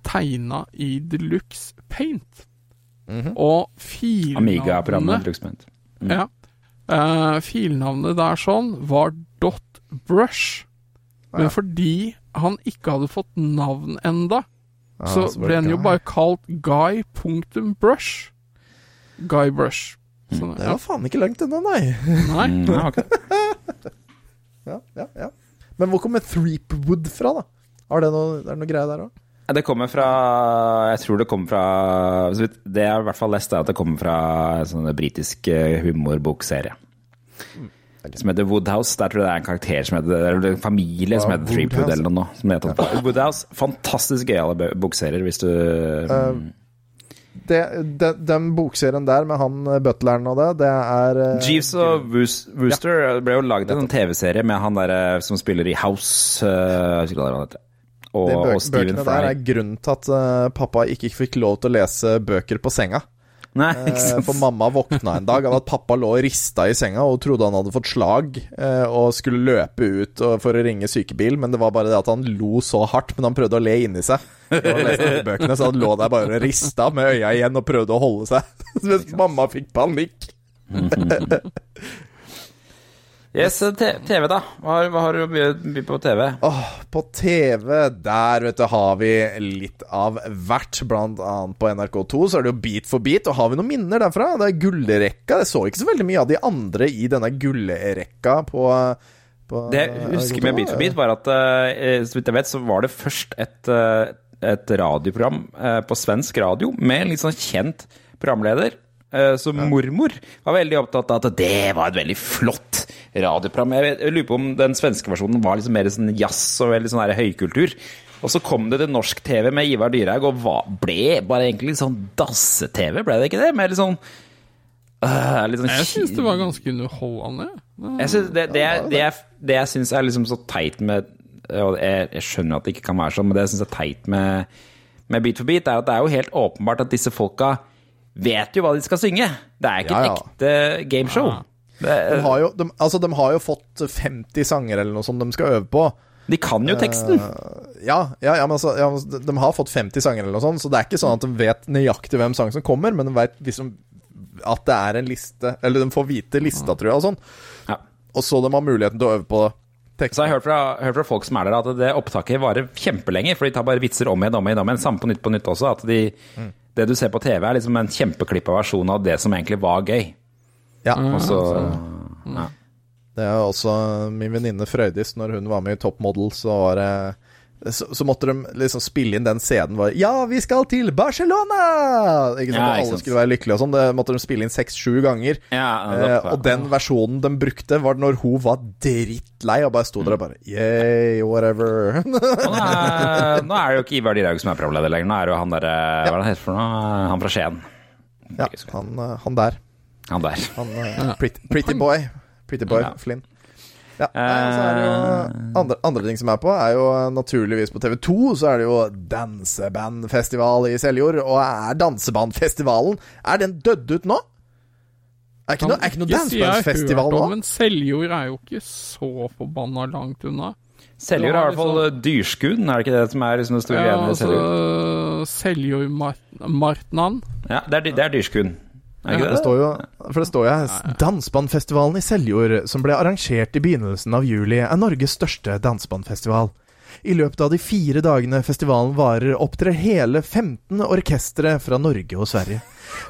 tegna i deluxe paint. Mhm. Og Amiga-programmet filnavnet Mm. ja, eh, Filnavnet der sånn var Dot Brush. Men Ja. fordi han ikke hadde fått navn enda, Ja, så så ble han jo bare kalt Guy punktum Brush. Guy Brush. Sånn, Det ja. var faen ikke langt unna, nei. Nei. Mm, ja, ok. Ja, ja, ja. Men hvor kommer Threepwood fra, da? Har det noe, er det noe greie der òg? Det kommer fra Jeg tror det kommer fra Det jeg i hvert fall lest, er at det kommer fra en sånn britisk eh, Som heter Woodhouse. Der tror jeg det er en karakter som heter Eller en familie som heter Threepwood eller noe. Som heter ja. Woodhouse. Fantastisk gøyale bokserier, hvis du uh, Det, de, den bokserien der med han eh, butleren og det, det er uh, Jeeves og Wooster ja. ble jo laget en TV-serie med han der som spiller i House. heter. Og, bøk, og Stephen Bøkene der er grunnen til at uh, pappa ikke fikk lov til å lese bøker på senga. Nei, ikke Eh, sant. For mamma våkna en dag av at pappa lå og rista i senga og trodde han hadde fått slag eh, og skulle løpe ut for å ringe sykebil, men det var bare det at han lo så hardt, men han prøvde å le inni seg. Bøkene, så han lå der bare og rista med øya igjen og prøvde å holde seg. Mens mamma fikk panikk. Yes, TV, da. Hva har, hva har du by på TV? Oh, på TV, der vet du, har vi litt av hvert. Blant annet på NRK2 så er det jo Beat for beat. Og har vi noen minner derfra? Det er gullrekka. Jeg så ikke så veldig mye av de andre i denne gullrekka på, på Det jeg husker med Beat for beat, var at eh, så vidt jeg vet, så var det først et, eh, et radioprogram eh, på svensk radio med en litt sånn kjent programleder. Eh, Så mormor var veldig opptatt av at det var et veldig flott radioprogram. Jeg, jeg lurer på om den svenske versjonen var liksom mer sånn jazz og veldig sånn høykultur. Og så kom det til norsk TV med Ivar Dyrhaug, og hva, ble bare egentlig litt sånn dasse-TV, ble det ikke det? Med litt sånn øh, litt sånn Jeg syns det var ganske underholdende. Det- jeg synes det, det, jeg- det, jeg, det jeg syns er liksom så teit med og jeg, jeg skjønner at det ikke kan være sånn, men det jeg syns er teit med, med Beat for beat, er at det er jo helt åpenbart at disse folka vet jo hva de skal synge. Det er ikke Ja, et ja. ekte gameshow. Ja. De har, jo, de, altså, de har jo fått 50 sanger eller noe som de skal øve på. de kan jo teksten. Ja, ja, ja men altså, ja, de, de har fått 50 sanger eller noe sånt, så det er ikke sånn at de vet nøyaktig hvem sangen som kommer, men de vet liksom at det er en liste Eller de får vite lista, tror jeg, og sånn. Ja. Og så de har muligheten til å øve på Så teksten. har jeg hørt fra, hørt fra folk som er der, at det opptaket varer kjempelenge. For de tar bare vitser om igjen, om igjen, om igjen. Samme på Nytt på Nytt også. At de, det du ser på TV, er liksom en kjempeklippa versjon av det som egentlig var gøy. Ja, så ja. Det er også min venninne Frøydis, når hun var med i Top Model, så var det så, så måtte de liksom spille inn den scenen var Ja, vi skal til Barcelona! Ikke sant? Ja, ikke alle sant. skulle være lykkelige og sånn. Det måtte de spille inn seks-sju ganger. Ja, Eh, og den versjonen de brukte, var når hun var drittlei og bare sto der og bare Yeah, whatever. Nå er, nå er det jo ikke Ivar Dyrhaug som er programleder lenger. Nå er det jo han derre Hva er det han heter for noe? Han fra Skien. ja, han, eh, han der. Han der. Han, uh, pretty, pretty boy. Pretty boy. Flynn. Ja, så er det jo andre, andre ting som er på, er jo eh, naturligvis på TV2 så er det jo dansebandfestival i Seljord. Og er dansebandfestivalen Er den dødd ut nå? Er ikke noe, er ikke noe dansebandfestival nå? Men Seljord er jo ikke så forbanna langt unna. Seljord er i hvert fall dyrskuden er det ikke det som er liksom det store Ja, i Seljord? altså Seljord-Martnan. Ja, det er, det er dyrskuen. Er det Det det? står jo, for det står jo her Dansebandfestivalen i Seljord, som ble arrangert i begynnelsen av juli, er Norges største dansbandfestival. I løpet av de fire dagene festivalen varer, opptrer hele 15 orkestre fra Norge og Sverige.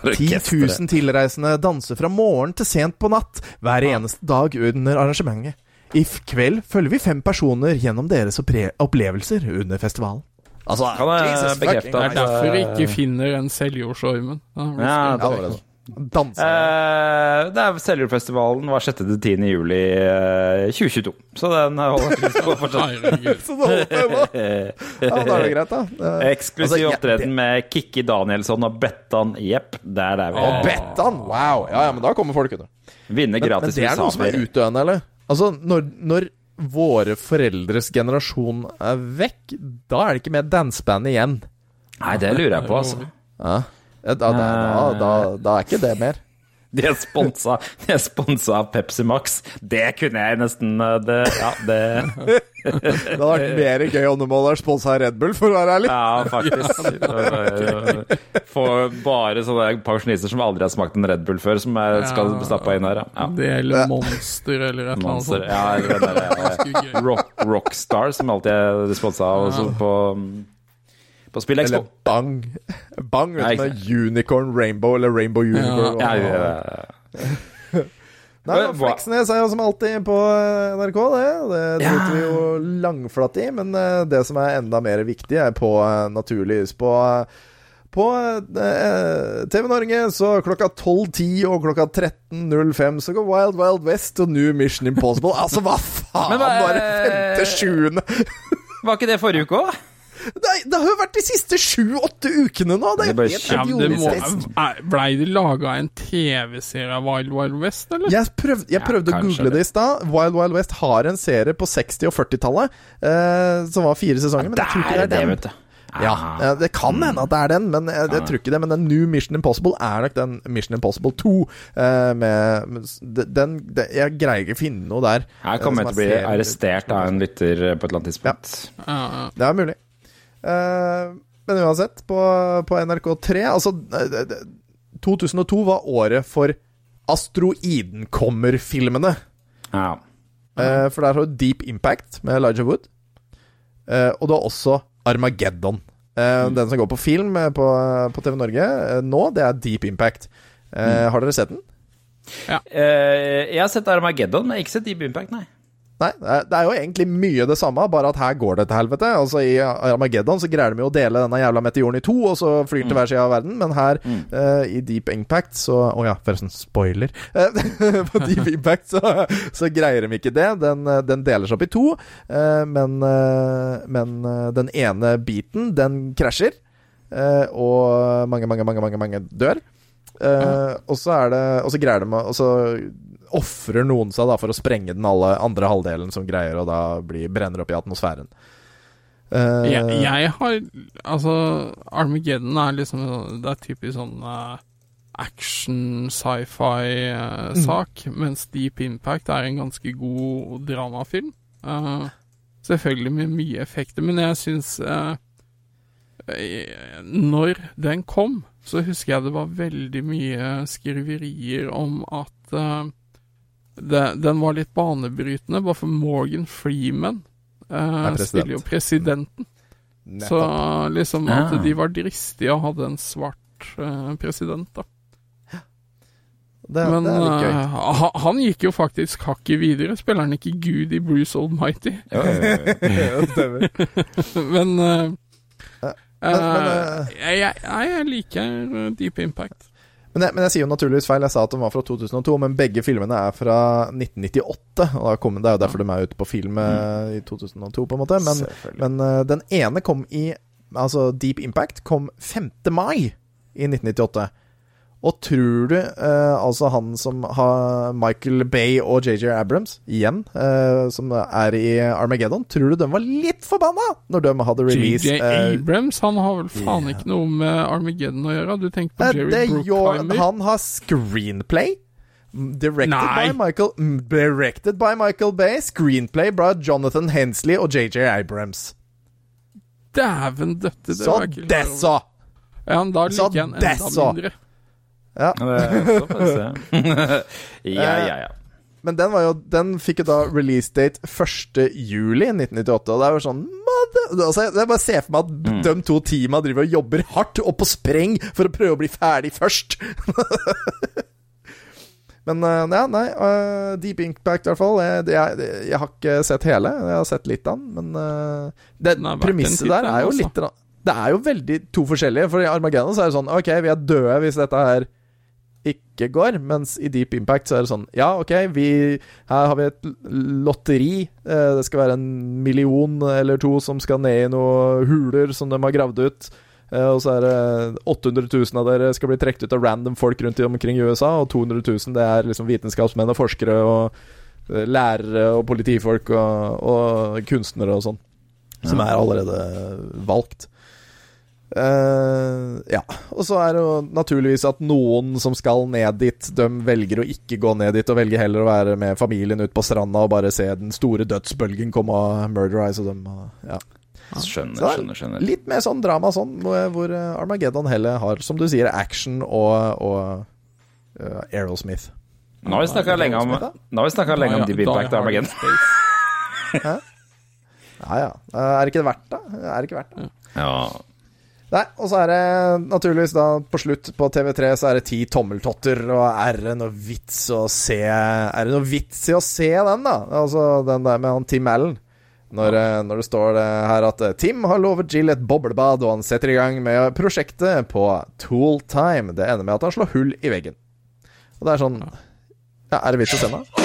10 000 tilreisende danser fra morgen til sent på natt hver eneste dag under arrangementet. I kveld følger vi fem personer gjennom deres opplevelser under festivalen. Altså, Kan jeg bekrefte Det er derfor vi ikke finner den Seljordsormen. Ja, Ja, det det var det. Dansa. Eh, det er Seljordfestivalen var 6. til 10. juli eh, 2022. Så den holder på fortsatt. Så det holder. Ja, da er det greit, da. Eh, Eksklusiv altså, ja, opptreden med Kikki Danielsson og Bettan Jepp. Der er vi. Og Bettan! Wow! Ja, ja, men da kommer folk, vet du. gratis Men, men det er noe som er utdøende, eller? Altså, når, når våre foreldres generasjon er vekk, da er det ikke mer danseband igjen. Nei, det lurer jeg på, altså. Ja. Da, da, da, da, da er ikke det mer. De er sponsa, de er sponsa av Pepsi Max. Det kunne jeg nesten eh, det, Ja, det Det hadde vært mer gøy om du hadde vært sponsa av Red Bull, for å være ærlig. Ja, faktisk. For bare sånne pensjonister som aldri har smakt en Red Bull før, som jeg skal Ja. stappe inn her. Ja. Det eller Monster eller et eller annet sånt. Ja, eh, rock, Rockstar, som alltid er sponsa av på, på SpillExpo. Eller Bang. Bang vet du, Unicorn Rainbow, eller Rainbow Unicorn. Ja, ja, ja. Nei, men Fleksnes er jo som alltid på eh, NRK, det. Det driter vi jo langflatt i. Men eh, det som er enda mer viktig, er på Naturlys. på eh, på eh, TV Norge så klokka 12.10 og klokka 13.05 så går Wild Wild West og New Mission Impossible. Altså, hva faen? Bare femte-sjuende Var ikke det forrige uke òg? Nei, det har jo vært de siste sju-åtte ukene nå! Det Det bare helt Ja, det Blei det laga en TV-serie av Wild Wild West, eller? Jeg prøvde, jeg Ja, å google det. det i stad. Wild Wild West har en serie på 60- og 40-tallet eh, som var fire sesonger. Men jeg tror ikke det er den. vet du. Ja, eh, Det kan hende at det er den, men jeg, jeg tror ikke det. Men den New Mission Impossible er nok den Mission Impossible 2. Eh, med, den, den Jeg greier ikke å finne noe der. Her eh, kommer som jeg til å bli er arrestert av en lytter på et eller annet tidspunkt. Ja, ja. Det er mulig. Eh, men uansett, på, på NRK3 Altså, eh, eh, 2002 var året for Asteroiden-kommer-filmene. Ja. Eh, for der har du Deep Impact med Elijah Wood. Eh, og du har også Armageddon. Eh, Den som går på film eh, på, på TV Norge eh, nå, det er Deep Impact. Mm. Har dere sett den? Ja. jeg har sett Armageddon, men ikke sett Deep Impact, nei. Nei, det er, jo egentlig mye det samme, bare at her går det til helvete. Altså I Armageddon så greier de jo å dele denne jævla meteoren i to, og så flyr den til hver side av verden. Men her, eh, i Deep Impact, så Å ja, forresten, spoiler. Eh, på Deep Impact så, så greier de ikke det. Den, eh, den deler seg opp i to, uh, men, uh, men den ene biten, den krasjer. og mange, mange, mange, mange, mange dør. Og så er det Og så greier de å ofrer noen seg da for å sprenge den alle andre halvdelen som greier å da bli brenner opp i atmosfæren. Uh, Jeg, jeg har Altså, Armageddon er liksom Det er typisk sånn uh, action, sci-fi-sak, mens Deep Impact er en ganske god dramafilm. Eh, selvfølgelig med mye effekter, men jeg syns eh, eh, Når den kom, så husker jeg det var veldig mye skriverier om at eh, det, den var litt banebrytende, bare for Morgan Freeman eh, Er spiller jo presidenten. Så liksom at Ah. de var dristige og hadde en svart eh, president, da. det, Men det ha- han gikk jo faktisk hakket videre. Spiller han ikke Gud i Bruce Almighty? Jo, jo, jo. Ja, men Ja, eh, men, eh, jeg, jeg, jeg liker Deep Impact. Men jeg, men jeg sier jo naturligvis feil. Jeg sa at den var fra 2002, men begge filmene er fra 1998. Og kom, det er jo derfor de er ute på film mm. i 2002, på en måte. Men, men uh, den ene kom i Altså, Deep Impact kom 5. mai i 1998. Og tror du eh, altså han som har Michael Bay og JJ Abrams, igjen, eh, som er i Armageddon, tror du de var litt forbanna når de hadde released JJ eh, Abrams han har vel faen yeah. ikke noe med Armageddon å gjøre? Du tenker på Eh, Jerry det Brookheimer? Bruckheimer? han har screenplay. Mm, Directed by, Michael, mm, directed by Michael Bay. Screenplay by Jonathan Hensley og JJ Abrams. Dæven døtte, det Så var ikke det dessa! så! Ja, men da Så liker jeg det enda så. mindre. Ja. Ja. ja, ja, ja. Men den, var jo, den fikk jo da release date 1. juli 1998, og det er jo sånn altså, Jeg bare ser for meg at de to teama driver og jobber hardt og på spreng for å prøve å bli ferdig først. Men eh, ja, nei. Uh, Deep Impact, i hvert fall. Jeg, jeg, jeg har ikke sett hele. Jeg har sett litt av den, men uh, det, premisset der er jo altså. litt Det er jo veldig to forskjellige. For i Armageddon så er det sånn OK, vi er døde hvis dette her ikke går. Mens i Deep Impact så er det sånn Ja, OK, vi, her har vi et lotteri. Eh, det skal være en million eller to som skal ned i noen huler som de har gravd ut. Eh, og så er det 800 000 av dere skal bli trukket ut av random folk rundt i omkring i USA, og 200 000 det er liksom vitenskapsmenn og forskere og eh, lærere og politifolk og, og kunstnere og sånn. Som er allerede valgt. Eh, ja. Og så er det jo naturligvis at noen som skal ned dit, de velger å ikke gå ned dit, og velger heller å være med familien ut på stranda og bare se den store dødsbølgen komme av Murder Eyes og dem. Ja. Skjønner, er skjønner, skjønner. Litt mer sånn drama sånn, hvor, eh, Armageddon heller har, som du sier, action og, og uh, Aerosmith. Nå har vi snakka lenge om Nå har vi snakket lenge om Deep Impact og Armageddon. Armageddon. Ja, ja. Er det ikke verdt det? Er det ikke verdt det? Ja. Nei, og så er det naturligvis da på slutt på TV3 så er det ti tommeltotter, og er det noe vits å se Er det noe vits i å se den, da? Altså den der med han Tim Allen. Når, eh, når det står det her at eh, Tim har lovet Jill et boblebad, og han setter i gang med prosjektet på Tool Time. Det ender med at han slår hull i veggen. Og det er sånn Ja, er det vits å se den, da?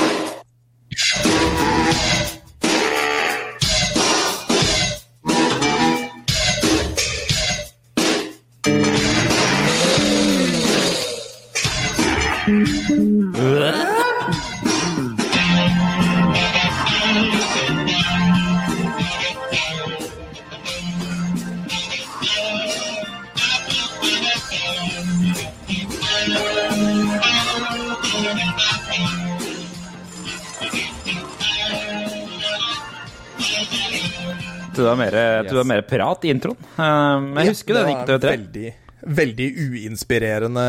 Mer, var mer prat i introen. Men jeg husker den gikk det til var tre. veldig, veldig uinspirerende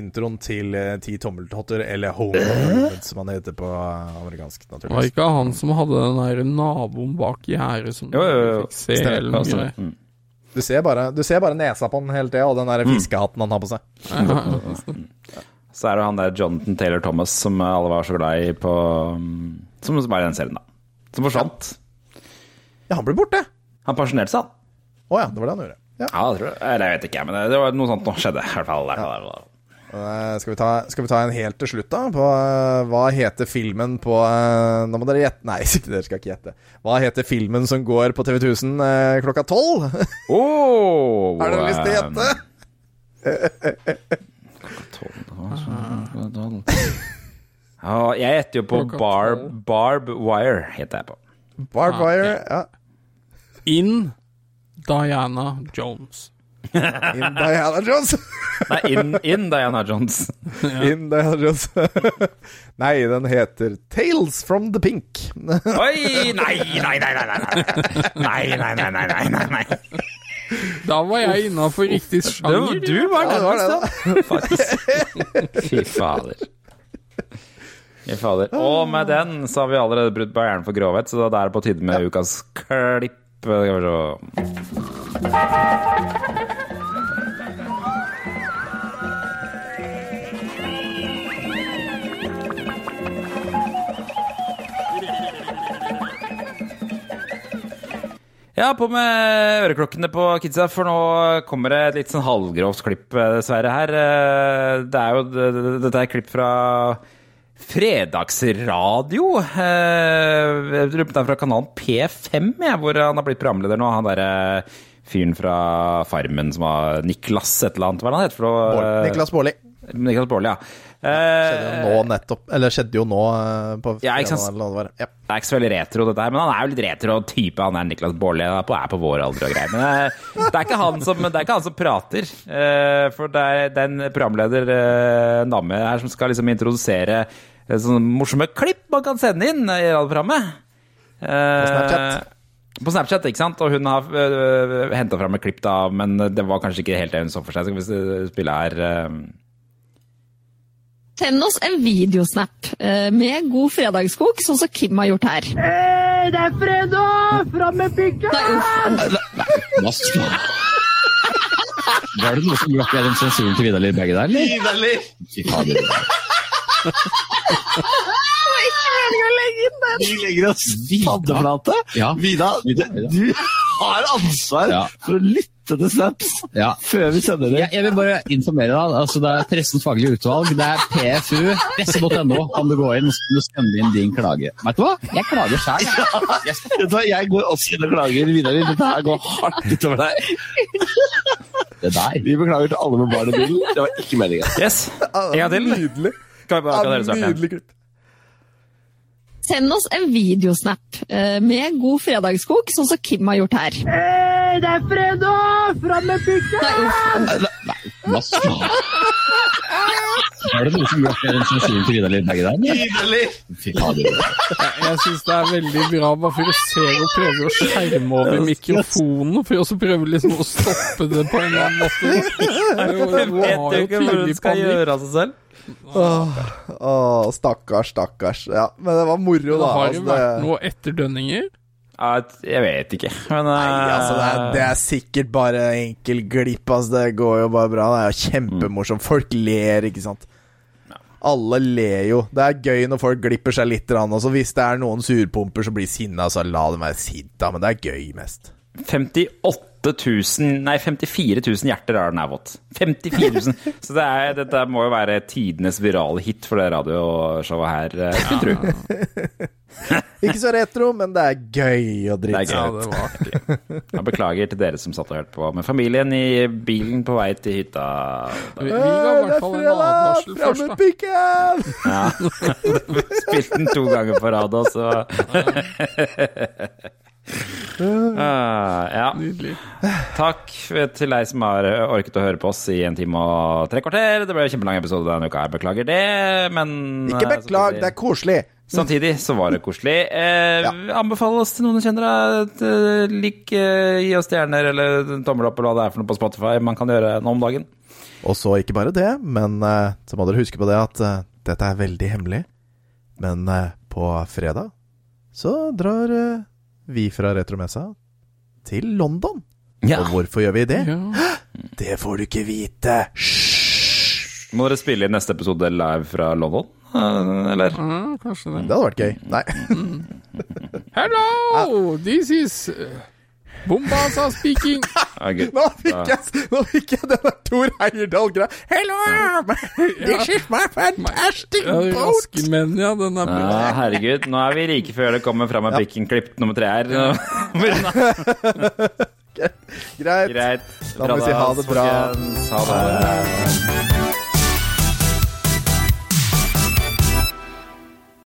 introen til eh, Ti tommeltotter, eller Home Improvement, som han heter på amerikansk, Det var ikke han som hadde den der naboen bak gjerdet som Jo, jo, jo. fikk se hele Ja, greia. Mm. Du ser, bare, du ser bare nesa på den hele tida, og den der fiskehatten han har på seg. Så er det han der Jonathan Taylor Thomas som alle var så glad i på um, Som, som er i den serien, da. Som forsvant. Ja, han ble borte! Han pensjonerte seg, han. Å ja, det var det han gjorde. Ja. Ja, det tror jeg. Eller jeg vet ikke, men det, var noe sånt nå skjedde. I hvert fall. Hvert. Eh, skal, vi ta, skal vi ta en helt til slutt, da? På eh, hva heter filmen på eh, Nå må dere gjette Nei, dere skal ikke gjette. Hva heter filmen som går på TV 1000 uh, klokka tolv? Oh, er det lyst til å gjette? Ja, jeg gjetter jo på Barb. Barb Wire. Heter jeg på. Barb Wire. Ja. In Diana Jones. In Diana Jones. Nei, In, in Diana Jones. In Diana Jones. nei, den heter Tales from the Pink. Oi! Nei, nei, nei, nei, nei. Nei, nei, nei, nei, nei, nei. Da var jeg innafor riktig Du, sjanger. du var det var det, nærmest, da. Faktisk. Fy fader. Fy fader. Og med den så har vi allerede brutt barrieren for grovhet, så da er det på tide med ukas klipp. Skal vi se. Ja, på med øreklokkene på kidsa, for nå kommer det et litt sånn halvgrovt klipp, eh, dessverre, her. Eh, Det er jo Dette er klipp fra Fredagsradio. Eh, Jeg lurer på det er fra kanalen P5, jeg, hvor han har blitt programleder nå. Han derre fyren fra Farmen som var Niklas et eller annet, hva er det han heter? Bård- Niklas Baarli. Niklas Baarli, ja. Skjedde Eh, jo nå nettopp Eller skjedde jo nå eh, på Ja, ikke sant? det. Ja. Det er ikke så veldig retro, dette her, men han er jo litt retro type. Han er Niklas Baarli, han er på, er på vår alder og greier. Men eh, det er ikke han som, det ikke han som prater. eh, For det er, det er en programleder, eh, en dame her, som skal liksom introdusere eh, sånne morsomme klipp man kan sende inn i radioprogrammet. Eh, På Snapchat. På Snapchat, ikke sant? Og hun har uh, henta fram et klipp, da, men det var kanskje ikke helt det hun så for seg. Skal vi spille her er... Send oss en videosnap eh, med god fredagskok, sånn som Kim har gjort her. det er fredag! Fram med pika! Nei, uff. Var det noe som brakk den sensuren til Vidar Lill Begge der, eller? Vidar fader. Vi legger oss paddeflate. Ja. Vida, du har ansvar Ja. for å lytte til snaps Ja. før vi sender det. Jeg, jeg vil bare informere deg. Altså, det er Pressens faglige utvalg. Det er PFU. Presse.no kan du gå inn og sende inn din klage. Vet du hva? Jeg klager sjøl. Vet du Jeg går også inn og klager videre. Dette her går hardt utover deg. Det der. Vi beklager til alle med barn i bilen. Det var ikke meningen. Yes. En gang til. Nydelig. Bare kan dere starte? Nydelig klipp. Send oss en videosnap eh, med god fredagskok, sånn som Kim har gjort her. det er fredag! Fram med pikken! Nei. Hva faen? Er det noe som gjør mer enn sensuren til Vidar Lindberg i dag? Fy fader. Jeg, syns det er veldig bra, bare for å se og prøve å skjerme over mikrofonen, for å også prøve liksom å stoppe det på en eller annen måte. Hun har jo tydelig panikk. Åh, åh, stakkars, stakkars. Ja, men det var moro, Det da. har Altså, jo vært noe etterdønninger. Jeg vet ikke, men Nei, altså, det, er, det er sikkert bare enkel glipp. Altså, det går jo bare bra. Det er jo kjempemorsomt. Folk ler, ikke sant. Alle ler jo. Det er gøy når folk glipper seg litt. grann Også hvis det er noen surpumper som blir sinna, så la dem være sinte. Men det er gøy mest. 58 000 Nei, 54 000 hjerter har den her fått. 54 000. Så det er, dette må jo være tidenes virale hit for det radioshowet her, eh, skulle ja. tro. Ikke så retro, men det er gøy å Det drite er ut. Jeg beklager til dere som satt og hørte på med familien i bilen på vei til hytta. Vi, vi ga i hvert fall en advarsel først, da. pikken! Ja. Spilte den to ganger på rad også. Ah, ja. Nydelig. Takk til deg som har orket å høre på oss i en time og tre kvarter. Det ble en kjempelang episode denne uka, jeg beklager det, men Ikke eh, beklag, det er koselig. Samtidig så var det koselig. Eh, Anbefale oss til noen du kjenner. eh, Lik, eh, gi oss stjerner eller tommel opp eller hva det er for noe på Spotify man kan gjøre nå om dagen. Og så ikke bare det, men eh, så må dere huske på det at eh, dette er veldig hemmelig. Men på fredag så drar vi fra Retromessa til London. Ja. Og hvorfor gjør vi det? Ja. Det får du ikke vite. Hysj! Må dere spille inn neste episode live fra London? Eh, Eller? Ja, kanskje det. Det hadde vært gøy. Nei. Hello! This is uh, Bombasa speaking. Ja. Nå fikk jeg, nå fikk jeg denne Tor Heyerdahl-greia. Hello! This is my fantastic boat! Ja. Den er. Ja, herregud, nå er vi rike før det kommer fram med pikken-klipp nummer tre her. Greit. Greit. Da må vi si ha det bra. Ha det.